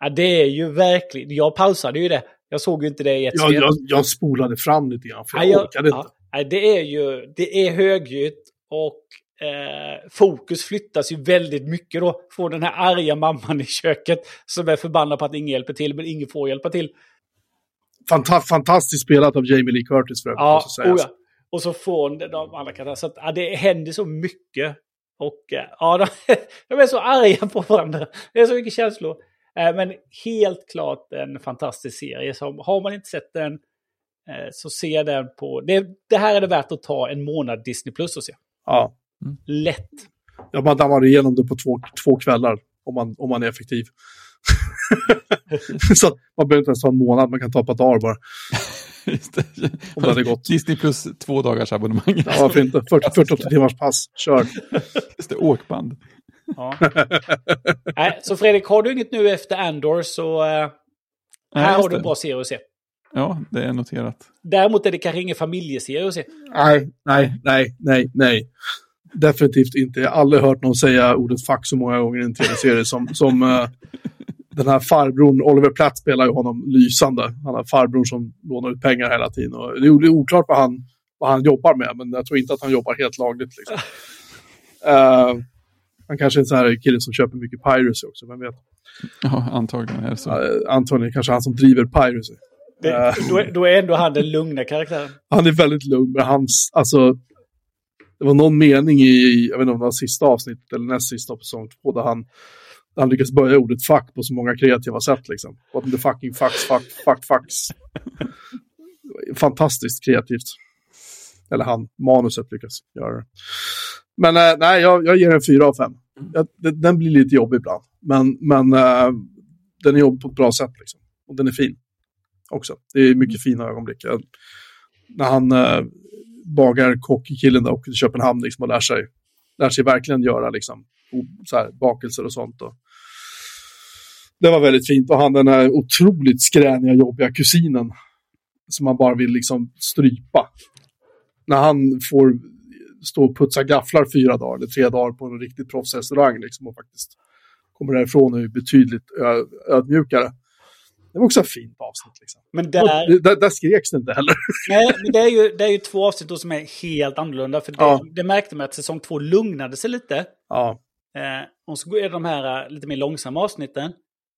Ja, det är ju verkligen, jag pausade ju det. Jag såg ju inte det i ett
Jag, jag, jag spolade fram lite grann för jag
Ja, jag-
orkade inte.
ja. Det är ju, det är högljutt och eh, fokus flyttas ju väldigt mycket då. Från den här arga mamman i köket som är förbannad på att ingen hjälper till, men ingen får hjälpa till.
Fanta fantastiskt spelat av Jamie Lee Curtis för övrigt.
Ja,
måste sägas.
oh. Och så från de andra karaktärerna. Så att, ja, det händer så mycket. Och eh, ja, de, de är så arga på varandra. Det är så mycket känslor. Eh, Men helt klart en fantastisk serie. Som, har man inte sett den, eh, så se den på... Det, det här är det värt att ta en månad Disney Plus och se.
Ja.
Lätt.
Ja, man dammar igenom det på två, två kvällar om man, om man är effektiv. så man behöver inte ens ta en månad, man kan ta ett par dagar bara.
Just det.
Om det hade gått.
Disney plus två dagars abonnemang.
Ja, varför inte? 40, 48 timmars pass, kör.
Just det, åkband.
Ja. Nej, så Fredrik, har du inget nu efter Andor så... Eh,
Nej,
här
just
har du en bra serie att se.
Ja, det är noterat.
Däremot är det kanske ingen familjeserie att se.
Nej, nej, nej, nej, nej. Definitivt inte. Jag har aldrig hört någon säga ordet fuck så många gånger i en tv-serie som, som eh, den här farbrorn, Oliver Platt spelar ju honom lysande. Han har farbrorn som lånar ut pengar hela tiden. Och det är oklart vad han, vad han jobbar med, men jag tror inte att han jobbar helt lagligt. Liksom. Eh, han kanske är en sån här kille som köper mycket piracy också, vem vet.
Ja, antagligen är det så.
Uh, Antonio kanske han som driver piracy.
Det,
Eh.
då, är- då är ändå han den lugna karaktären.
Han är väldigt lugn, men hans, alltså, det var någon mening i, jag vet inte om det var sista avsnittet eller näst sista på säsong två, där han, där han lyckas börja ordet fuck på så många kreativa sätt liksom. What the fucking fucks, fuck, fuck, fucks. Fantastiskt kreativt. Eller han, manuset lyckas göra det. Men eh, nej, jag, jag ger en fyra av fem. Jag, den, den blir lite jobbig ibland, men, men eh, den är jobbig på ett bra sätt liksom. Och den är fin också. Det är mycket fina ögonblick. Jag, när han eh, bagar kockkillen där och till Köpenhamn liksom, och lär sig, lär sig verkligen göra liksom, så här, bakelser och sånt. Och det var väldigt fint. Och han den här otroligt skräniga, jobbiga kusinen som man bara vill liksom strypa. När han får stå och putsa gafflar fyra dagar eller tre dagar på en riktigt proffsrestaurang liksom, och faktiskt kommer därifrån och är betydligt ödmjukare. Det var också ett fint avsnitt. Liksom.
Men där,
Och Där, där skreks det inte heller.
nej, men det, är ju, det är ju två avsnitt då som är helt annorlunda. För det,
Ja.
det märkte man att säsong två lugnade sig lite.
Ja,
Eh, och så är det de här eh, lite mer långsamma avsnitten.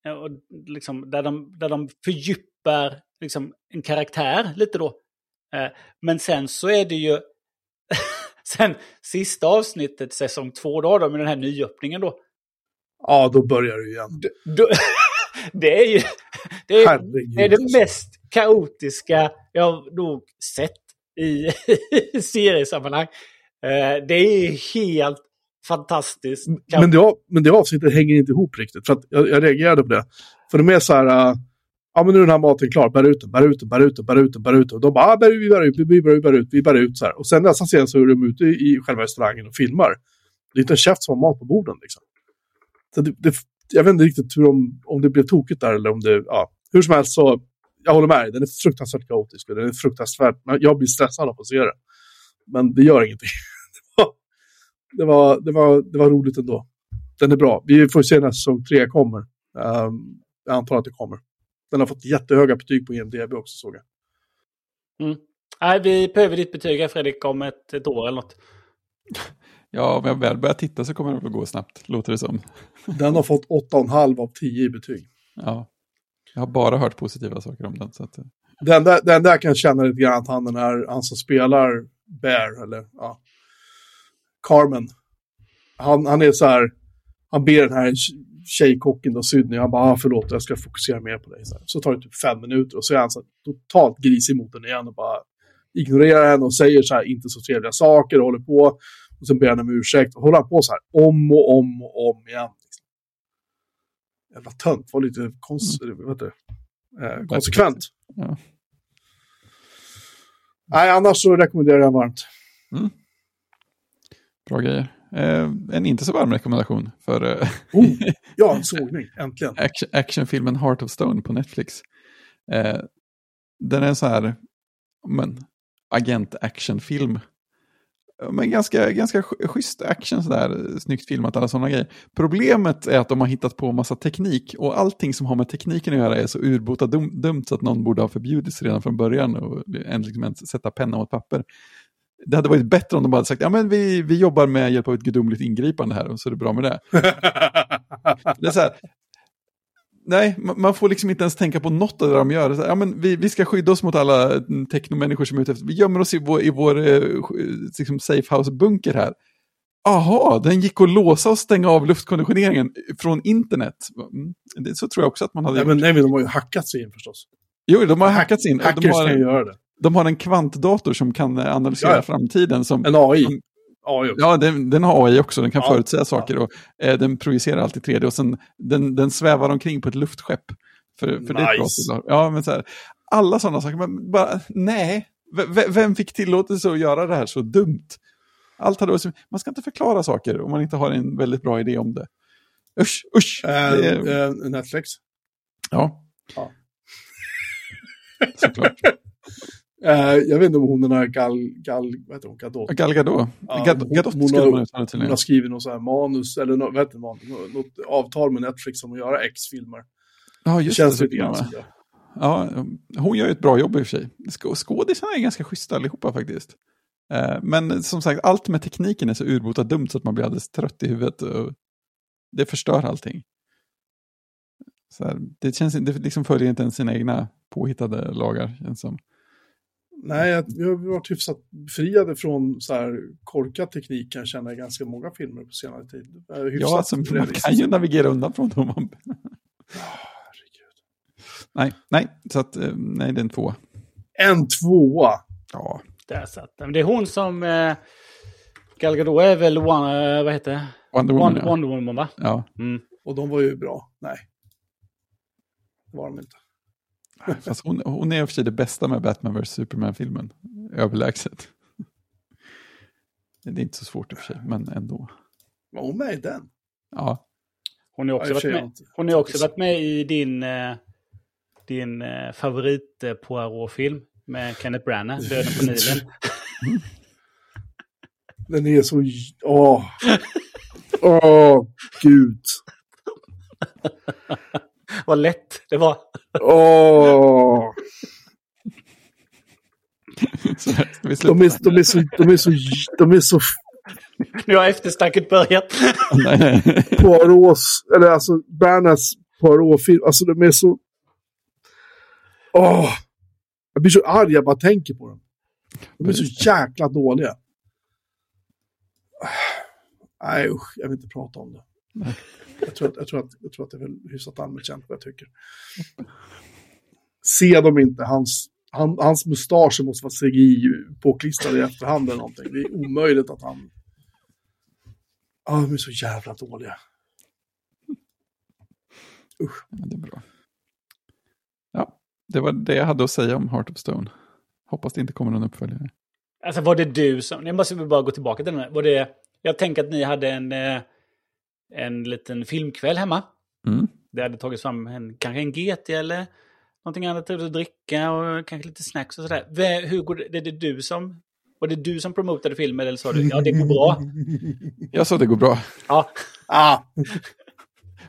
Eh, och liksom, där, de, där de fördjupar liksom, en karaktär lite då. Eh, men sen så är det ju... sen sista avsnittet, säsong två, då, då med den här nyöppningen då.
ja då börjar det igen.
då det är ju... Det är, det är det mest kaotiska jag nog sett i, i seriesammanhang. Eh, det är helt fantastiskt.
Men det, men det avsnittet hänger inte ihop riktigt. För att jag, jag reagerade på det. För de är så här, äh, ja men nu är den här maten klar, bär ut den, bär ut den, bär ut den, bär ut den, bär ut den. Och de bara, ah, bär, vi bär ut, vi bär ut, vi bär ut, vi bär ut så här. Och sen nästa scen så är de ute i själva restaurangen och filmar. Det är inte en chef som har mat på borden liksom. Så det, det, jag vet inte riktigt hur de, om det blev tokigt där eller om det, ja. Hur som helst så, jag håller med dig, den är fruktansvärt kaotisk och den är fruktansvärt, jag blir stressad av att se den. Men det gör ingenting. det, var, det, var, det var roligt ändå. Den är bra. Vi får se när säsong tre kommer. Um, jag antar att det kommer. Den har fått jättehöga betyg på IMDB också såg jag.
Nej, vi behöver ditt betyg här Fredrik om ett, ett år eller något.
Ja, om jag väl börjar titta så kommer det att gå snabbt, låter det som.
Den har fått 8,5 av 10 i betyg.
Ja. Jag har bara hört positiva saker om den. Så att, eh,
enda, det enda jag kan känna lite grann att han den här, han som spelar Bear, eller ja, Carmen. Han, han är så här, han ber den här tjejkocken då, Sydney, han bara, ah, förlåt, jag ska fokusera mer på dig. Så, här. så tar det typ fem minuter och så är han så här, totalt grisig mot den igen och bara ignorerar henne och säger så här, inte så trevliga saker och håller på. Och sen ber han om ursäkt och håller han på så här om och om och om igen. Liksom. Jävla tönt, var lite kons vad heter det? Eh, konsekvent.
Ja.
Nej, annars så rekommenderar jag varmt.
bra grejer. Eh, en inte så varm rekommendation för eh,
Oh, ja, sågning, äntligen.
action, actionfilmen Heart of Stone på Netflix. Eh, den är så här men, agent-actionfilm. Men ganska, ganska sch- schysst action, sådär, snyggt filmat, alla sådana grejer. Problemet är att de har hittat på massa teknik och allting som har med tekniken att göra är så urbota dum, dumt så att någon borde ha förbjudits redan från början och en, liksom, sätta penna mot papper. Det hade varit bättre om de hade sagt ja men vi, vi jobbar med hjälp av ett gudomligt ingripande här och så är det bra med det. Det är så här, nej, ma- man får liksom inte ens tänka på något av det de gör. Här, ja, men vi, vi ska skydda oss mot alla mm, technomänniskor som är ute efter. Vi gömmer oss i vår, i vår eh, liksom safe house-bunker här. Aha, den gick att låsa och stänga av luftkonditioneringen från internet. Mm, det, så tror jag också att man hade
nej,
gjort.
men, nej, men de har ju hackat sig in förstås.
Jo, de har hackats in. och
Hackers
De har,
kan göra det.
De har en kvantdator som kan eh, analysera
Ja, ja.
framtiden. Som,
En AI.
som-
AI också.
ja, den, den har AI också, den kan
Ja,
förutsäga saker och eh, den projicerar alltid 3D och sen den, den svävar omkring på ett luftskepp. För, för det är ett
Nice.
Ja, men så här, alla sådana saker, men bara nej. V- vem fick tillåtelse att göra det här så dumt? Allt hade varit man ska inte förklara saker om man inte har en väldigt bra idé om det. Usch, usch.
Eh,
det är,
eh, Netflix.
ja.
ja.
Såklart.
Eh, jag vet inte om hon den här Gal... Gal vad heter hon? Gadot.
Gal Gadot.
Ja,
Gad-
hon-
Gadot
hon
skulle
har- Hon har skrivit något så här manus, eller något, heter det, manus? Nå- något avtal med Netflix om att göra X-filmer.
Ja,
Det
just
känns
det.
lite grann
så
som det.
Ja, hon gör ju ett bra jobb i och för sig. Skå- Skådisarna är ganska schyssta allihopa faktiskt. Eh, Men som sagt, allt med tekniken är så urbota dumt så att man blir alldeles trött i huvudet. Och det förstör allting. Så här, det, känns, det liksom följer inte ens sina egna påhittade lagar. Känns som.
Nej, jag- vi har varit hyfsat befriade från så här korkad teknik kan jag känna i ganska många filmer på senare tid. Hyfsat
Ja, alltså, man kan ju navigera undan från dem.
Herregud.
Nej, nej, så att, eh, nej, det är en två.
En tvåa.
Ja,
Där satt den. Det är hon som... Eh, Gal Gadot är väl one, eh, vad heter det?
Wonder Woman.
Wonder,
ja.
Wonder Woman va?
Ja.
Mm.
Och de var ju bra. Nej. Det var de inte.
Fast hon, hon är i och för sig det bästa med Batman vs Superman-filmen. Överlägset. Det är inte så svårt i och för sig, men ändå.
Var hon med i den?
Ja,
Hon har också varit med. Hon har också varit med i din, eh, din eh, favorit eh, Poirot-film med Kenneth Branagh, Döden på Nilen.
Den är så... Åh. Åh, gud.
Vad lätt det var.
Åh. De är, de är så... De är så... De är så
Nu har eftersnacket börjat.
Poirots, eller alltså Bernas Poirot-film, alltså de är så... Åh! Jag blir så arg jag bara tänker på dem. De är så jäkla dåliga. Nej usch, jag vill inte prata om det. Jag tror att, jag tror att, jag tror att det är väl hyfsat allmänt känt vad jag tycker. Se dem inte, hans, han, hans mustascher måste vara CGI påklistrade i efterhand eller någonting. Det är omöjligt att han... Ja, de är så jävla dåliga.
Ja, det är bra. Ja, det var det jag hade att säga om Heart of Stone. Hoppas det inte kommer någon uppföljare.
Alltså var det du som... Jag måste bara gå tillbaka till den här. Var det... Jag tänker att ni hade en, eh, en liten filmkväll hemma.
Mm.
Det hade tagits fram en, kanske en GT eller någonting annat att dricka och kanske lite snacks och sådär. Hur går det? Är det du som... Var det du som promotade filmen eller sa du ja det går bra?
Jag sa det går bra.
Ja,
Ah,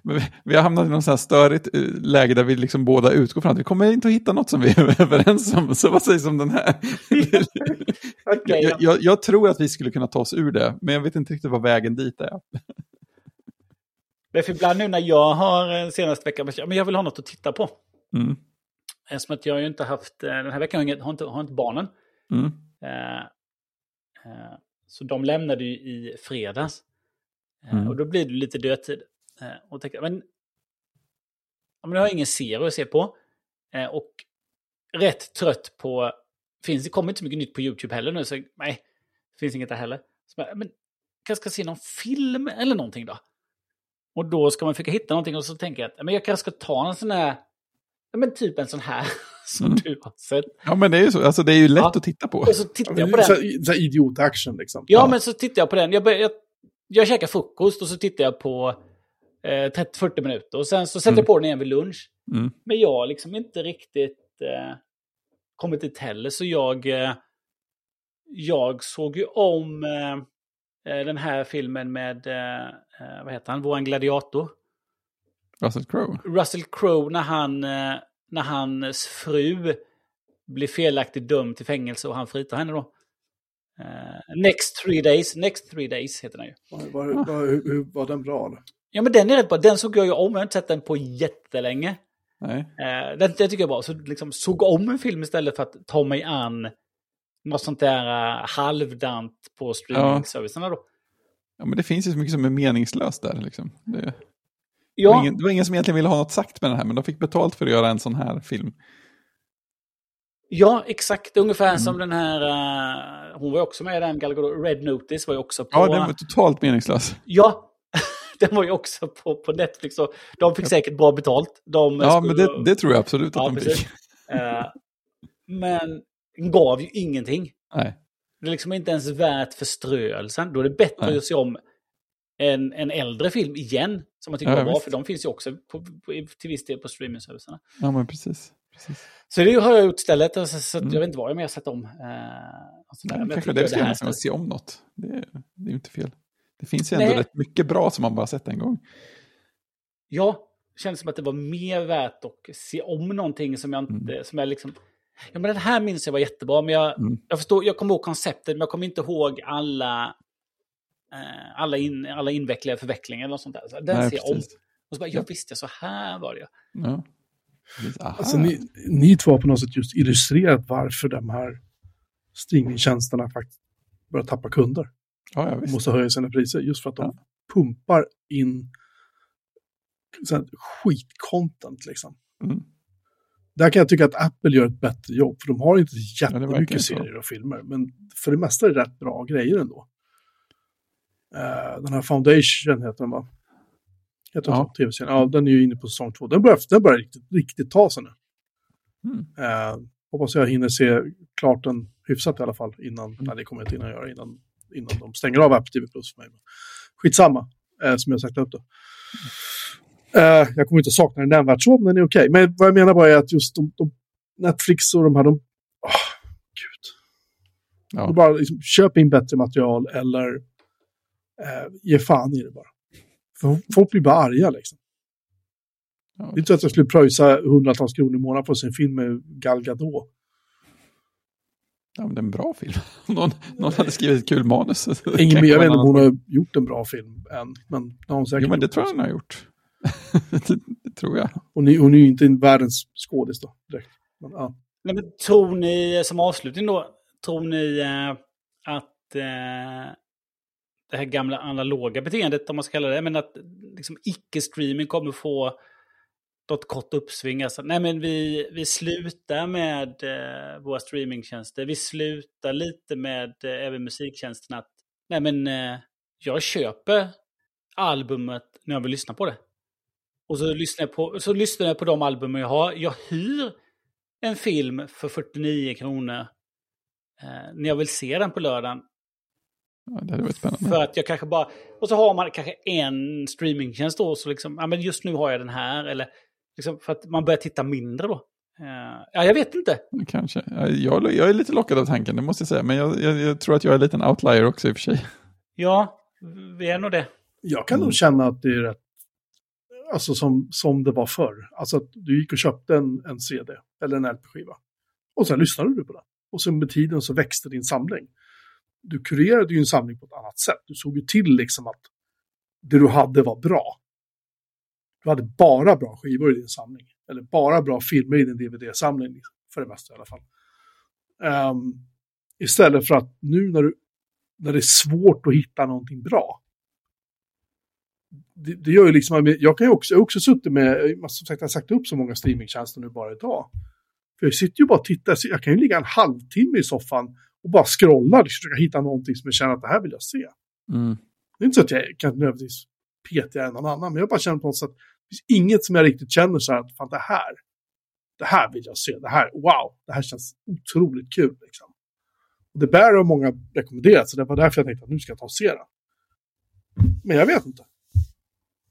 Men vi, vi har hamnat i något här störigt eh, läge där vi liksom båda utgår från att vi kommer inte att hitta något som vi är överens om. Så vad sägs om den här?
okej.
jag, jag, jag tror att vi skulle kunna ta oss ur det, men jag vet inte riktigt vad vägen dit är.
Därför ibland nu när jag har eh, senaste veckan, men jag vill ha något att titta på.
Mm.
Eftersom att jag har ju inte haft, eh, den här veckan har, jag inte, har inte barnen.
Mm.
Eh, eh, så de lämnade ju i fredags. Eh,
Mm.
Och då blir det lite dödtid. Eh, och tänkte, men, ja, men jag har ingen serie att se på. Eh, och rätt trött på, finns det kommer inte så mycket nytt på YouTube heller nu, så nej, finns inget där heller. Så, men kanske ska se någon film eller någonting då. Och då ska man försöka hitta någonting och så tänker jag att men jag kanske ska ta en sån här, men typ en sån här som
Mm.
du har sett.
Ja, men det är ju så. Alltså, det är ju lätt
Ja.
att titta på.
Och så tittar jag på
så,
den.
så här idiot-action liksom.
Ja,
Ja.
men så tittar jag på den. Jag, jag, jag käkar frukost och så tittar jag på eh, 30-40 minuter. Och sen så sätter
Mm.
jag på den igen vid lunch.
Mm.
Men jag har liksom inte riktigt eh, kommit dit heller. Så jag, eh, jag såg ju om eh, eh, den här filmen med, eh, eh, vad heter han, våran gladiator.
Russell Crowe.
Russell Crowe när, han, eh, när hans fru blir felaktigt dömd till fängelse och han fritar henne då. Eh, next three days, next three days heter den ju.
Var, var, var, hur, var den bra eller?
Ja men den är rätt bra, den såg jag ju om, jag har inte sett den på jättelänge.
Nej.
Eh, den, den tycker jag är bra, så liksom såg om en film istället för att ta mig an något sånt där uh, halvdant på streaming-servicerna då.
Ja, men det finns ju så mycket som är meningslöst där. Liksom. Det, det, var
Ja,
ingen, det var ingen som egentligen ville ha något sagt med den här, men de fick betalt för att göra en sån här film.
Ja, exakt. Ungefär
Mm.
som den här... eh, hon var ju också med i den, Gal Gadot. Red Notice var ju också på...
Ja, den var totalt meningslös.
Ja, den var ju också på, på Netflix. Och de fick säkert bra betalt. De
Ja,
skulle-
men det, det tror jag absolut att
Ja,
de fick.
Eh, men gav ju ingenting.
Nej.
Det är liksom inte ens värt förströelsen. Då är det bättre
Nej.
att se om en, en äldre film igen. Som man tycker
Ja,
var bra, för de finns ju också på, på, till viss del på streamingservicerna.
Ja, men precis. precis.
Så det har jag gjort istället. Så, så att
Mm.
jag vet inte vad jag mer sett om. Eh, sådär.
Nej, kanske det ska man
stället-
se om något. Det, är- det är inte fel. Det finns ju ändå
Nej.
rätt mycket bra som man bara sett en gång.
Ja, det känns som att det var mer värt att se om någonting som jag inte... Som jag liksom... Ja, men den här minns jag var jättebra, men jag,
Mm.
jag förstår, jag kommer ihåg konceptet, men jag kommer inte ihåg alla... Eh, alla, in, alla invecklade förvecklingar eller sånt där. Så den
Nej,
ser jag om. Och så bara, jag visste, så här var det.
Ja.
Alltså, ni, ni två har på något sätt just illustrerat varför de här streamingtjänsterna faktiskt börjar tappa kunder.
ja, ja,
måste höja sina priser just för att de
Ja.
pumpar in skitcontent liksom.
Mm.
Där kan jag tycka att Apple gör ett bättre jobb, för de har inte
det
jättemycket
så.
serier och filmer, men för det mesta är det rätt bra grejer ändå. Eh, den här Foundation heter den va? Heter den
Ja.
så? TV-serien? Ja, den är ju inne på säsong två. Den börjar, den börjar riktigt, riktigt ta sig nu.
Mm.
Eh, hoppas jag hinner se klart den hyfsat i alla fall innan, nej det kommer jag inte hinna göra innan, innan de stänger av Apple TV Plus för mig. Skitsamma, eh, som jag sagt upp då. Eh, jag kommer inte att sakna den nämnvärt så, men den är okej. Men vad jag menar bara är att just de, de Netflix och de här, de, åh, gud.
Ja.
De bara liksom, köp in bättre material eller eh, ge fan i det bara. För folk blir bara arga liksom.
Ja.
Det är inte så att jag skulle pröjsa hundratals kronor i månaden se en film med Gal Gadot.
Ja, men det är en bra film. Om någon, någon hade skrivit ett kul manus.
Ingen, jag vet inte om hon har gjort en bra film än. Men har hon säkert
Jo, men det tror jag
också.
han har gjort. det, tror jag.
Hon är, hon är ju inte en världens skådis då, direkt. Men, ja.
Nej, men tror ni, som avslutning då, tror ni eh, att eh, det här gamla analoga beteendet, om man ska kalla det, men att liksom, icke-streaming kommer få något kort uppsving. Alltså, nej, men vi, vi slutar med eh, våra streamingtjänster. Vi slutar lite med eh, även musiktjänsterna. Att, nej, men eh, jag köper albumet när jag vill lyssna på det. Och så lyssnar jag på, så lyssnar jag på de albumen jag har. Jag hyr en film för 49 kronor eh, när jag vill se den på lördagen.
Ja, det hade varit spännande.
För att jag kanske bara... Och så har man kanske en streamingtjänst då, så liksom, ja men just nu har jag den här. Eller liksom för att man börjar titta mindre då. Eh, ja, jag vet inte.
Kanske. Ja, Jag, jag är lite lockad av tanken, det måste jag säga. Men jag, jag, jag tror att jag är en liten outlier också i och för sig.
Ja, vi är nog det.
Jag kan
Mm.
nog känna att det är rätt, alltså som, som det var förr. Alltså att du gick och köpte en, en CD eller en LP-skiva. Och sen lyssnade du på den. Och sen med tiden så växte din samling. Du kurerade ju en samling på ett annat sätt. Du såg ju till liksom att det du hade var bra. Du hade bara bra skivor i din samling. Eller bara bra filmer i din DVD-samling. Liksom, för det mesta i alla fall. Um, istället för att nu när, du, när det är svårt att hitta någonting bra. Det, det gör ju liksom, jag kan ju också, jag har också suttit med, som sagt jag har sagt upp så många streamingtjänster nu bara idag. För jag sitter ju bara och tittar, jag kan ju ligga en halvtimme i soffan och bara scrolla och försöka hitta någonting som jag känner att det här vill jag se.
Mm.
Det är inte så att jag kan nödvändigtvis petiga någon annan, men jag bara känner på något sätt att det finns inget som jag riktigt känner så här att fan det här, det här vill jag se, det här, wow, det här känns otroligt kul liksom. Och det bär har många rekommenderat, så det var därför jag tänkte att nu ska jag ta och se den. Men jag vet inte.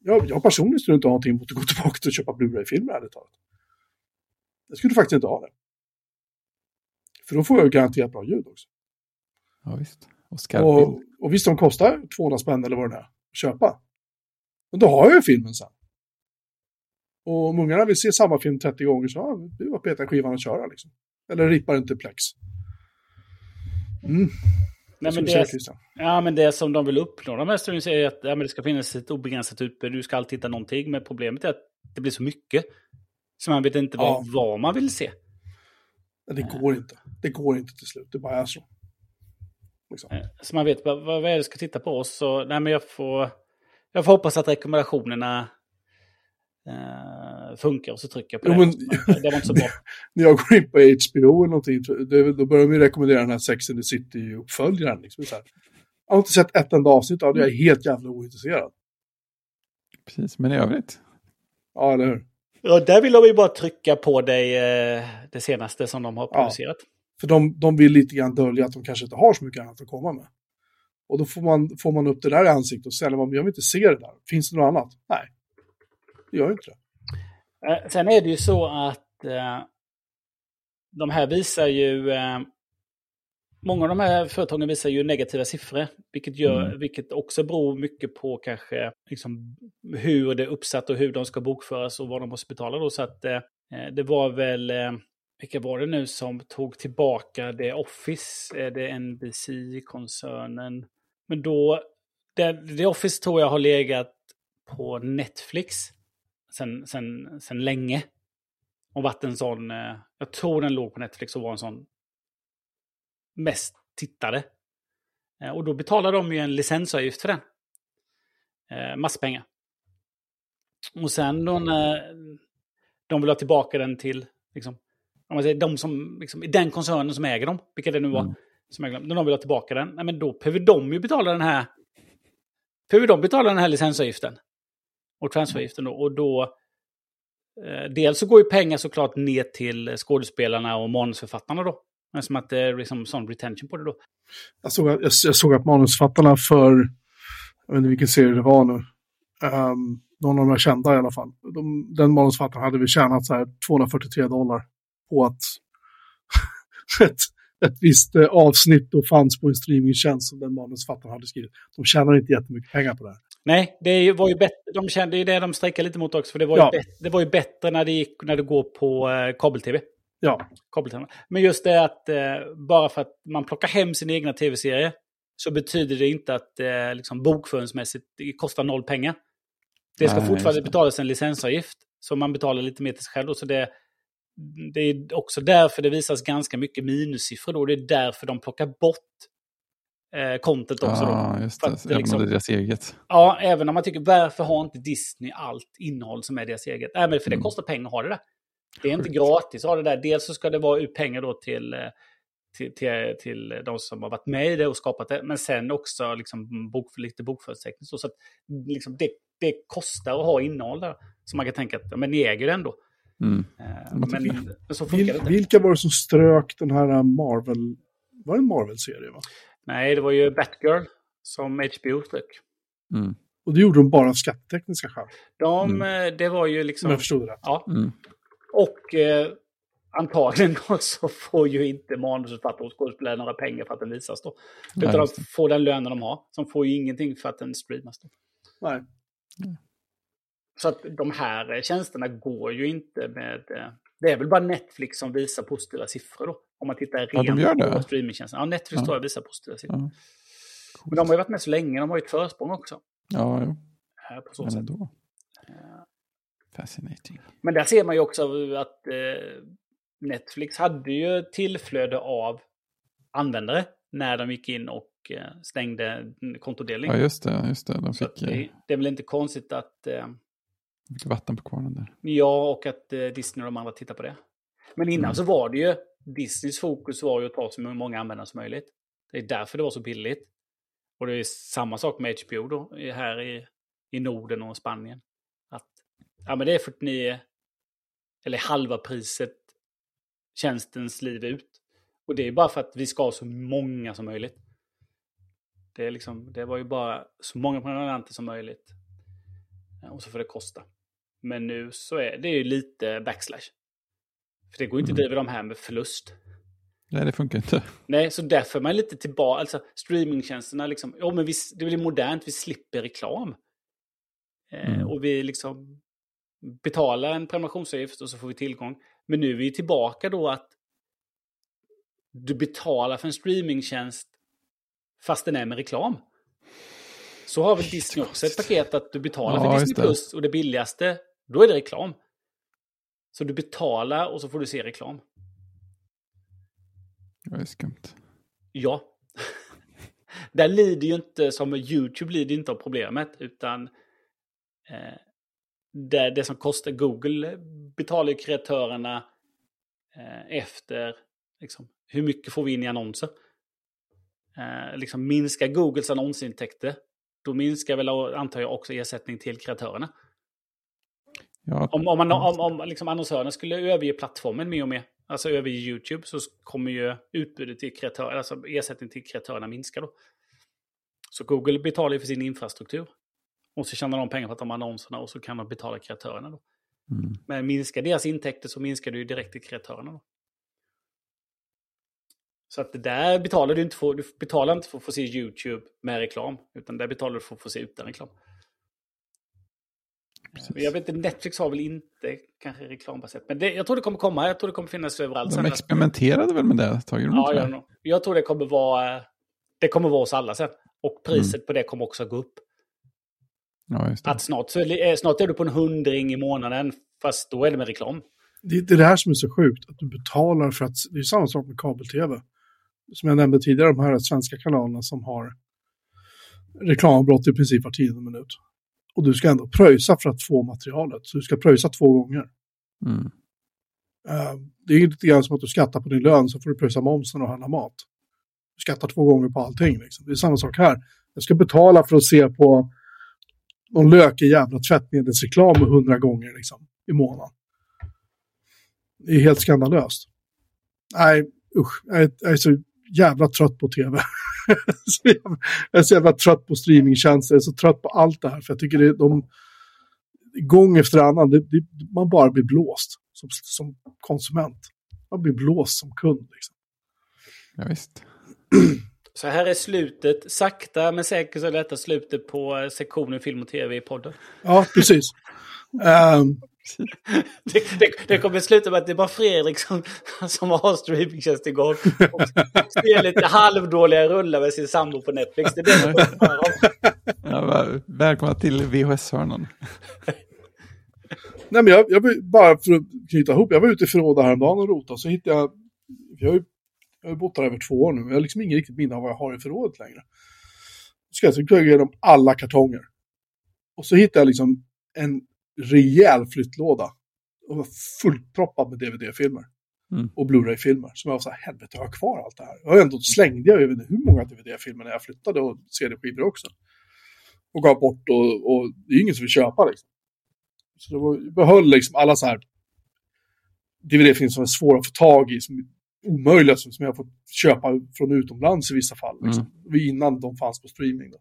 Jag, jag personligen skulle inte ha någonting emot att gå tillbaka till att köpa Blu-ray-filmer, ärligt talat. Jag skulle faktiskt inte ha det. För då får jag ju garanterat bra ljud också.
Ja, visst. Och.
Och, och visst, de kostar 200 spänn eller vad det är att köpa. Men då har jag ju filmen sen. Och om ungarna vill se samma film 30 gånger så ja, det är bara peta skivan och köra liksom. Eller rippa den till plex. Mm.
Nej,
Vad
men det, ja, men det som de vill uppnå, de här streamings är att ja, det ska finnas ett obegränsat utbud. Du ska alltid hitta någonting. Men problemet är att det blir så mycket. Så man vet inte vad,
Ja.
vad man vill se.
Det går inte. Det går inte till slut. Det bara är så. Liksom.
Eh, Så man vet vad, vad är det jag ska titta på. Så, nej, men jag, får, jag får hoppas att rekommendationerna eh, funkar och så trycker jag på
Jo,
det.
men-
Men det var inte så bra.
När jag går in på HBO eller någonting, det- då börjar de ju rekommendera den här Sex and the City-uppföljaren. Liksom, jag har inte sett ett enda avsnitt av det, jag är helt jävla ointresserad.
Precis, men i övrigt.
Ja, eller hur?
Ja, där vill de ju bara trycka på dig eh, det senaste som de har
Ja.
producerat.
För de, de vill lite grann dölja att de kanske inte har så mycket annat att komma med. Och då får man, får man upp det där i ansiktet och säger man, jag vill inte se det där. Finns det något annat? Nej, det gör inte det.
Eh, sen är det ju så att eh, de här visar ju... Eh, många av de här företagen visar ju negativa siffror. Vilket, gör,
Mm.
vilket också beror mycket på kanske liksom, hur det är uppsatt och hur de ska bokföras och vad de måste betala. Då. Så att, eh, det var väl... Eh, vilka var det nu som tog tillbaka det Office? Är det NBC-koncernen? Men då... Det, det Office tror jag har legat på Netflix sen, sen, sen länge. Och varit en sån, eh, jag tror den låg på Netflix och var en sån mest tittade. Eh, och då betalar de ju en licensavgift för den. Eh, masspengar. Och sen då när de vill ha tillbaka den till, liksom, om man säger, de som, liksom, i den koncernen som äger dem, vilka det nu var,
Mm.
som äger dem, när de vill ha tillbaka den, nej, men då behöver de ju betala den här, behöver de betala den här licensavgiften. Och transferavgiften då. Och då Eh, dels så går ju pengar såklart ner till skådespelarna och manusförfattarna då. Men som att det är liksom sån retention på det då.
Jag såg, att, jag, jag såg att manusförfattarna för, jag vet inte vilken serie det var nu, um, någon av de här kända i alla fall, de, den manusförfattaren hade vi tjänat så här 243 dollar på att ett, ett visst eh, avsnitt då fanns på en streamingtjänst som den manusförfattaren hade skrivit. De tjänar inte jättemycket pengar på det här.
Nej, det var ju bättre. De kände ju det de strejkade lite mot också. För det var,
Ja.
ju, bättre, det var ju bättre när det, gick, när det går på eh, kabel-tv.
Ja,
Kabel Men just det att eh, bara för att man plockar hem sin egna tv-serie så betyder det inte att eh, liksom, bokföringsmässigt det kostar noll pengar. Det ska
Nej,
fortfarande
det.
betalas en licensavgift. Så man betalar lite mer till sig själv. då. Så det, det är också därför det visas ganska mycket minussiffror. Då. Det är därför de plockar bort eh, content också. då.
Ja, just
För
det.
att
Även
liksom-
om det är deras eget.
Ja, även om man tycker varför har inte Disney allt innehåll som är deras eget? Nej, men för det
Mm.
kostar pengar att ha det där. Det är inte
Sjukt.
gratis att ha det där. Dels så ska det vara ut pengar då till, eh, till, till, till de som har varit med i det och skapat det. Men sen också liksom bok, lite bokföringstekniskt. Så att liksom det, det kostar att ha innehåll där. Så man kan tänka att men ni äger det ändå.
Mm.
Eh, Men, men så funkar
Vil,
det inte.
vilka var det som strök den här Marvel, var det en Marvel-serie va?
Nej, det var ju Batgirl som HBO strök.
Mm.
Och det gjorde de bara av skattetekniska skäl,
De, eh, Det var ju
om
liksom...
jag förstod det rätt.
Ja,
Mm.
Och eh, antagligen då så får ju inte manusförfattare och skådespelare några pengar för att den visas då.
Nej,
Utan de får den lönen de har. Så de får ju ingenting för att den streamas då.
Nej.
Så att de här eh, tjänsterna går ju inte med... Eh, det är väl bara Netflix som visar positiva siffror då. Om man tittar
Ja, de
rent
gör det.
på streamingtjänsten. Ja, Netflix
Ja.
tror jag visar positiva siffror.
Ja.
Men de har ju varit med så länge, de har ju ett försprång också.
Ja, jo.
Här på så
Men
sätt.
ändå. Fascinating.
Men där ser man ju också att eh, Netflix hade ju tillflöde av användare när de gick in och eh, stängde kontodelning.
Ja, just det. Just det. De fick, eh,
det, det är väl inte konstigt att
fick vatten på kvarnen där.
jag och att eh, Disney och de andra tittar på det. Men innan
Mm.
så var det ju, Disneys fokus var ju att ta så många användare som möjligt. Det är därför det var så billigt. Och det är samma sak med HBO då, här i, i Norden och Spanien. Att ja, men det är 49, eller halva priset tjänstens liv ut. Och det är bara för att vi ska ha så många som möjligt. Det, är liksom, det var ju bara så många prenumeranter som möjligt. Ja, Och så får det kosta. Men nu så är det ju lite backslash. För det går ju inte att
Mm.
driva de här med förlust.
Nej, det funkar inte.
Nej, så därför är man lite tillbaka. Alltså streamingtjänsterna liksom. Ja, men vi, det blir modernt. Vi slipper reklam. Eh,
Mm.
Och vi liksom betalar en prenumerationsavgift och så får vi tillgång. Men nu är vi tillbaka då att du betalar för en streamingtjänst fast den är med reklam. Så har väl Disney också ett paket att du betalar
Ja,
för Disney. Plus och det billigaste, då är det reklam. Så du betalar och så får du se reklam.
Det är skumt.
Ja. Där lider ju inte, som YouTube lider inte av problemet, utan eh, det, det som kostar Google betalar ju kreatörerna eh, efter liksom, hur mycket får vi in i annonser. Eh, liksom minskar Googles annonsintäkter, då minskar väl antar jag också ersättning till kreatörerna.
Ja,
Om, om, man, om, om liksom annonsörerna skulle överge plattformen mer och mer, alltså överge YouTube, så kommer ju utbudet till kreatörerna, alltså ersättning till kreatörerna minska då. Så Google betalar ju för sin infrastruktur. Och så tjänar de pengar på att de annonserna och så kan de betala kreatörerna då.
mm.
Men minskar deras intäkter så minskar det ju direkt till kreatörerna då. Så att det där betalar du inte för, du betalar inte för att få se YouTube med reklam, utan där betalar du för att få se utan reklam.
Precis.
Jag vet inte, Netflix har väl inte kanske reklambaserat. Men det, jag tror det kommer komma, jag tror det kommer finnas överallt.
De
Sen-
experimenterade väl med det ett tag?
Ja, jag, jag tror det kommer vara det kommer vara hos alla sen. Och priset på det kommer också gå upp.
Ja, just det.
Att snart, så eh, snart är du på en hundring i månaden, fast då är det med reklam.
Det, det är det här som är så sjukt, att du betalar för att, det är samma sak med kabel-tv. Som jag nämnde tidigare, de här svenska kanalerna som har reklamavbrott i princip var tionde minut. Och du ska ändå pröjsa för att få materialet, så du ska pröjsa två gånger.
Mm.
Eh, det är lite grann som att du skattar på din lön så får du pröjsa momsen och handla mat. Du skattar två gånger på allting. Liksom. Det är samma sak här. Jag ska betala för att se på någon lökig jävla tvättmedelsreklam hundra gånger liksom, i månaden. Det är helt skandalöst. Nej, usch. Jag är, jag är så jävla trött på tv. Jag är så jävla trött på streamingtjänster. Jag är så trött på allt det här. För jag tycker det, de, gång efter annan, det, det, man bara blir blåst som, som konsument. Man blir blåst som kund. Liksom.
Ja, visst.
Så här är slutet, sakta men säkert så är detta slutet på eh, sektionen film och tv i podden.
Ja, precis. Ehm,
Det, det, det kommer sluta med att det är bara Fredrik som, som har streamingtjänst igång. Och ser lite halvdåliga rullar med sin sambo på Netflix. Det är det höra om.
Ja, väl- välkomna till VHS-hörnan.
nej, men jag, jag, vill- bara för att knyta ihop, jag var ute i förrådet häromdagen och rotade, så hittade jag, jag har ju, jag har bott där över två år nu, jag har liksom ingen riktigt minne av vad jag har i förrådet längre. Så ska jag gå igenom alla kartonger. Och så hittade jag liksom en rejäl flyttlåda. Och var fullproppad med DVD-filmer.
Mm.
Och Blu-ray-filmer. Som jag var så här, helvete, jag har kvar allt det här. Jag har ändå slängde jag, jag vet inte hur många DVD-filmer när jag flyttade och CD-skivor också. Och gav bort och, och det är ingen som vill köpa liksom. Så det var, jag behöll liksom alla så här DVD-filmer som är svåra att få tag i, som är omöjliga, som, jag har fått köpa från utomlands i vissa fall. Liksom. Innan de fanns på streaming. Då.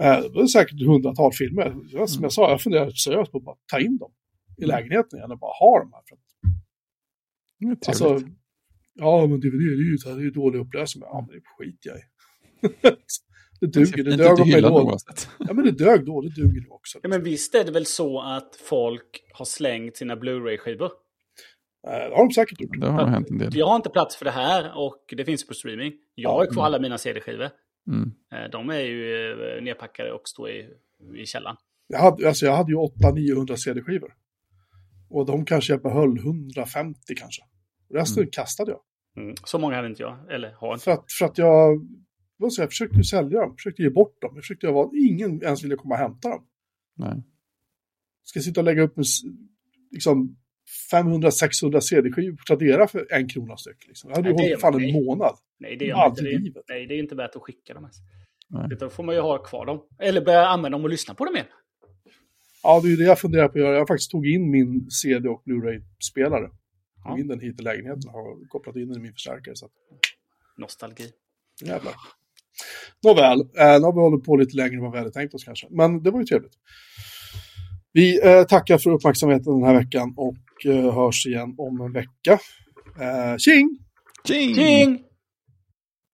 Eh, det var säkert hundratal filmer. Jag, som jag sa, jag funderade seriöst på att bara ta in dem i lägenheten igen och bara ha dem här. För att, alltså, ja, men DVD det är ju, det är ju dålig upplösning. Ja, men det skiter jag i. det duger, det
inte
dög åt mig då. Ja, men det dög då, det duger nog också.
Ja, men visst är det väl så att folk har slängt sina Blu-ray-skivor?
Eh, det har de säkert gjort.
Det har hänt en del.
Jag har inte plats för det här och det finns på streaming. Jag har kvar alla mina CD-skivor.
Mm.
Eh, De är ju eh, nedpackade och står i, i källaren.
Jag hade, alltså, jag hade ju 800-900 CD-skivor. Och de kanske jag behöll 150 kanske. Resten kastade jag.
Mm. Så många hade inte jag, eller har inte.
För att, för att jag, vad säger, jag försökte ju sälja dem, försökte ge bort dem. Jag försökte göra ingen ens ville komma och hämta dem.
Nej.
Ska jag sitta och lägga upp en, liksom 500-600 CD-skivor på Tradera för en krona styck. Liksom. Jag hade ju
det
hållit fan en månad.
Nej, det man inte. Det, nej, det är inte värt att skicka dem ens.
Nej.
Då får man ju ha kvar dem. Eller börja använda dem och lyssna på dem igen.
Ja, det är ju det jag funderar på att göra. Jag faktiskt tog in min CD och Blu-ray-spelare. Tog
Ja.
in den hit i lägenheten och har kopplat in den i min förstärkare. Så att,
Nostalgi.
jävlar. Nåväl, eh, nu har vi hållit på lite längre än vad vi hade tänkt oss kanske. Men det var ju trevligt. Vi eh, tackar för uppmärksamheten den här veckan och eh, hörs igen om en vecka. Eh, tjing!
Tjing!
Ting!